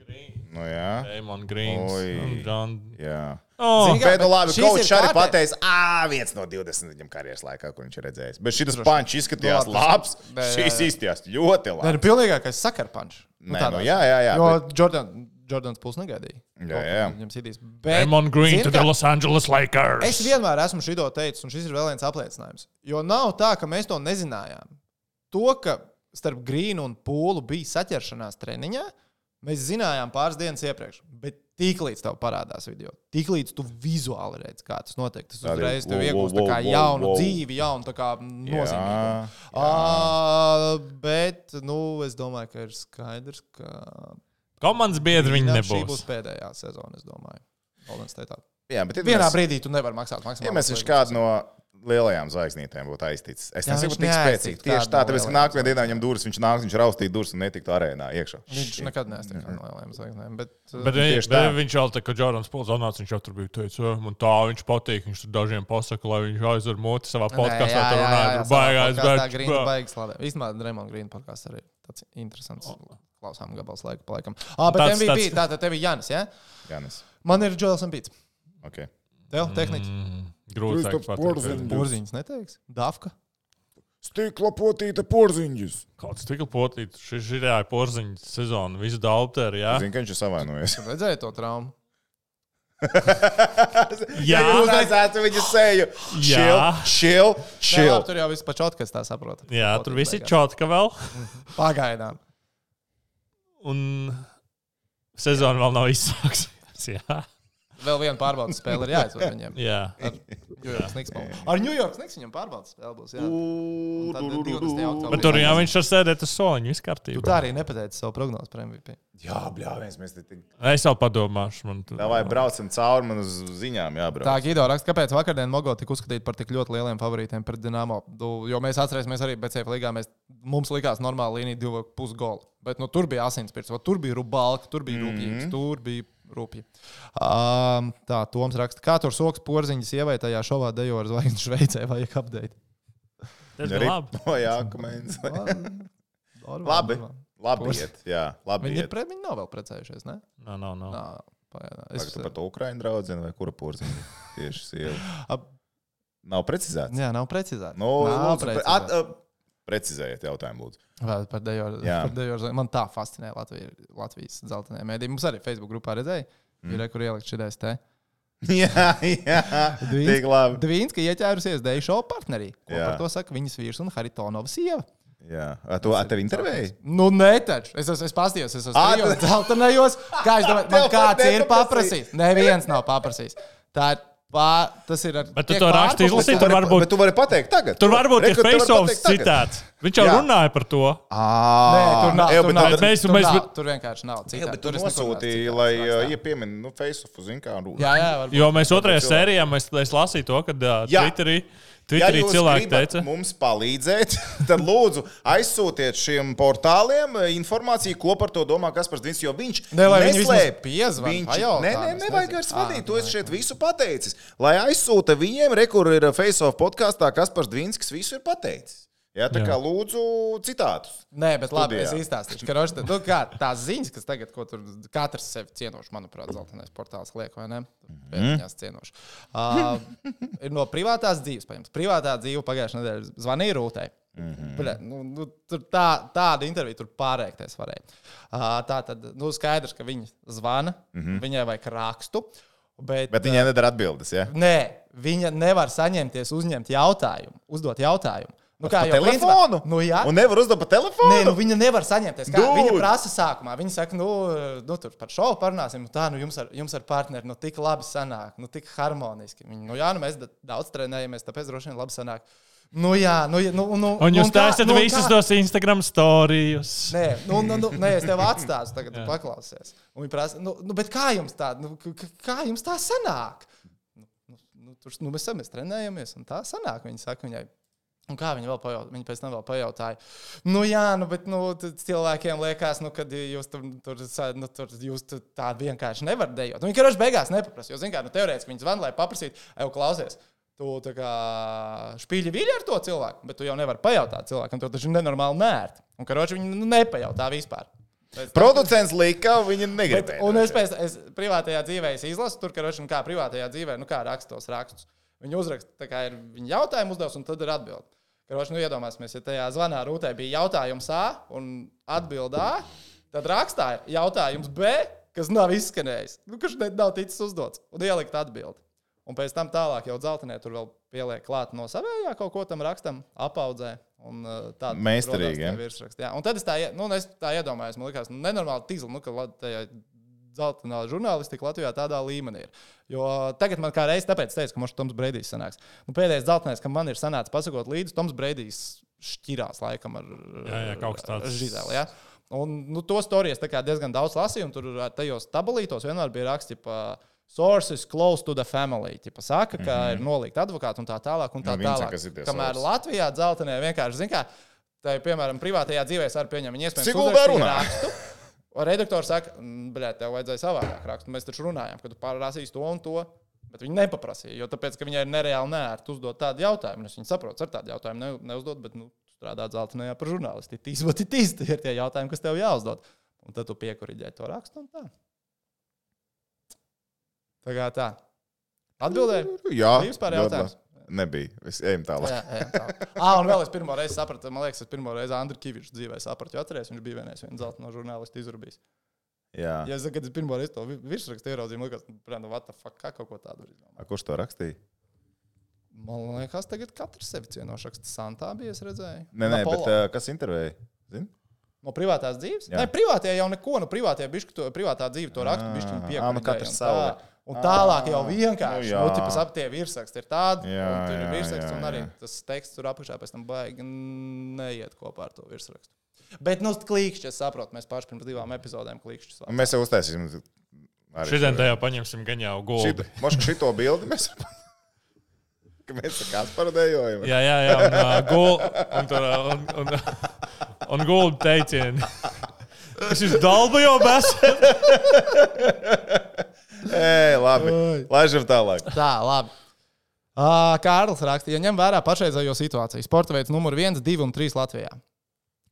S2: Nu, jā.
S3: Damon Greens.
S2: Oi.
S3: John.
S2: jā.
S3: Oh,
S1: Zini, kā-
S2: Bet, nu, labi,
S1: šis
S2: kaut
S1: ir
S2: kā arī pateicis, ah, viens no 20 viņam karjeras laikā, ko viņš ir redzējis. Bet šis pančs izskatījās
S1: Nu, labi,
S2: labs.
S1: bet- jā.
S2: izskatījās ļoti
S1: Tā ir
S2: labi.
S1: pilnīgākais sakarpanš.
S2: Nē, nu, jā, jā, jā,
S1: Jo
S2: bet-
S1: Jordan, Jordans puls negaidīja.
S2: Jā, jā.
S1: Viņam sitīs.
S3: Damon Green the Los Angeles Lakers.
S1: Es vienmēr esmu šito teicis, un šis ir vēl viens apliecinājums. Jo nav tā, ka mēs to nezinājām. To, ka starp Grīnu un Pūlu bija saķeršanās treniņā, mēs zinājām pāris dienas iepriekš. Bet tiklīdz tev parādās video, tiklīdz tu vizuāli redz, kā tas notiek, tas uzreiz tev iegūst jaunu dzīvi, jaunu tā kā nozīmīgu.
S2: Jā,
S1: Uh, bet, nu, es domāju, ka ir skaidrs, ka
S3: Komandas biedri viņi
S1: Jā, Šī būs
S3: nebūs.
S1: pēdējā sezona, es domāju. Golden State.
S2: Jā, bet
S1: Vienā
S2: mēs-
S1: brīdī tu nevari maksāt maksimāli.
S2: Ja mēs viņš kādu no lielajām zvaigznītēm būtu aizticis, es
S1: Jā,
S2: nezinu,
S1: viņš
S2: cik
S1: neaiztika
S2: spēcīgi. Tieši tā, tāpēc, ka nākamajā dienā viņam durvis, viņš nāks, viņš raustīt durvis un netiktu arēnā iekšā.
S1: Viņš nekad nestīja no lielajām zvaigznēm. Bet, uh,
S3: Bet,
S2: Tieši tā.
S3: bet viņš jau tā kā Jordans Pūls zonāts, viņš jau tur bija teicis, "Ej, man tā viņš patīk. Viņš tur dažiem pasaka, lai viņš aizver muti savā podkāstā. Tur runāja, tur baigās,
S1: Tā
S3: bet.
S1: baigas labi. Īstenībā Raymond Green podkāsts arī tāds interesants. Klausām gabals laika pa laikam. Ah, bet MVP, tā tad tev ir Jānis, ja?
S2: Jānis.
S1: Man ir un Pits.
S2: Okay.
S1: Tev tehniķis.
S3: Mm, Grūti.
S2: Porziņš.
S1: Porziņš neteiks. Dafka.
S2: Stikla potīta porziņģis.
S3: Kāds tik potīts, šis ir jā, porziņš sezona, visu dalpteri, jā.
S2: Zinu, ka viņš ir savainojies.
S1: Tu redzēji to traumu? (laughs)
S3: Jā.
S2: jūs redzētu viņa seju. Chill,
S3: Jā.
S2: chill,
S1: Nē,
S2: chill.
S1: labi, tur jau viss pačot, kas tā saprot.
S3: Jā, tur viss ir čotka vēl.
S1: Pagaidām.
S3: Un sezona vēl nav izsākusies.
S1: Vēl viena pārbaudas spēle ir jāizved viņiem. (laughs)
S3: jā.
S1: Ar New York Knicks. spēli. Ar York Knicks viņam pārbaudas spēle būs. Jā. Un tad 20. oktobrī.
S3: Bet tur jau viņš var sēdēt uz soliņa, viss
S1: Tu
S3: kārtībā.
S1: tā arī nepateici savu prognozi par MVP.
S2: Jā, bļāviens, mēs te tik.
S3: Es vēl padomāšu. Man tur
S2: Davai braucam cauri man uz ziņām, jābrauc.
S1: Tā Gido raksta, kāpēc vakardien Mogo tika uzskatīta par tik ļoti lieliem favorītiem pret Dienāmo. Jo mēs atcerēsimies arī BCF līgā, mēs, mums likās normāla līnija, divu pusgolu. Bet nu, tur bija asinspirts, tur bija rubalka, tur bija rūpīgs, tur bija rūpīgi. Um, tā, Toms raksta, kā tur soks porziņas ievai tajā šovā dejo ar zvaigzni Šveicē vajag apdeit.
S3: diezgan
S2: Arī
S3: labi.
S2: no Jākamēns. (laughs)
S1: Labi. (laughs)
S2: Labi. Labi, iet. Jā, labi.
S1: Viņi,
S2: iet.
S1: pre, viņi nav vēl precējušies, ne?
S3: Nā, nā, nā.
S1: Nā, pagaidām.
S2: Vai
S1: Es,
S2: tu par to Ukraiņu draugu vai kura porziņa? (laughs) Tieši sieva. Nav precizēts.
S1: jā, nav precizēts.
S2: Nu,
S1: nav
S2: lūdzu, pre- at, uh, precizējiet jautājumu, lūdzu.
S1: Vēl par dejoru. Man tā fascinē Latvija, Latvijas dzeltenē mēdī. Mums arī Facebook grupā redzēja, mm. ir kur ielikt šis te. (laughs)
S2: Jā, jā. Labi.
S1: Dvīnska ieķērusies deju šovu partnerī. Ko
S2: Jā.
S1: par to saka viņas vīrs un Haritonova sieva?
S2: Jā. A, tu, a tev intervēji?
S1: Nu, nē, taču. Es esmu es paskatījos, es esmu
S2: tu-
S1: dzeltenajos. Kā es domāju, (laughs) man kāds ir paprasījis? Neviens nav paprasījis. Tā ir pā, tas ir ar.
S3: Bet tu to raksti
S1: pārpusē-
S3: izlasīt,
S2: Tu
S3: tur
S2: vari-
S3: varbūt-
S2: Bet tu vari pateikt tagad.
S3: Tur varbūt ir Faceoffs citāts. Viņš jau
S2: Jā.
S3: runāja par to.
S1: Nē, tur nav. Tur,
S2: bet
S1: nav, tur,
S3: mēs-
S1: tur,
S3: mēs-
S1: nav, tur vienkārši nav.
S2: Jā,
S1: Citādi.
S2: bet tu
S1: Tur neesmu
S2: lai uh, iepiemini, nu, Faceoff zin kā.
S1: Jā, jā, varbūt.
S3: Jo mēs otrajā sērijā mēs, es lasīju to, ka uh,
S2: Jā.
S3: Twitterī,
S2: Ja
S3: cilvēki teica,
S2: mums palīdzēt, (laughs) tad lūdzu aizsūtiet šiem portāliem eh, informāciju, ko par to domā Kaspars Dvins, jo viņš
S1: Ne,
S2: neslēp.
S1: piezvan,
S2: Viņš, nē, nē,
S1: es
S2: nevajag ar svanīt,
S1: Ā,
S2: to es šeit visu pateicis. Lai aizsūta viņiem, re, kur ir Faceoff podkāstā, Kaspars Dvins, kas visu ir pateicis. Jā, tā
S3: Jā.
S2: kā lūdzu citātus.
S1: Nē, bet labi,
S2: Studijā.
S1: es izstāstīšu. Ka, roši, nu, kā, tās ziņas, kas tagad, ko tur katrs sev cienoši, manuprāt, zeltainais portāls liek, vai ne? Pēdiņās cienoši. Uh, ir no privātās dzīves paņemts. Privātā dzīve pagājušajā nedēļā zvanīja Rūtai. Bļa, nu, nu, tur tā, tāda intervija tur pārēkties varēja. Uh, tā tad nu, skaidrs, ka viņi zvana, viņai vajag rakstu. Bet,
S2: Bet viņai nedara atbildes. Ja?
S1: Nē, viņa nevar saņemties, uzņemt jautājumu, uzdot jautājumu. Nu,
S2: Pa
S1: jau
S2: telefonu?
S1: principā- Nu, jā,
S2: Un nevar uzdot pa telefonu?
S1: Nē, nu viņa nevar saņemties. Kā,
S2: Dude!
S1: viņa prasa sākumā. Viņa saka, nu, nu tur par šovu parunāsim. Nu, tā, nu, jums ar, jums ar partneri nu, tik labi sanāk, nu, tik harmoniski. Viņa, nu, jā, nu, mēs da- daudz trenējamies, tāpēc droši vien labi sanāk. Nu, jā, nu, ja- nu, nu,
S3: un jūs
S1: kā-
S3: taisat
S1: nu,
S3: visus
S1: kā-
S3: tos Instagram storijus.
S1: Nē, nu, nu, nu, nē, es tev atstāšu, tagad tu paklausies. Un viņa prasa, nu, nu, bet kā jums tā, nu, kā jums tā sanāk? Nu, nu, nu, tur, nu, mēs, mēs trenējamies, un tā sanāk. Viņa saka viņai. Un kā viņa vēl pajautāja? Viņa pēc tam vēl pajautāja, nu, jā, nu, bet nu, cilvēkiem liekas, nu, ka jūs tur, tur, nu, tur jūs tur tā vienkārši nevarat dejot. Nu, viņa karoči beigās nepaprasa, jo, zināmā mērā, nu, teorētiski viņa zvana, lai paprasītu, ej, klausies. Tu tā kā spīļi viļņi ar to cilvēku, bet tu jau nevari pajautāt cilvēkam, to taču ir nenormāli nērti. Un, karoči, viņi nu, nepajautā vispār.
S2: Producents lika, viņi
S1: Bet,
S2: negribēja.
S1: un es pēc tam privātajā dzīvē izlasu, tur, ka rošana kā privātajā dzīvē, nu kā raksta tos rakstus. Viņi uzraksta, tā kā ir viņa jautājums uzdevis, un tad ir atbilde. Karoči, nu iedomāsimies, ja tajā zvanā rūtē bija jautājums A un atbilde A, tad rakstā ir jautājums B, kas nav izskanējis, nu, kurš ne- nav ticis uzdots, un ielikt atbildi. Un pēc tam tālāk jau dzeltenē tur vēl pieliek klāt no savējā kaut ko tam rakstam, apaudzē. Un, uh, tāda virsraksti, jā. Un tad es tā, nu, es tā iedomājos, man liekas, nu, nenormāli tīzli, nu, ka tajā zeltainā žurnālistika Latvijā tādā līmenī ir. Jo tagad man kā reiz tāpēc teica, ka mums Toms Breidijs sanāks. Nu, pēdējais zeltainais, kam man ir sanācis pasakot līdzi, Toms Breidijs šķirās laikam ar
S3: Jā, jā, kaut kas tāds.
S1: Žideli, ja? Un nu, to tā kā diezgan daudz lasīju, un tur tajos tabulītos vienmēr bija raksts, ka sources close to the family. Ķipa, saka, ka mm -hmm. ir nolīgta advokāti un tā tālāk. Un tā
S2: Nu, saka,
S1: tālāk.
S2: ir tie
S1: Kamēr
S2: sources.
S1: Latvijā dzeltenē vienkārši, zin kā, tā, piemēram, privātajā dzīvē var pieņemt, viņi iespējams
S2: Sigulda
S1: uzrakstīja
S2: runā.
S1: rakstu. (laughs) Un redaktors saka, bļā, tev vajadzēja savādāk rakstīt. Mēs taču runājām, ka tu pārrasīsi to un to. Bet viņi nepaprasīja, jo tāpēc, ka viņai ir nereāli nērti uzdot tādu jautājumu. Es viņu saprotu, ar tādu jautājumu ne, neuzdot, bet nu, strādāt zeltainajā par žurnālistu. Tīs, bet tīs, tie ir tie jautājumi, kas tev jāuzdod. Un tad tu piekuriģē to rakstu un tā. Tā kā tā. Atbildēju.
S2: Jā,
S1: vispār jautājums?
S2: labi. Nebija. Es ejam tālāk.
S1: Jā, jā, tā. Ah, un vēl es pirmo reizi sapratu, man liekas, es pirmo reizi Andriu Kaviču dzīvē sapratu. Jo atceries, viņš bija vienais viens zelta no žurnālista izrabījis.
S2: Jā.
S1: Ja es, kad es pirmo reizi to vi- virsrakstu ieraudzīju, man liekas, nu, what the fuck, kā kaut ko tādu.
S2: A, Kurš to rakstīja?
S1: Man liekas, tagad katrs sevi cienošs raksts. Santā bija, es redzēju.
S2: Nē, nē,
S1: Napolo.
S2: bet uh, kas intervēja? Zini?
S1: No privātās dzīves?
S2: Jā.
S1: Nē, privātajā jau neko. No privātajā, bišķi, to, privātā dzīve to rakstu bišķi
S2: Ā,
S1: piekāpst.
S2: nu katrs savu.
S1: Un tālāk jau vienkārši.
S2: nu jā.
S1: Nu, tipas ap tie virsraksti ir tādi.
S2: Jā,
S1: un tur ir
S2: jā,
S1: virsraksts.
S2: jā,
S1: Un arī
S2: jā.
S1: tas teksts tur apakšā pēc tam baigi neiet kopā ar to virsrakstu. Bet, nu, klīkšķi, es saprotu, mēs paši pirms divām epizodēm klīkšķis.
S2: Un Mēs jau uztaisīsim.
S3: Šodien
S2: šo-
S3: tajā paņemsim gan jau gulbi.
S2: Šito- Moška šito bildi mēs. Ka (laughs) mēs kā parodējojam.
S3: Jā, jā, jā. Un, uh, gul, un, tur, un, un, un gulbi teicieni. Es jūs dalbu jau esat. (laughs) (laughs)
S2: Ej, labi. Laižam tālāk.
S1: Tā, labi. Uh, Kārlis rakstīja, ja ņem vērā pašreizējo situāciju. Sporta veids numur 1, 2 un 3 Latvijā.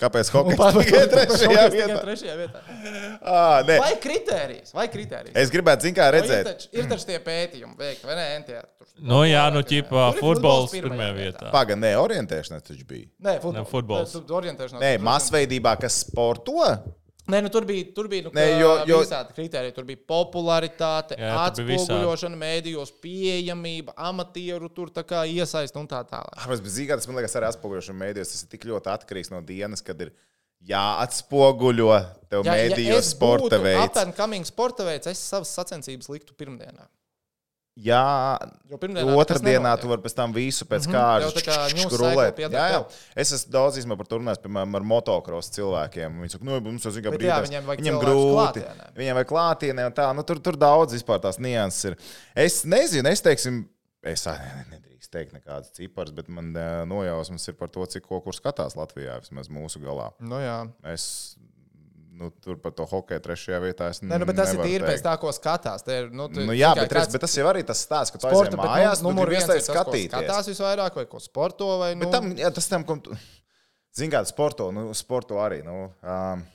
S2: Kāpēc
S1: pa- (laughs)
S2: tikai trešajā vietā?
S1: trešajā vietā. (laughs)
S2: Ā, nē.
S1: Vai kritērijas? Vai kritērijas?
S2: Es gribētu, zin kā, redzēt.
S1: taču, ir taču tie pētījumi, veikti, vai ne? NTR, tur,
S3: Nu, jā, nu, ķipā, futbols
S1: pirmajā
S3: vietā.
S2: Pagaid, nē, orientēšanās taču bija.
S1: Nē, futbols.
S3: Ne, futbols.
S2: Nē, masveidībā, kas sporto.
S1: Nē, nu, tur bija, tur bija nu,
S2: Nē,
S1: kā
S2: jo- jo-
S1: visādi kriteriji. Tur bija popularitāte,
S3: Jā,
S1: atspoguļošana, mēdījos, pieejamība, amatieru tur kā iesaist un tā tālāk.
S2: Ah, bet zīmē, tas man liekas, arī atspoguļošana mēdījos. Tas ir tik ļoti atkarīgs no dienas, kad ir jāatspoguļo tev mēdījos sporta veids.
S1: Aptuveni, kamīgs sporta veids, es savas sacensības liktu pirmdienā.
S2: Jā,
S1: tas
S2: otrdienā tu vari pēc tam visu pēc
S1: Mhm,
S2: kārtas
S1: piedāvā
S2: Jā, jā. Es esmu daudz izmantojis par to runājis, piemēram, ar motocross cilvēkiem. Viņi saka, nu, mums brīdis.
S1: viņiem vajag
S2: Viņiem
S1: cilvēkus
S2: grūti.
S1: klātienē.
S2: Viņiem vajag klātienē un tā. Nu, tur, tur daudz vispār tās nianses ir. Es nezinu, es teiksim, es ne- nedrīkst teikt nekādas cipars, bet man ā, nojausmas ir par to, cik ko kur skatās Latvijā, vismaz mūsu galā.
S1: Nu, jā.
S2: Es, nu, tur par to hokeju trešajā vietā es
S1: Nē, nu, bet tas ir tīri pēc tā, ko skatās. Te ir, nu, tu-
S2: Nu, jā, bet, redz, bet tas jau arī tas stāsts, ka tu
S1: sporta, bet
S2: mājās,
S1: nu,
S2: tu
S1: numur
S2: gribi
S1: viens ir
S2: skatīties.
S1: Skatās visvairāk, vai ko sporto, vai nu.
S2: Bet tam, jā, tas tam, kam tu. Zini, kāda sporto, nu, sporto arī. Nu, um,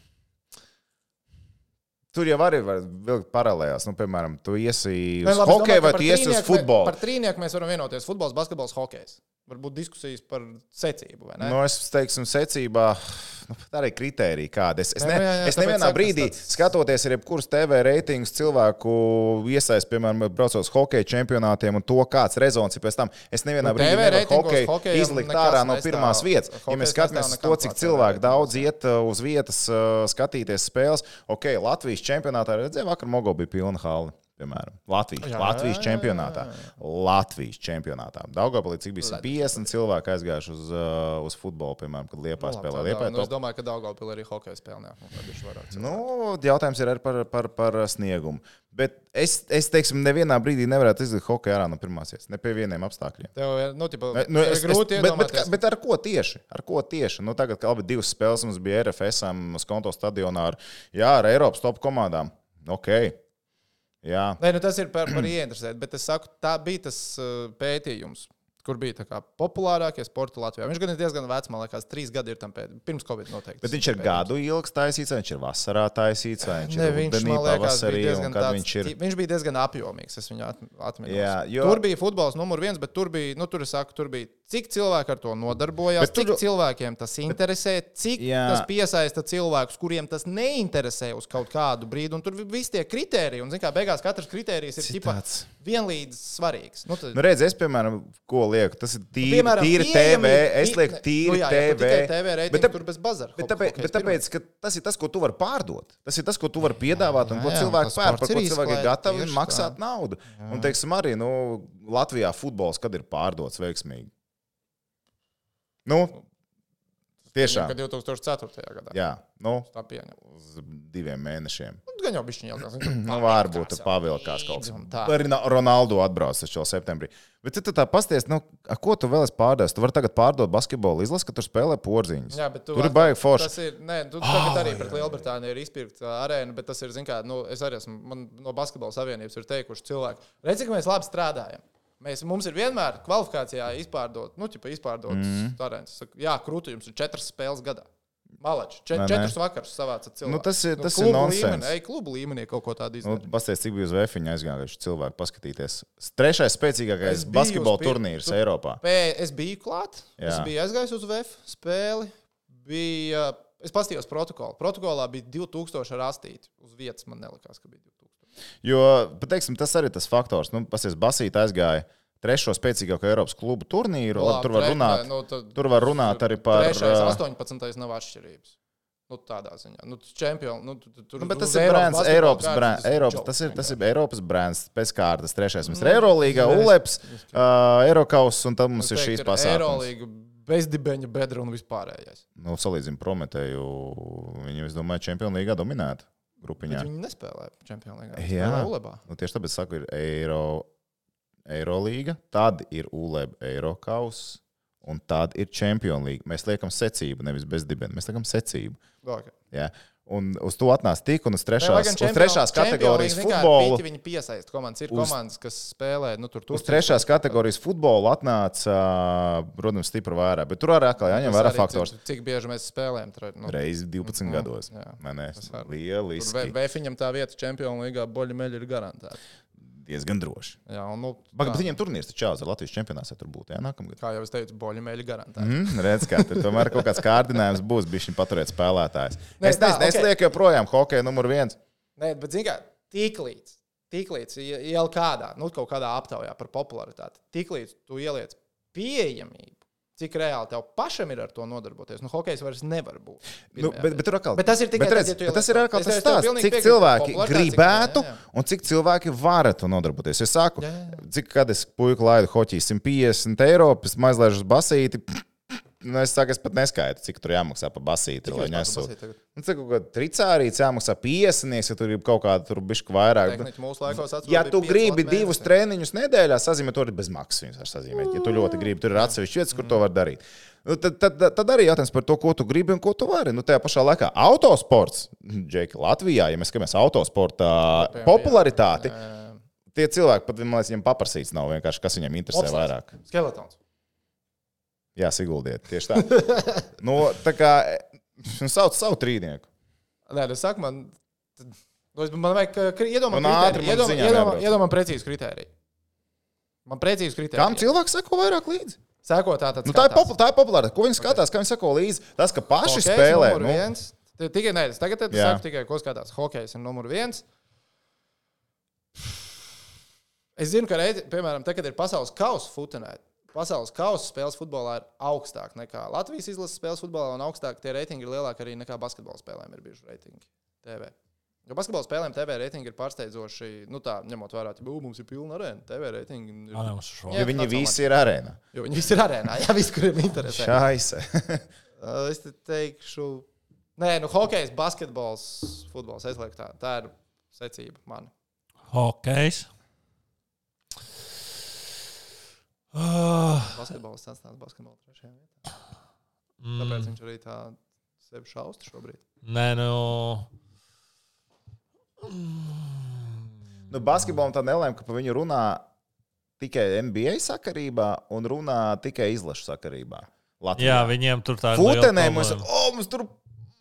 S2: tur jau arī var vilkt paralēlās. Nu, piemēram, tu iesi uz hokeju vai tu iesi uz futbolu.
S1: Par trīnieku mēs varam vienoties. Futbols, basketbols, hokejs. Varbūt diskusijas par secību?
S2: Nu, es teiktu, secībā. Nu, tā arī kritērija kāda. Es, es, ne,
S1: nu, jā, jā,
S2: es nevienā brīdī,
S1: tāds-
S2: skatoties ar jebkuras TV reitingus, cilvēku iesaist, piemēram, braucot uz hokeja čempionātiem un to, kāds rezons ir pēc tam. Es nevienā
S1: Nu,
S2: brīdī nevaru hokeju izlikt ārā no pirmās vietas. Ja mēs skatāmies to, cik
S1: TV
S2: daudz iet uh, uz vietas uh, skatīties spēles, ok, Latvijas čempionātā redzēju, vakar Mogo bija pilna hala. Piemēram, Latvijas,
S1: Jā,
S2: Latvijas
S1: jā, jā,
S2: čempionātā. Latvijas čempionātā. Daugopilī cik bija 150 cilvēki aizgājuši uz, uh, uz futbolu, piemēram, kad Liepā spēlē. Liepā
S1: nu, es domāju, ka Daugavpilī arī hokeja spēlē. Nu,
S2: Nu, jautājums ir arī par, par, par sniegumu. Bet es, es teiksim, nevienā brīdī nevarētu izlikt hokeju ārā no pirmās vietas, ne pie vieniem apstākļiem.
S1: Tev nu, tipa,
S2: Ne, Nu, es, es,
S1: grūti
S2: bet, bet,
S1: iedomāties.
S2: bet ar ko tieši? Ar ko tieši? Nu, tagad, kad abi divas spēles mums bija RFS, uz konto stadionā ar, jā, ar Eiropas top komandām. Ok. Jā,
S1: Nē, nu, tas ir par, par (clears throat) ieinteresēt, bet es saku, tā bija tas uh, pētījums. kur bija tā kā populārākie sporta Latvijā. Viņš gan ir diezgan vecs, man liekas, trīs gadi ir tam pēc, pirms Covid noteikti.
S2: Bet viņš ir gadu ilgs taisīts, vai viņš ir vasarā taisīts, vai viņš
S1: Ne,
S2: ir
S1: viņš,
S2: rudenī,
S1: man liekas,
S2: pavasarī,
S1: diezgan tāds,
S2: viņš ir.
S1: viņš bija diezgan apjomīgs. Es viņu at, atminos.
S2: Jā, jo-
S1: Tur bija futbols numur viens, bet tur bija, nu, tur es saku, tur bija, cik cilvēki ar to nodarbojās,
S2: tur-
S1: cik cilvēkiem tas interesē, cik
S2: Jā.
S1: tas piesaista cilvēkus, kuriem tas neinteresē uz kaut kādu brīdi. Un tur visi tie kriteriji, un, kā, beigās katrs kriterijs ir
S2: Citāds.
S1: vienlīdz svarīgs. Nu, tad,
S2: Nu, redz, es, piemēram, ko lieku, tas ir tīri,
S1: Piemēram,
S2: tīri TV. Es lieku
S1: ne,
S2: tīri
S1: nu jā, tu
S2: TV.
S1: TV reitingu,
S2: Bet
S1: tur bez bazara.
S2: Bet tāpēc, bet tāpēc, ka tas ir tas, ko tu vari pārdot. Tas ir tas, ko tu vari piedāvāt, un
S1: Jā,
S2: ko
S1: jā,
S2: cilvēki pērk, par ko
S1: ir
S2: cilvēki ir gatavi maksāt naudu. Un, teiksim, arī nu, Latvijā futbols, kad ir pārdots veiksmīgi. Nu, tiešām.
S1: Kad 2004. gadā.
S2: Jā, nu,
S1: Tā pieņem.
S2: uz diviem mēnešiem.
S1: Gan jau bišķiņ ilgāk. (clears throat)
S2: Nu, varbūt tur pavilkās kaut kas.
S1: tā.
S2: Ronaldo atbrauc vēl septembrī. Bet tu tā pasties, nu, ko tu vēl esi pārdevis? Tu vari tagad pārdot basketbolu izlasi, ka tur spēlē porziņus.
S1: Jā, bet tu
S2: tur ir baigi forši.
S1: Tas ir, nē, tu tagad arī pret Lielbritāniju ir izpirkta arēna, bet tas ir, zin kā, nu, es arī esmu, man no basketbola savienības ir teikuši cilvēki, redz, cik mēs labi strādājam. Mēs, mums ir vienmēr kvalifikācijā izpārdot, nu, ķipa izpārdot mm. Es saku, Jā, krūti jums ir četras spēles gadā. Malači, čet, četrus vakarus savāca cilvēku.
S2: Nu, tas ir- tas ir
S1: klubu
S2: nonsens.
S1: Ej, klubu līmenī kaut ko tādu
S2: Nu,
S1: izdarīt.
S2: Pastāstiet, cik bija uz Vēfiņa aizgājuši cilvēki paskatīties. Trešais spēcīgākais
S1: Es
S2: basketbola
S1: pir-
S2: turnīrs
S1: tu-
S2: Eiropā.
S1: Pē- Es biju klāt, es
S2: Jā.
S1: biju aizgājis uz VF spēli. Bija, es paskatījos protokolu. Protokolā bija 2000 rastīti. Uz vietas man nelikās, ka bija 2000.
S2: Jo, pateiksim, tas arī tas faktors. Nu, Pastāstiet, Basīt aizgāja trešo spēcīgāko Eiropas klubu turnīru.
S1: Labi,
S2: tur var
S1: tre-
S2: runāt,
S1: nu, tad-
S2: tur var runāt arī par.
S1: Trešais,
S2: ā,
S1: 18. nav atšķirības. Nu, tādā ziņā. Nu, čempion, nu, tu- tu- tur
S2: Nu, bet tas ir brands, Eiropas brands. Eiropas, tas, ir, tas ir. Eiropas brands pēc kārtas. Trešais mums ir Eirolīga,
S1: mēs-
S2: Uleps, uh, Eirokaus, un tad mums ir šīs.
S1: Eirolīga, bezdibeņa, bedra un vispārējais.
S2: Nu, salīdzinām Prometēju, viņi, es domāju, Čempionu līgā dominētu grupiņā.
S1: Bet viņi nespēlē Champions League.
S2: Jā.
S1: Ulebā.
S2: Nu, tieši tāpēc saku, ir Eiro, Eirolīga, tad ir ULEB Eirokaus, un tad ir Champions League. Mēs liekam secību, nevis bezdibeni. Mēs liekam secību.
S1: Okay.
S2: Ja? Un uz to atnāca tik, un uz
S1: Ne,
S2: trešās,
S1: gan
S2: uz trešās kategorijas futbolu.
S1: Viņi piesaista komandas. Ir
S2: Uz-
S1: komandas, kas spēlē, nu, tur tur.
S2: Uz trešās kategorijas futbolu atnāca, protams, stipri vairāk. Bet tur arī atkal jāņem vērā faktors.
S1: Cik, cik bieži mēs spēlējam? Tur, nu,
S2: Reizes 12 gados.
S1: jā.
S2: Ne?
S1: Var-
S2: Lieliski.
S1: Vēfiņam tā vieta Champions League boļu meļi ir garantēta.
S2: Diezgan droši.
S1: Jā, un, nu,
S2: Bag,
S1: tā,
S2: bet viņiem turnīrs taču jāuzvar Latvijas čempionātā. Tur būtu, jā, nākamgad.
S1: kā jau es teicu, boļu meļi garantēta.
S2: Mm, redz, kā tur tomēr kaut kāds kārdinājums būs, bija šim paturēt spēlētājs.
S1: Nē,
S2: Es nezinu, es
S1: ok.
S2: lieku joprojām hokeja numur viens.
S1: Nē, bet zini, kā tiklīdz, tiklīdz ja- jau kādā, nu, kaut kādā aptaujā par popularitāti, tiklīdz tu ieliec pieejamību, cik reāli tev pašam ir ar to nodarboties. Nu, hokejs vairs nevar būt.
S2: Nu, bet, bet, atkal,
S1: Bet tas ir tikai
S2: bet,
S1: tad,
S2: redz,
S1: ja tu
S2: bet tas ir atkal tas stāsts, cik
S1: piekrītu,
S2: cilvēki gribētu
S1: jā, jā.
S2: un cik cilvēki var ar to nodarboties. Es saku,
S1: Jā, jā,
S2: cik kad es puiku laidu hoķī 150 eiro, pēc uz basīti. Nu, es saku, es pat neskaitu, cik tur jāmaksā par basīti. Lai
S1: tagad?
S2: Nu, cik kaut kāda tricārīts jāmaksā 50, ja tur ir kaut kāda tur bišķi vairāk.
S1: Tehniski mūsu laikos atceros,
S2: Ja tu gribi divus treniņus nedēļā, sazīmē to arī bez maksas. Viņus var sazīmēt. Ja tu ļoti gribi, tur ir atsevišķi vietas, kur to var darīt. Nu, tad, tad, tad arī jautājums par to, ko tu gribi un ko tu vari. Nu, tajā pašā laikā autosports, Džeki, Latvijā, ja mēs skatāmies autosporta popularitāti, tie cilvēki pat, man liekas, viņiem paprasīts nav vienkārši, kas viņiem interesē
S1: Bobslēds.
S2: vairāk.
S1: Skeletons.
S2: Jā, Siguldiet, tieši tā. (laughs) nu, tā kā nu, sauc savu trīnieku.
S1: Nē, es saku, man. tad- Nu, man vajag ka- kri- iedomāt,
S2: Man ātri man
S1: iedomāt,
S2: ziņām
S1: iedomāt,
S2: jābrauc.
S1: iedomāt precīzi kritēriju. Man precīzi kritērija.
S2: Kam cilvēks seko vairāk līdzi?
S1: Seko tā,
S2: Nu, tā, ir popul, tā ir populāra. Ko viņi skatās, kā viņi seko līdzi? Tas, ka paši
S1: Hokejs
S2: spēlē. Nu,
S1: viens. Ti- Tikai, nē, es tagad saku tikai, ko skatās. Hokejs ir numur viens. Es zinu, ka, reiz, piemēram, te, kad ir pasaules kausa futenē, pasaules kausa spēles futbolā ir augstāk nekā Latvijas izlases spēles futbolā, un augstāk tie reitingi ir lielāki arī nekā basketbola spēlēm ir bijuši reitingi TV. Jo basketbola spēlēm TV reitingi ir pārsteidzoši, nu tā, ņemot vērā, ka mums ir pilna arēna. TV reitingi ir.
S3: Jā, mums šo.
S1: Jā.
S2: ja viņi visi ir arēnā.
S1: Jo viņi visi ir arēnā, jā, visi, kuriem interesē.
S2: Šaise. (laughs)
S1: Es te teikšu, nē, nu, hokejs, basketbols, futbols. Es lieku tā, tā ir secība man.
S3: Hokejs. Uh,
S1: Basketbols sastāvs basketbola trešajā vietā. Tāpēc
S3: mm,
S1: viņš arī tā sevi šausta šobrīd.
S3: nē, nu.
S2: nu, basketbolam tā nelēma, ka par viņu runā tikai NBA sakarībā un runā tikai izlašu sakarībā. Latvijā.
S3: Jā, viņiem tur tā ir. liela
S2: Futenē mums, oh, mums tur,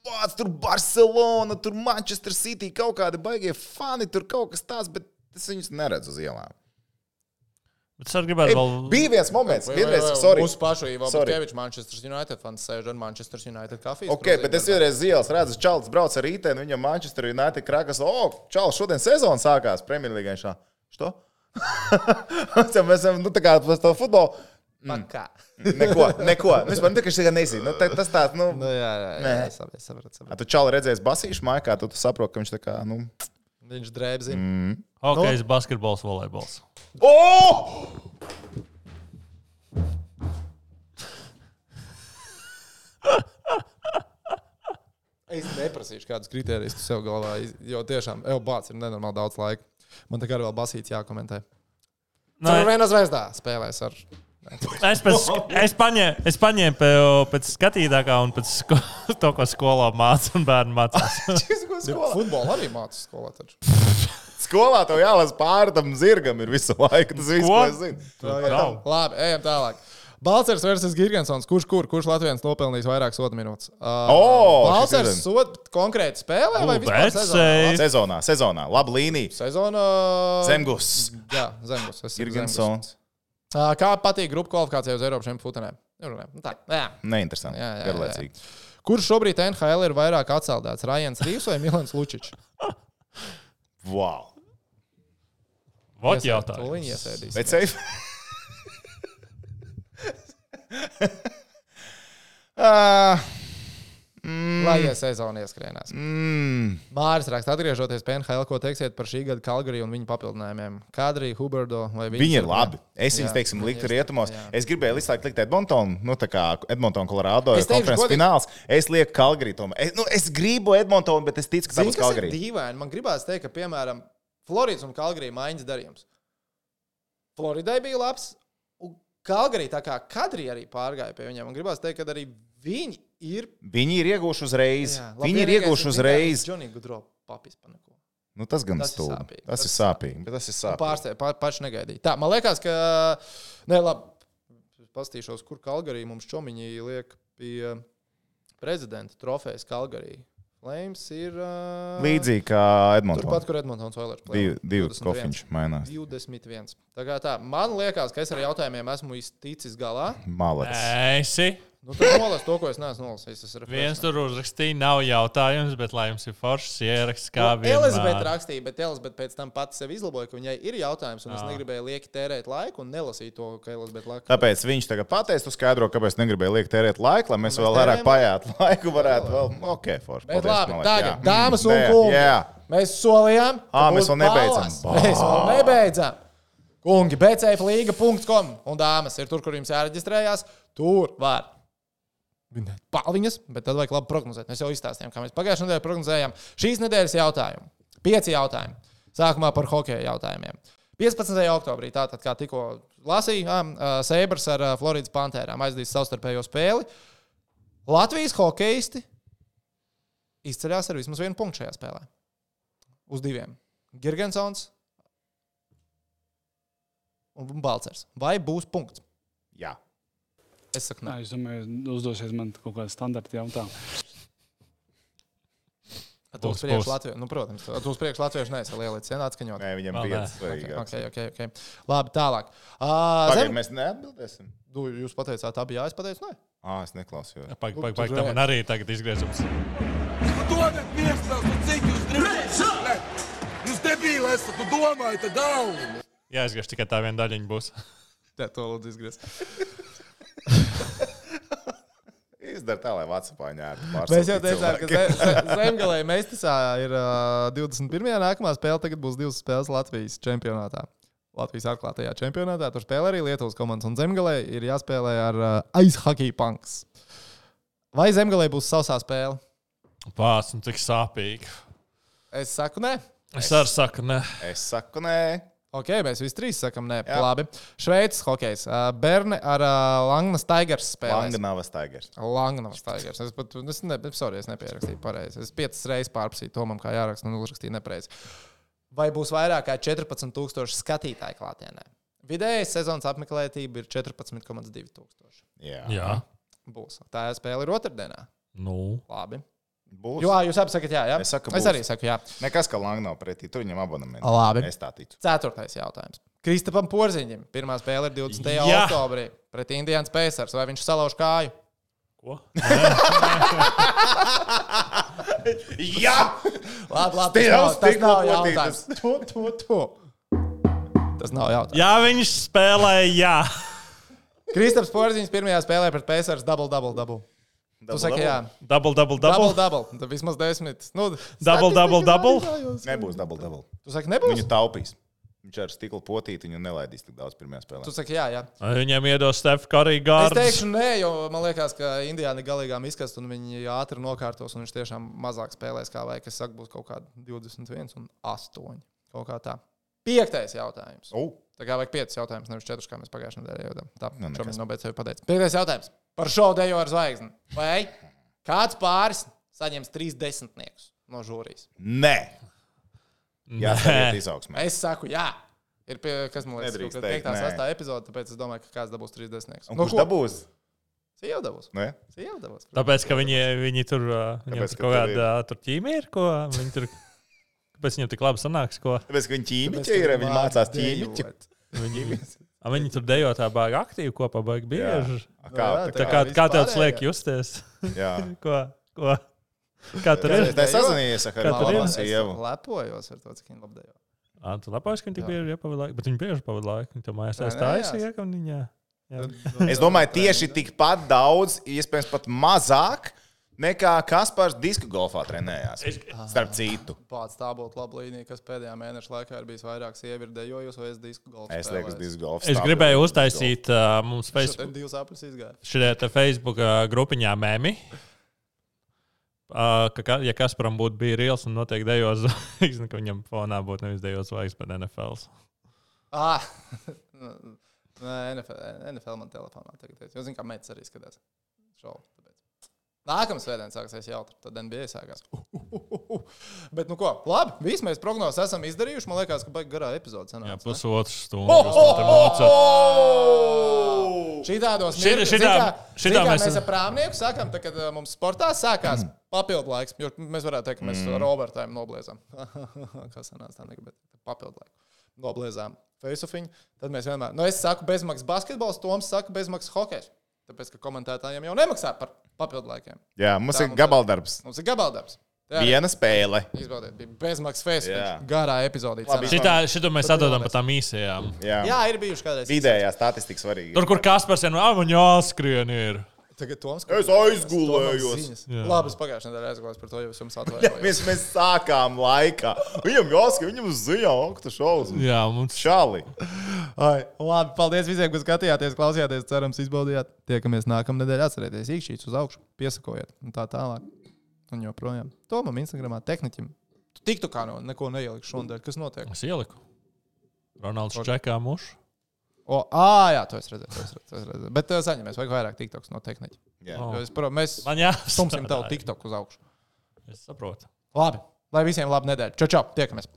S2: vāc, tur Barcelona, tur Manchester City, kaut kādi baigie fani, tur kaut kas tāds, bet es viņus neredzu uz ielām.
S3: Bet es gribētu vēl.
S2: bija viens moments,
S1: Vai- vai-
S2: vienreiz,
S1: vai-
S2: sorry.
S1: Mūsu pašu. Butkevičs, Manchester United fans sēž ar Manchester United kafijas.
S2: Ok, bet es vienreiz ielas redzu, Čalis brauc ar rītdienu, viņam Manchester United krakas, o, oh, Čalis, šodien sezona sākās Premjerlīgā. Šā. Što? (laughs) Mēs esam, nu, tā kā par to futbolu.
S1: Pakā.
S2: Neko, neko. Nu, Es man tikai šī nezinu. Nu, tā- tas tāds, nu.
S1: Nu, jā, jā, jā,
S2: Nē.
S1: jā sapratu, sapratu.
S2: A,
S1: sapratu.
S2: tu čāli redzēsi basīšu maikā, tu, tu saproti, ka viņš tā kā, nu.
S1: Viņš drēbzi.
S2: Mm.
S3: Hokejs, basketbols, volejbols.
S2: O!
S1: Es neprasīšu, kādus kritērijus tu sev galvā, jo tiešām, bācis ir nenormāli daudz laika. Man kā arī vēl basīts jākomentē.
S3: Nē,
S1: Tur vienā zvezdā spēlēs ar.
S3: Es, pēc, es paņēmu, es paņēmu pēc, skatītākā un pēc sko, (laughs) to, ko skolā mācās un bērnu mācās.
S1: Futbolu arī mācās skolā. Taču. (laughs)
S2: Skolā tev jālasa pāri tam zirgam ir visu laiku. Tas viss, ko es zinu.
S1: Labi, ejam tālāk. Balčers versus Gigantsons. Kurš kur? Kurš Latvijas nopelnījis vairāk soda minūtes? Uh,
S2: O, šis
S1: Balčers
S2: ir-
S1: soda konkrēti spēlē vai vispār
S3: bet
S1: sezonā?
S2: Sezonā, sezonā, laba līnija.
S1: Sezona.
S2: Zemgus,
S1: Jā, Zemgus. saku Zemgus. Kā patīk grupu kvalifikācijā uz Eiropas šiem? Nerunājam. Nu Tā, jā.
S2: Neinteresanti.
S1: Jā, jā, jā.
S2: Garlaicīgi.
S1: Kurš šobrīd NHL ir vairāk atceldēts? Rajans Rīvs vai Milans Lučičs? (laughs)
S2: Wow.
S3: Vot jautājums.
S1: Viņi iesēdīs.
S2: Bet safe. (laughs) uh, (laughs)
S1: Lai ies sezona ieskrienās.
S2: mm,
S1: Māris raksta, atgriežoties pie NHL, ko teiksiet par šī gada Kalgariju un viņa papildinājumiem? Kadri, Huberdo vai viņi?
S2: Viņi ir labi. Es viņus, teiksim, liktu rietumos.
S1: jā.
S2: Es gribēju laiku likt Edmontonu, nu, tā kā Edmontonu, Colorado,
S1: Es
S2: ir konferences
S1: godīgi-
S2: fināls. Es lieku Kalgariju. tomēr. Es, nu, es gribu Edmontonu, bet es ticu, ka
S1: Zini,
S2: būs Kalgarija.
S1: dīvaini? Man gribās teikt, ka, piemēram, Floridas un Kalgarija maiņas darījums. Floridai bija labs, un Kalgarija tā kā kadri arī pārgāja pie viņiem. Man gribās teikt, ka arī viņi ir.
S2: Viņi ir ieguvuši uzreiz.
S1: Jā,
S2: Viņi ir ieguvuši uzreiz.
S1: Džonī Gudro papis pa neko.
S2: Nu, tas gan
S1: Tas ir
S2: stulbi.
S1: sāpīgi.
S2: Tas
S1: Tas
S2: ir
S1: ir
S2: sāpīgi. bet Tas ir sāpīgi.
S1: Pārsteigts, pa, paši negaidīja. Tā, man liekas, ka. Nē, labi. Pastīšos, kur Kalgarija mums čomiņi liek pie prezidenta trofejas Kalgarija. Flames ir. Uh,
S2: Līdzīgi kā
S1: Turpat,
S2: Edmontons.
S1: kur Edmunds Oilers.
S2: Divi, divi
S1: 21.
S2: kofiņš mainās.
S1: 21. Tā kā tā, man liekas, ka es ar jautājumiem esmu izticis galā.
S2: Malets.
S3: Esi.
S1: Nu, tad nolas to, ko es neesmu nolasījis. Ir
S3: Viens tur uzrakstīja, nav jautājums, bet lai jums ir foršs ieraksts, kā
S1: Nu,
S3: vienmēr.
S1: Elizabete rakstīja, bet Elizabete pēc tam pati sev izlaboja, ka viņai ir jautājums, un es
S3: Ā.
S1: negribēju lieki tērēt laiku un nelasīt to, ka Elizabete laka.
S2: Tāpēc viņš tagad pateiks, tu skaidro, kāpēc negribēja liekt tērēt laiku, lai mēs
S1: mēs
S2: vēl vairāk pajāt laiku. Varētu vēl, ok, forši.
S1: Bet labi, tagad,
S2: jā.
S1: dāmas un
S2: Jā,
S1: kungi,
S2: Jā,
S1: mēs solījām, ka
S2: Ā, mēs vēl nebeidzam.
S1: Mēs vēl nebeidzam. Kungi, bcflīga.com un dāmas ir tur, kur jums jāreģistrējās. Tur var vinēt palviņas, bet tad vajag labi prognozēt. Mēs jau izstāstījām, kā mēs pagājušajā nedēļā prognozējām. Šīs nedēļas jautājumu. Pieci jautājumi. Sākumā par hokeja jautājumiem. 15. oktobrī, tātad, kā tikko lasījām, Seibrs ar Floridas Pantērām aizdīs savstarpējo spēli. Latvijas hokeisti izceļās ar vismaz vienu punktu šajā spēlē. Uz diviem. Girgensons un Balcers. Vai būs punkts?
S2: jā.
S1: Es saku,
S6: Nē,
S1: nē.
S6: es domāju, uzdosies man kaut kāda standarta jautājuma.
S1: Tu uz priekšu. Latviju. Nu, protams, tu uz priekšu Latviešu neesi lielīts. Senāts.
S2: Nē, viņam
S3: Vēl
S2: bija
S3: nē.
S2: svarīgāk.
S1: Okay, okay, okay, okay. Labi, tālāk. Uh,
S2: Pagaid,
S1: zem...
S2: mēs neatbildēsim.
S1: Du, jūs pateicāt, abi jā, es pateicu, nē.
S2: Ā, es neklausījos.
S3: Pagaid, pagaid,
S1: tu
S3: pagaid, tam man arī tagad izgriezums.
S4: Nu, dodiet miestas, nu cik jūs gribat? Jūs debīli esat, tu domājat, galvu.
S3: Jā, es griežu tikai tā viena daļiņa būs. (laughs)
S1: Tā, to lūdzu izgriezt. (laughs)
S2: Izdara tā, lai Vācijā ņērtu
S1: Mēs jau teicām, ka ze- ze- Zemgalē Mestisā ir uh, 21. nākamā spēle. Tagad būs divas spēles Latvijas čempionātā. Latvijas atklātajā čempionātā. Tur spēlē arī Lietuvas komandas. Un Zemgalē ir jāspēlē ar uh, Ice Hockey Punks. Vai Zemgalē būs sausā spēle?
S3: Un cik sāpīgi.
S1: Es saku, nē.
S3: Es arī saku, ne.
S2: Es saku, nē.
S1: Ok, mēs visi trīs sakām, nē.
S2: Jā.
S1: Labi. Šveices hokejs. Uh, Berne ar uh, Langnas Tigers spēlē.
S2: Langanavas Tigers.
S1: Langnas Tigers. Es pat, es ne, sorry, es nepierakstīju pareizi. Es piecas reizes pārprasīju Tomam, kā jāraksta, un uzrakstīju nepareizi. Vai būs vairāk kā 14,000 skatītāju klātienē? Vidējais sezonas apmeklētība ir 14,2 tūkstoši.
S2: Jā.
S3: Jā.
S1: Būs. Tā spēle ir otrdienā.
S3: Nu,
S1: Labi.
S2: Būs.
S1: Jo, jūs abi sakat, jā, jā.
S2: Es saku,
S1: es
S2: būs.
S1: arī saku, jā.
S2: Nekas, ka Langa nav pretī. Tur viņam abonementi.
S1: Labi.
S2: Es tā ticu.
S1: Ceturtais jautājums. Kristapam Porziņam. Pirmā spēle ir 20.
S3: Jā.
S1: oktobrī pret Indiānas Pacers. Vai viņš salauž kāju?
S3: ko? (laughs)
S2: Jā!
S1: Labi, labi. Tas nav, tas nav jautājums. To, to, to. Tas nav jautājums.
S3: Jā, viņš spēlēja, jā.
S1: Kristaps Porziņš pirmajā spēlē pret Pacers double, double, double. Tu saki, jā.
S3: Double, double,
S1: Double,
S3: double.
S1: double. Tad vismaz desmit. Nu,
S3: Double, double, double.
S2: Nebūs double double.
S1: Tu saki, nebūs?
S2: Viņu taupīs. Viņš ar stikla potīti viņu nelaidīs tik daudz pirmajā spēlē.
S1: Tu saki, jā, jā.
S3: Viņam iedos Stefa Karī
S1: Es teikšu, nē, jo man liekas, ka Indijāna galīgām izkast, un viņi ātri nokārtos, un viņš tiešām mazāk spēlēs, kā vajag. Es saku, būs kaut kāda 21 un 8. Kaut kā tā. Piektais jautājums.
S2: Oh,
S1: Tā kā vajag piecus jautājumus, nevis četrus, kā mēs pagājušajā nedēļā jau tā
S2: Nu, nekas.
S1: šobrīd nobeidz sevi pateikt. Piektais jautājums par šovu dejo ar zvaigzni. Vai kāds pāris saņems trīs desmitniekus no žūrijas?
S2: nē! Jā, tā ir izaugsmē.
S1: Es saku, jā. Ir pie, kas man liekas, ka
S2: teikt,
S1: 5.
S2: nē.
S1: un 6. epizode, tāpēc es domāju, ka kāds dabūs 30.
S2: Un kurš dabūs?
S1: Sieva dabūs.
S2: Nē?
S1: Sieva dabūs.
S3: Tāpēc, ka viņi, viņi tur uh, viņiem
S2: Tāpēc,
S3: tur
S2: ka
S3: kaut kāda uh, tur ķīmija ir, ko viņi tur. (laughs) Kāpēc viņiem tik labi sanāks, ko
S2: Tāpēc, ka viņi ķīmiķi ir,
S1: viņi
S2: mācās ķīmiķi.
S3: viņi, A, (laughs) viņi tur dejo tā baigi aktīvi kopā, baigi bieži.
S2: Kā,
S1: Jā,
S2: tā
S3: Tā
S2: kā,
S3: kā, kā tev tas liek justies?
S2: jā. (laughs)
S3: ko? ko? Kā tur ir?
S2: Es nesazinājies ar? Lānu
S1: Es
S2: sievu.
S1: lepojos ar to, cik viņi labi dejo.
S3: Ah, tu lepojies, ka viņi tik bieži iepavada laiku, bet viņi bieži pavada laiku. Viņi tam mājās aizstājas,
S1: jā.
S3: ka viņi. Jā.
S2: Es domāju, tieši tikpat daudz, iespējams, pat mazāk nekā Kaspars disku golfā trenējās. Starp citu.
S1: Pats tā būtu laba līnija, kas pēdējā mēneša laikā ir bijis vairāk sieviešu dejojusi vai es disku golfu.
S2: Es lieku disku golfu.
S3: Es gribēju uztaisīt uh, mums
S1: Facebook.
S3: Šajā Facebook uh, grupiņā memi. Uh, ka, ja Kasparam būtu bijis reāls un noteikti dejos zvaigznes, (laughs) ka viņam fonā būtu nevis dejos zvaigznes, bet NFL.
S1: Ah! (laughs) Nē, NFL, NFL man telefonā tagad ir. Jūs zināt, kā metas arī skatās šovu. Nākamā svētdiena sāksies jautri, tad NBA sākās. (laughs) Bet, nu ko, labi, visi mēs prognozes esam izdarījuši. Man liekas, ka baigi garā epizode
S3: Jā,
S1: sanāca. ne?
S3: pusotru stundu. jūs man te mocat.
S1: Šitādos
S3: Šitā-
S1: mirkļos,
S3: šitā-
S1: kā-
S3: šitā
S1: kā
S3: mēs-
S1: mēs ar prāmnieku sakām, kad uh, mums sportā sākās (clears throat) papildu laiks. Mēs varētu teikt, ka mēs ar overtime nobliezām. (laughs) Kas sanāca tā, bet papildu laiku. Nobliezām Faceofiņu. Tad mēs vienmēr, nu es saku bezmaksas basketbols, Toms saka bezmaksas hokejs. Tāpēc, ka komentētājiem jau nemaksā par papildu laikiem.
S2: Jā, mums
S1: Tā
S2: ir
S1: mums
S2: gabaldarbs.
S1: Mums ir gabaldarbs. Jā,
S2: Viena spēle.
S1: Izbaudiet, bija bezmaksas.
S2: Jā.
S1: Garā epizodē.
S3: Šitā, mēs atdodam
S1: labais.
S3: pa tām īsajām.
S2: Jā,
S1: Jā, ir bijuši kādreiz.
S2: vidējā statistika svarīga.
S3: Tur, kur Kaspars ir, nu, ah, man jāskrien ir.
S1: Tagad Toms.
S2: Es aizgulējos.
S1: Labi, es pagājušajā nedēļā aizgulējos par to, jau es jums atvainojos.
S2: mēs, mēs sākām laikā. Viņam jāsaka, viņam uz ziņā, aktu šausmas.
S3: Jā, mums
S2: Šāli.
S1: Ai, labi, paldies visiem, kas skatījāties, klausījāties. Cerams, izbaudījāt. Tiekamies nākamā nedēļa. Atcerieties, īkšķīts uz augšu, piesakojiet un tā tālāk. Un joprojām. Tomam, Instagramā, tehniķim. Tu tiktu kā no neko neielikšu šodien. Kas notiek?
S3: es ieliku. Ronalds čekā mušu.
S1: O, ā, jā, to es redzēju. To es redzēju, to es redzēju. Bet uh, saņemies, vajag vairāk tiktoks no tehniķa.
S2: Jā.
S3: Oh.
S1: Jo es, pro, mēs
S3: Man jā,
S1: stumsim tavu tiktoku uz augšu.
S3: Es saprotu.
S1: Labi, lai visiem laba nedēļa. Čau, čau, tiekamies!